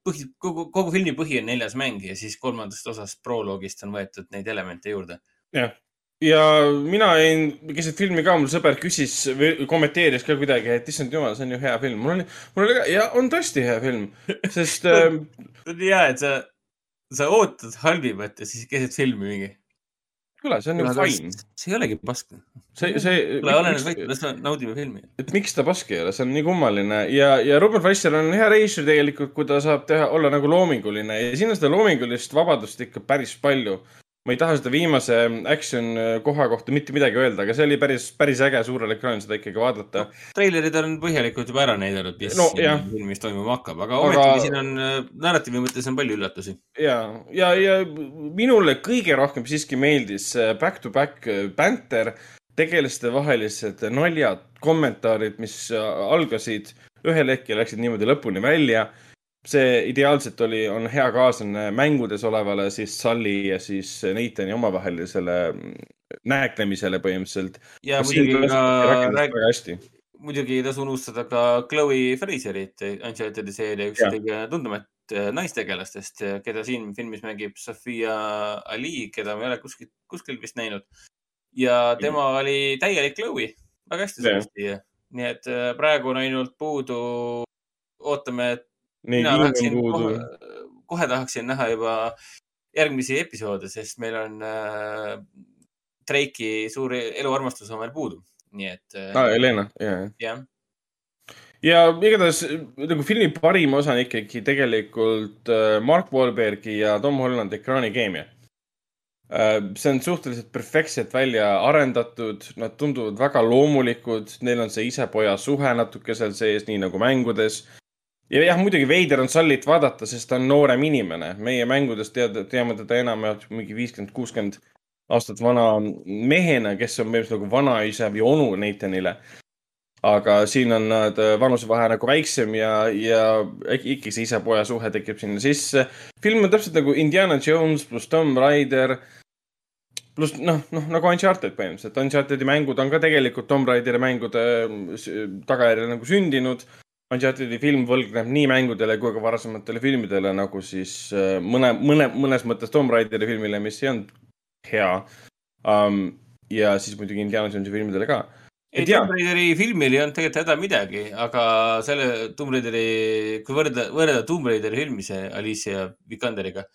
põhi, kogu, kogu filmi põhi on neljas mäng ja siis kolmandast osast proloogist on võetud neid elemente juurde. jah, ja mina jäin keset filmi ka, mul sõber küsis või kommenteeris ka kuidagi, et issand jumal, see on ju hea film. mul oli, mul oli ka, ja on tõesti hea film, sest äh, see on nii hea, et sa, sa ootad halvimat ja siis keset filmi mingi. kuule, see on ju fine. see ei olegi pask. see, see, kuule, oleneb võitu, las me naudime filmi. et miks ta pask ei ole, see on nii kummaline ja, ja Ruben Fleischer on hea reisijal tegelikult, kui ta saab teha, olla nagu loominguline ja siin on seda loomingulist vabadust ikka päris palju. Ma ei taha seda viimase action koha kohta mitte midagi öelda, aga see oli päris, päris äge suurel ekraanil seda ikkagi vaadata. treilerid on põhjalikult juba ära näidanud, mis No, no, filmis toimuma hakkab, aga Aga- ometigi siin on äh, narratiivi mõttes on palju üllatusi. ja, ja, ja minule kõige rohkem siiski meeldis äh, Back to Back äh, Panther, tegelaste vahelised naljad, kommentaarid, mis äh, algasid ühel hetkel läksid niimoodi lõpuni välja. See ideaalselt oli, on hea kaaslane mängudes olevale siis Sully ja siis Nathani omavahelisele mm, nääklemisele põhimõtteliselt. ja muidugi ka rääk-, muidugi ei tasu unustada ka Chloe Fraserit, Uncharted'i seeria üks kõige tuntumaid, äh, naistegelastest, keda siin filmis mängib Sofia Ali, keda ma ei ole kuskilt, kuskil vist näinud. ja tema oli täielik Chloe, väga hästi sobisti siia. nii et äh, praegu on ainult puudu, ootame, et mina viim on puudu kohe, tahaksin näha juba järgmisi episoode, sest meil on äh, Drake'i suur eluarmastus on veel puudu. nii et äh, ah,. Helena, ja, jah, ja igatahes nagu filmi parim osa on ikkagi tegelikult äh, Mark Wahlbergi ja Tom Hollandi ekraanikeemia. see on suhteliselt perfektselt välja arendatud, nad tunduvad väga loomulikud, neil on see isa-poja suhe natuke seal sees, nii nagu mängudes. Ja jah, muidugi veider on Sallit vaadata, sest ta on noorem inimene. meie mängudes tead, teame teda enamjaolt mingi viiskümmend, kuuskümmend aastat vana mehena, kes on põhimõtteliselt nagu vanaisa või onu Nathanile aga siin on nad vanusevahe nagu väiksem ja, ja ikka see isa-poja suhe tekib sinna sisse. film on täpselt nagu Indiana Jones pluss Tomb Raider. pluss noh, noh nagu Uncharted põhimõtteliselt, Uncharted'i mängud on ka tegelikult Tomb Raideri mängude tagajärjel nagu sündinud. Uncharted'i film võlgneb nii mängudele kui ka varasematele filmidele nagu siis äh, mõne, mõne, mõnes mõttes Tomb Raideri filmile, mis ei olnud hea um,. ja siis muidugi Indiana Jonesi filmidele ka ei. Tomb Raideri filmil ei olnud tegelikult häda midagi, aga selle Tomb Raideri, kui võrrelda, võrrelda Tomb Raideri filmi see Alicia Vikanderiga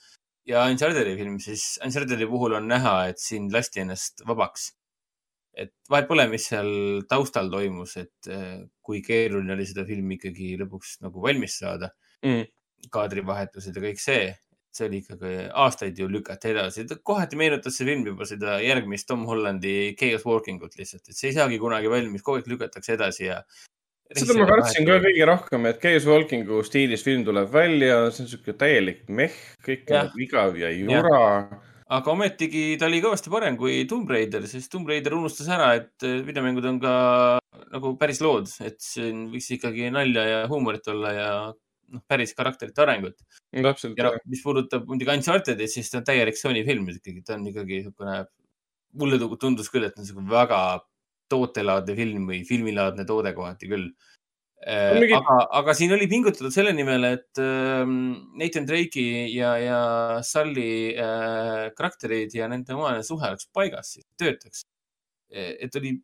ja Uncharted'i film, siis Uncharted'i puhul on näha, et siin lasti ennast vabaks. Et vahet pole, mis seal taustal toimus, et eh, kui keeruline oli seda filmi ikkagi lõpuks nagu valmis saada mm.. kaadrivahetused ja kõik see, see oli ikkagi aastaid ju lükati edasi, kohati meenutas see film juba seda järgmist Tom Hollandi Chaos Walking ut lihtsalt, et see ei saagi kunagi valmis, kogu aeg lükatakse edasi ja. seda ma kartsin ka kõige rohkem, et Chaos Walkingu stiilis film tuleb välja, see on siuke täielik mehh, kõik on igav ja jura. Aga ometigi ta oli kõvasti parem kui Tomb Raider, sest Tomb Raider unustas ära, et eh, videomängud on ka nagu päris lood, et siin võiks ikkagi nalja ja huumorit olla ja noh, päris karakterite arengut. täpselt ja. noh, mis puudutab muidugi Uncharted'it, siis ta on täielik Sony film ikkagi, ta on ikkagi niisugune, mulle tu- tundus küll, et on niisugune väga tootelaadne film või filmilaadne toode kohati küll. On mingi- aga, aga siin oli pingutatud selle nimel, et ähm, Nathan Drake'i ja, ja Sully äh, karakterid ja nende omavaheline suhe oleks paigas, töötaks. et oli,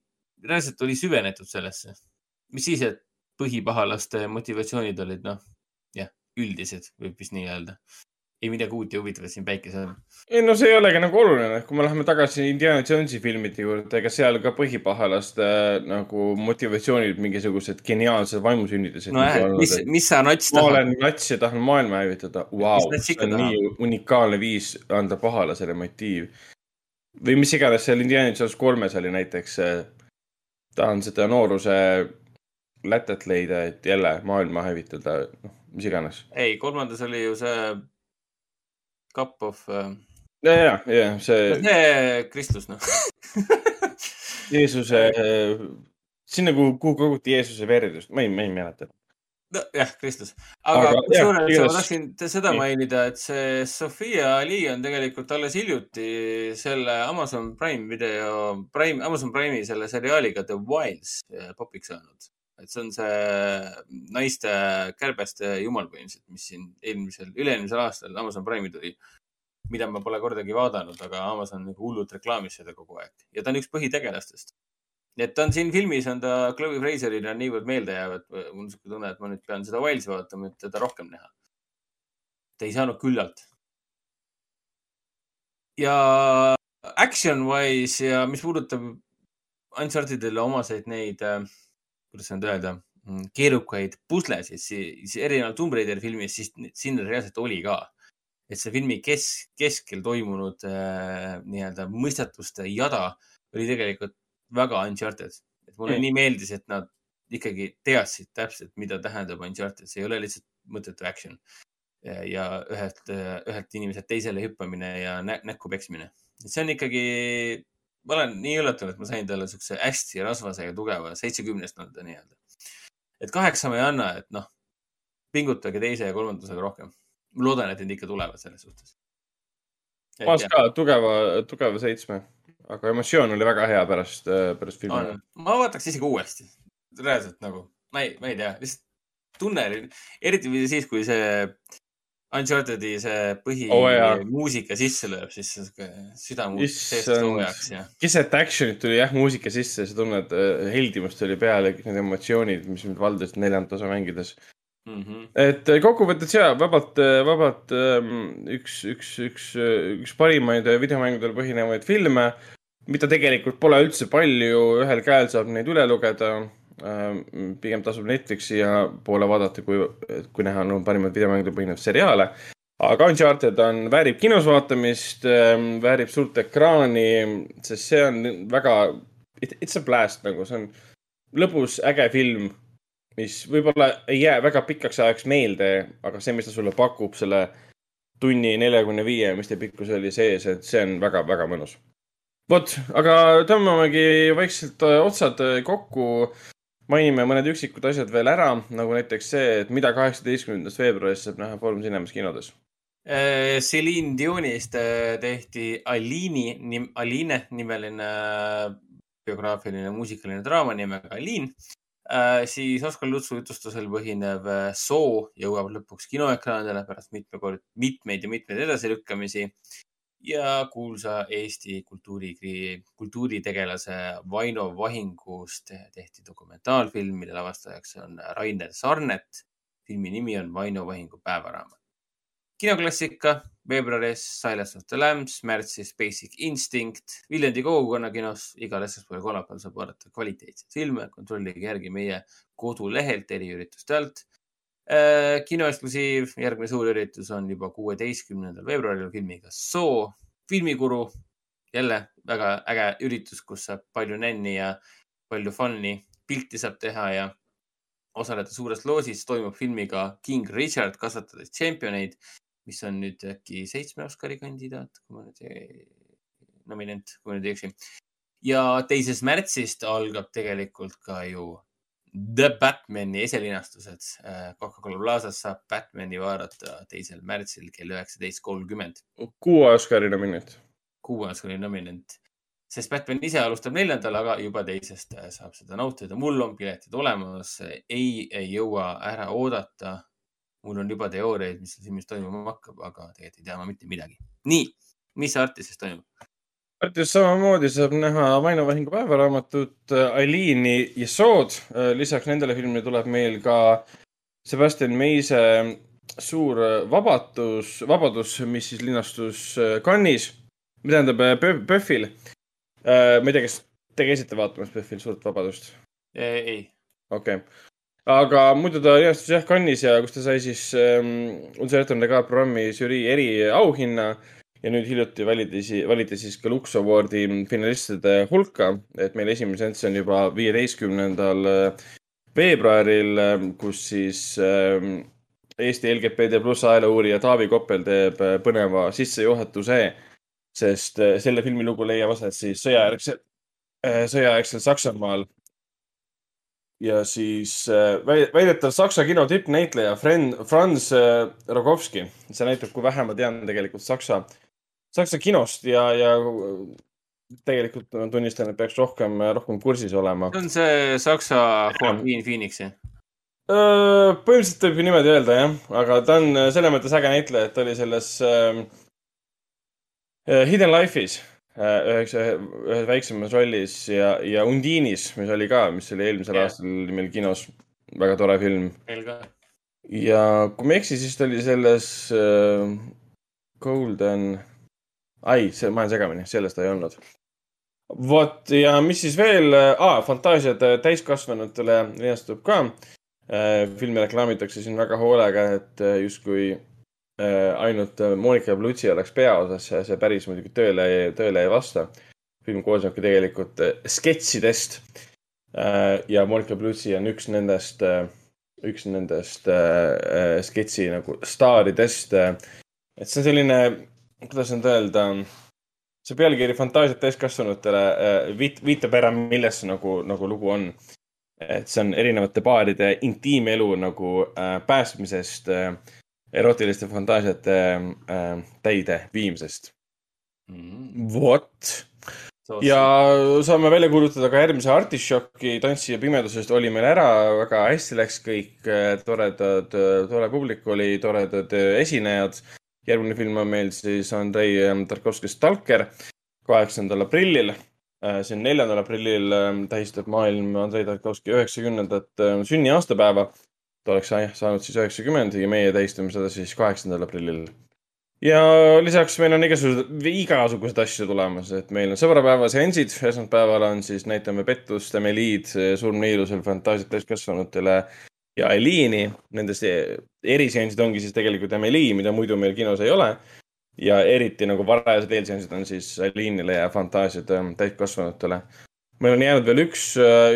reaalselt oli süvenetud sellesse. mis siis, et põhipahalaste motivatsioonid olid, noh, jah, üldised, võib vist nii öelda. Ei midagi uut ja huvitavat siin päikese all. ei no see ei olegi nagu oluline, kui me läheme tagasi Indiana Jonesi filmide juurde, ega seal ka põhipahalaste äh, nagu motivatsioonid mingisugused geniaalsed vaimusünnitised. nojah, mis, mis sa nats ma tahad? olen nats ja tahan maailma hävitada. Nats see on tahab? nii unikaalne viis anda pahalasele motiiv. või mis iganes seal Indiana Jones kolmes oli näiteks. tahan seda nooruse lätet leida, et jälle maailma hävitada, noh, mis iganes. ei, kolmandas oli ju see Cup of äh,, ja, ja, ja see see Kristus, noh. Jeesuse, sinna, kuhu, kuhu koguti Jeesuse veredust, ma ei, ma ei mäleta. nojah, Kristus. aga Aga kusjuures ma igatahes- tahtsin seda nii. mainida, et see Sofia Ali on tegelikult alles hiljuti selle Amazon Prime video, Prime, Amazon Prime'i selle seriaaliga The Wilds eh, popiks saanud. Et see on see naiste kärbeste jumal põhimõtteliselt, mis siin eelmisel, üle-eelmisel aastal Amazon Prime'i tuli. mida ma pole kordagi vaadanud, aga Amazon nagu hullult reklaamis seda kogu aeg ja ta on üks põhitegelastest. nii et ta on siin filmis, on ta Chloe Fraserile on niivõrd meeldejääv, et mul on niisugune tunne, et ma nüüd pean seda Wilds'i vaatama, et teda rohkem näha. ta ei saanud küllalt. ja action wise ja mis puudutab Uncharted'ile omaseid neid, kuidas nüüd öelda, keerukaid puslesid, siis erinevalt Tomb Raideri filmist, siis siin reaalselt oli ka. et see filmi kes, keskel toimunud äh, nii-öelda mõistatuste jada oli tegelikult väga Uncharted. et mulle Mm. nii meeldis, et nad ikkagi teadsid täpselt, mida tähendab Uncharted, see ei ole lihtsalt mõttetu action. ja ühelt, ühelt inimeselt teisele hüppamine ja nä näkku peksmine. see on ikkagi, ma olen nii üllatunud, et ma sain talle siukse hästi rasvase ja tugeva seitsekümnest anda nii-öelda. et kaheksa ma ei anna, et noh, pingutage teise ja kolmandusega rohkem. ma loodan, et need ikka tulevad selles suhtes. ma olen ka tugeva, tugeva seitsme, aga emotsioon oli väga hea pärast, pärast filmi. ma vaataks isegi uuesti, reaalselt nagu, ma ei, ma ei tea, lihtsalt tunne oli, eriti siis, kui see Uncharted'i see põhimuusika sisse lööb, siis sihuke süda muutub seest soojaks ja, keset action'it tuli jah muusika sisse, sa tunned äh, heldimust tuli peale, kõik need emotsioonid, mis mind valdasid neljandat osa mängides. mm. -hmm. et äh, kokkuvõttes jaa, vabalt, vabalt ähm, üks, üks, üks, üks parimaid videomängudel põhinevaid filme, mida tegelikult pole üldse palju, ühel käel saab neid üle lugeda. Pigem tasub Netflixi ja poole vaadata, kui, kui näha on parimaid videomängudel põhinevaid seriaale. aga Uncharted on, väärib kinos vaatamist, väärib suurt ekraani, sest see on väga, it's a blast nagu, see on lõbus, äge film mis võib-olla ei jää väga pikaks ajaks meelde, aga see, mis ta sulle pakub selle tunni neljakümne viie, mis ta pikkus oli sees, et see on väga-väga mõnus. vot, aga tõmbamegi vaikselt äh, otsad äh, kokku. Mainime mõned üksikud asjad veel ära, nagu näiteks see, et mida kaheksateistkümnendast veebruarist saab näha Foorum Cinemas kinodes. Äh, Celine Dionist äh, tehti Aliini, Aline nimeline äh, biograafiline muusikaline draama nimega Aliin. siis Oskar Lutsu jutustusel põhinev Soo jõuab lõpuks kinoekraanidele pärast mitmekord, mitmeid ja mitmeid edasilükkamisi ja kuulsa Eesti kultuuri, kultuuritegelase Vaino Vahingust tehti dokumentaalfilm, mille lavastajaks on Rainer Sarnet. filmi nimi on Vaino Vahingu päevaraamat. kinoklassika veebruaris Silence of the Lambs, märtsis Basic Instinct, Viljandi kogukonnakinos igal esmaspäeval ja kolmapäeval saab vaadata kvaliteetseid filme, kontrollige järgi meie kodulehelt eriürituste alt. kinoeksklusiiv, järgmine suur üritus on juba kuueteistkümnendal veebruaril filmiga Soo, filmikuru. jälle väga äge üritus, kus saab palju nänni ja palju fun'i, pilti saab teha ja osaleda suures loosis, toimub filmiga King Richard kasvatades tšempioneid, mis on nüüd äkki seitsme Oscari kandidaat, kui ma nüüd ei, nominent, kui ma nüüd ei eksi. ja teisest märtsist algab tegelikult ka ju The Batman'i eselinastused. Coca-Cola Plazas saab Batman'i vaadata teisel märtsil kell üheksateist kolmkümmend. kuue Oscari nominent. kuues oli nominent, sest Batman ise alustab neljandal, aga juba teisest äh, saab seda nautida. mul on piletid olemas, ei, ei jõua ära oodata. mul on juba teooriaid, mis filmis toimuma hakkab, aga tegelikult ei tea ma mitte midagi. nii, mis Artises toimub? Artis samamoodi saab näha Vaino Vahingu päevaraamatut, Aliini ja Sood. lisaks nendele filmidele tuleb meil ka Sebastian Meise suur vabatus, vabadus, mis siis linastus Cannes'is, tähendab Pö- PÖFFil. ma ei tea, kas te käisite vaatamas PÖFFil Suurt Vabadust? ei, okei okay., aga muidu ta linastus jah Cannes'is ja kus ta sai siis ähm, Uncertain Legaat-programmi žürii eriauhinna ja nüüd hiljuti valiti, valiti siis ka Lux Awardi finalistide hulka, et meil esimene seanss on juba viieteistkümnendal veebruaril, kus siis ähm, Eesti LGBT pluss ajaloo-uurija Taavi Koppel teeb äh, põneva sissejuhatuse, sest äh, selle filmi lugu leiab aset siis sõjajärgsel, sõjajärgsel Saksamaal ja siis äh, väi- väidetav Saksa kino tippnäitleja Franz äh, Rogowski. see näitab, kui vähe ma tean tegelikult Saksa, Saksa kinost ja, ja tegelikult ma tunnistan, et peaks rohkem, rohkem kursis olema. see on see saksa Joaquin Phoenix, jah? põhimõtteliselt võib ju niimoodi öelda jah, aga ta on äh, selles mõttes äge näitleja, et ta oli selles äh, Hidden Life'is äh, üheks, ühes väiksemas rollis ja, ja Undinis, mis oli ka, mis oli eelmisel Jah. aastal meil kinos. väga tore film meil ka. ja kui ma ei eksi, siis ta oli selles äh, Golden, ai, see, ma olen segamini, selles ta ei olnud. vot ja mis siis veel ah,, fantaasiad täiskasvanutele linastub ka äh,. filmi reklaamitakse siin väga hoolega, et äh, justkui äh, ainult äh, Monika Bellucci oleks peaosas, see, päris muidugi tööle, tööle ei vasta. film koosnebki tegelikult äh, sketšidest äh, ja Monika Bellucci on üks nendest äh, üks nendest äh, äh, sketši nagu staaridest äh,. et see on selline, kuidas nüüd öelda, see pealkiri Fantaasiad täiskasvanutele äh, viit-, viitab ära, milles nagu, nagu lugu on. et see on erinevate paaride intiimelu nagu äh, päästmisest äh,, erootiliste fantaasiate äh, täide viimisest. Mhm. vot. ja saame välja kuulutada ka järgmise Artišoki Tantsija pimedusest oli meil ära, väga hästi läks kõik, toredad, tore publik oli, toredad esinejad. Järgmine film on meil siis Andrei Tarkovski Stalker kaheksandal aprillil. siin neljandal aprillil tähistab maailm Andrei Tarkovski üheksakümnendat sünniaastapäeva. ta oleks saanud siis üheksakümmend ja meie tähistame seda siis kaheksandal aprillil ja lisaks meil on igasuguseid, igasuguseid asju tulemas, et meil on sõbrapäeva seansid, esmaspäeval on siis näitame pettust, Emeliid, Surm Niilusel, fantaasiat täiskasvanutele ja Eliini. Nendest eriseansid ongi siis tegelikult Emeli, mida muidu meil kinos ei ole. ja eriti nagu varajased eelseansid on siis Eliinile ja fantaasiad täiskasvanutele meil on jäänud veel üks,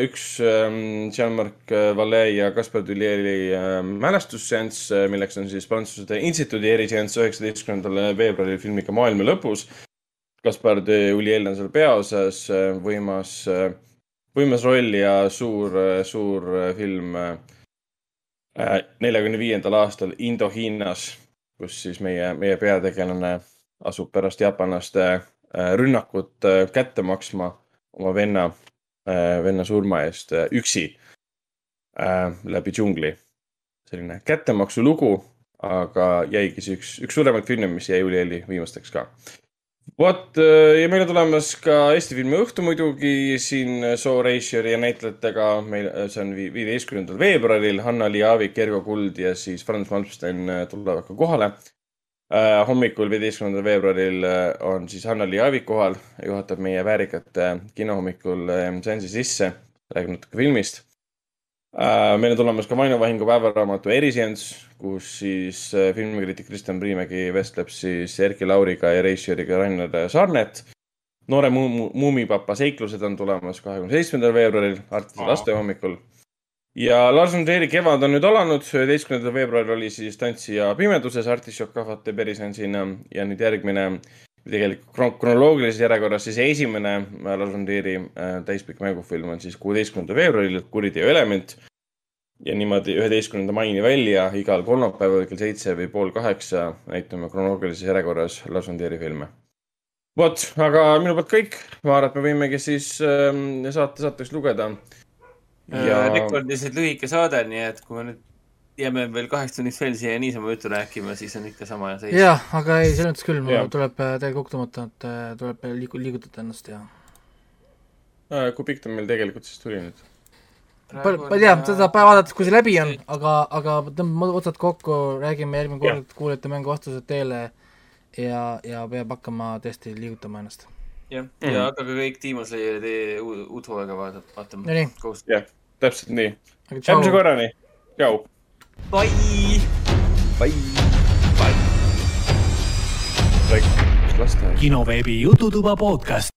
üks ähm, Jean-Marc Vallée ja Kaspar Tullieri ähm, mälestusseanss, äh, milleks on siis Prantsuse instituudi eriseanss üheksateistkümnendal veebruaril filmiga Maailma lõpus. Kaspar Tullier on seal peaosas, äh, võimas, äh, võimas roll ja suur, suur film neljakümne viiendal aastal Indohiinas, kus siis meie, meie peategelane asub pärast jaapanlaste rünnakut kätte maksma oma venna, venna surma eest äh, üksi äh, läbi džungli. selline kättemaksulugu, aga jäigi see üks, üks suuremaid filme, mis jäi Ulieli viimasteks ka. Vot äh, ja meil on tulemas ka Eesti filmi õhtu muidugi siin Soo Reisjeri ja näitlejatega. meil, see on viieteistkümnendal veebruaril, Hanna-Li Aavik, Ergo Kuld ja siis Franz Malmsten tulevad ka kohale äh, hommikul, viieteistkümnendal veebruaril äh, on siis Hanna-Li Aavik kohal, juhatab meie väärikate kinohommikul äh, seansi sisse, räägib natuke filmist äh,. Meil on tulemas ka Vaino Vahingu päevaraamatu eriseanss, kus siis äh, filmikriitik Kristjan Priimägi vestleb siis Erki Lauriga ja reisijariga Rainer Sarnet. noore muumipapa seiklused on tulemas kahekümne seitsmendal veebruaril Artise laste hommikul ja Lars von Trieri kevad on nüüd alanud, üheteistkümnendal veebruaril oli siis Tantsija pimeduses Artišok kahvate periseansina ja nüüd järgmine, tegelikult kronoloogilises järjekorras siis esimene Lars von Trieri äh, täispikk mängufilm on siis kuueteistkümnendal veebruaril Kuriteo element. ja niimoodi üheteistkümnenda maini välja igal kolmapäeval kell seitse või pool kaheksa näitame kronoloogilises järjekorras Lars von Trieri filme. Vot, aga minu poolt kõik, ma arvan, et me võimegi siis ähm, saate saateks lugeda. Ja.... rekordiliselt lühike saade, nii et kui me nüüd jääme veel kaheks tunniks veel siia niisama juttu rääkima, siis on ikka sama seis. jah, aga ei, selles mõttes küll, mul tuleb täiega kokku tõmmata, et äh, tuleb liigu-, liigutada ennast ja. kui pikk ta meil tegelikult siis tuli nüüd? ma ei tea, seda saab vaadata, kui see läbi on, aga, aga tõmbame otsad kokku, räägime järgmine kord, kuulete mängu vastused teele ja, ja peab hakkama tõesti liigutama ennast. jah, ja mm. hakake kõik Demon Slayeri uut hooaega vaatama. jah täpselt nii. järgmise korrani, tšau. Bye. Bye. Bye. kinoveebi Jututuba podcast.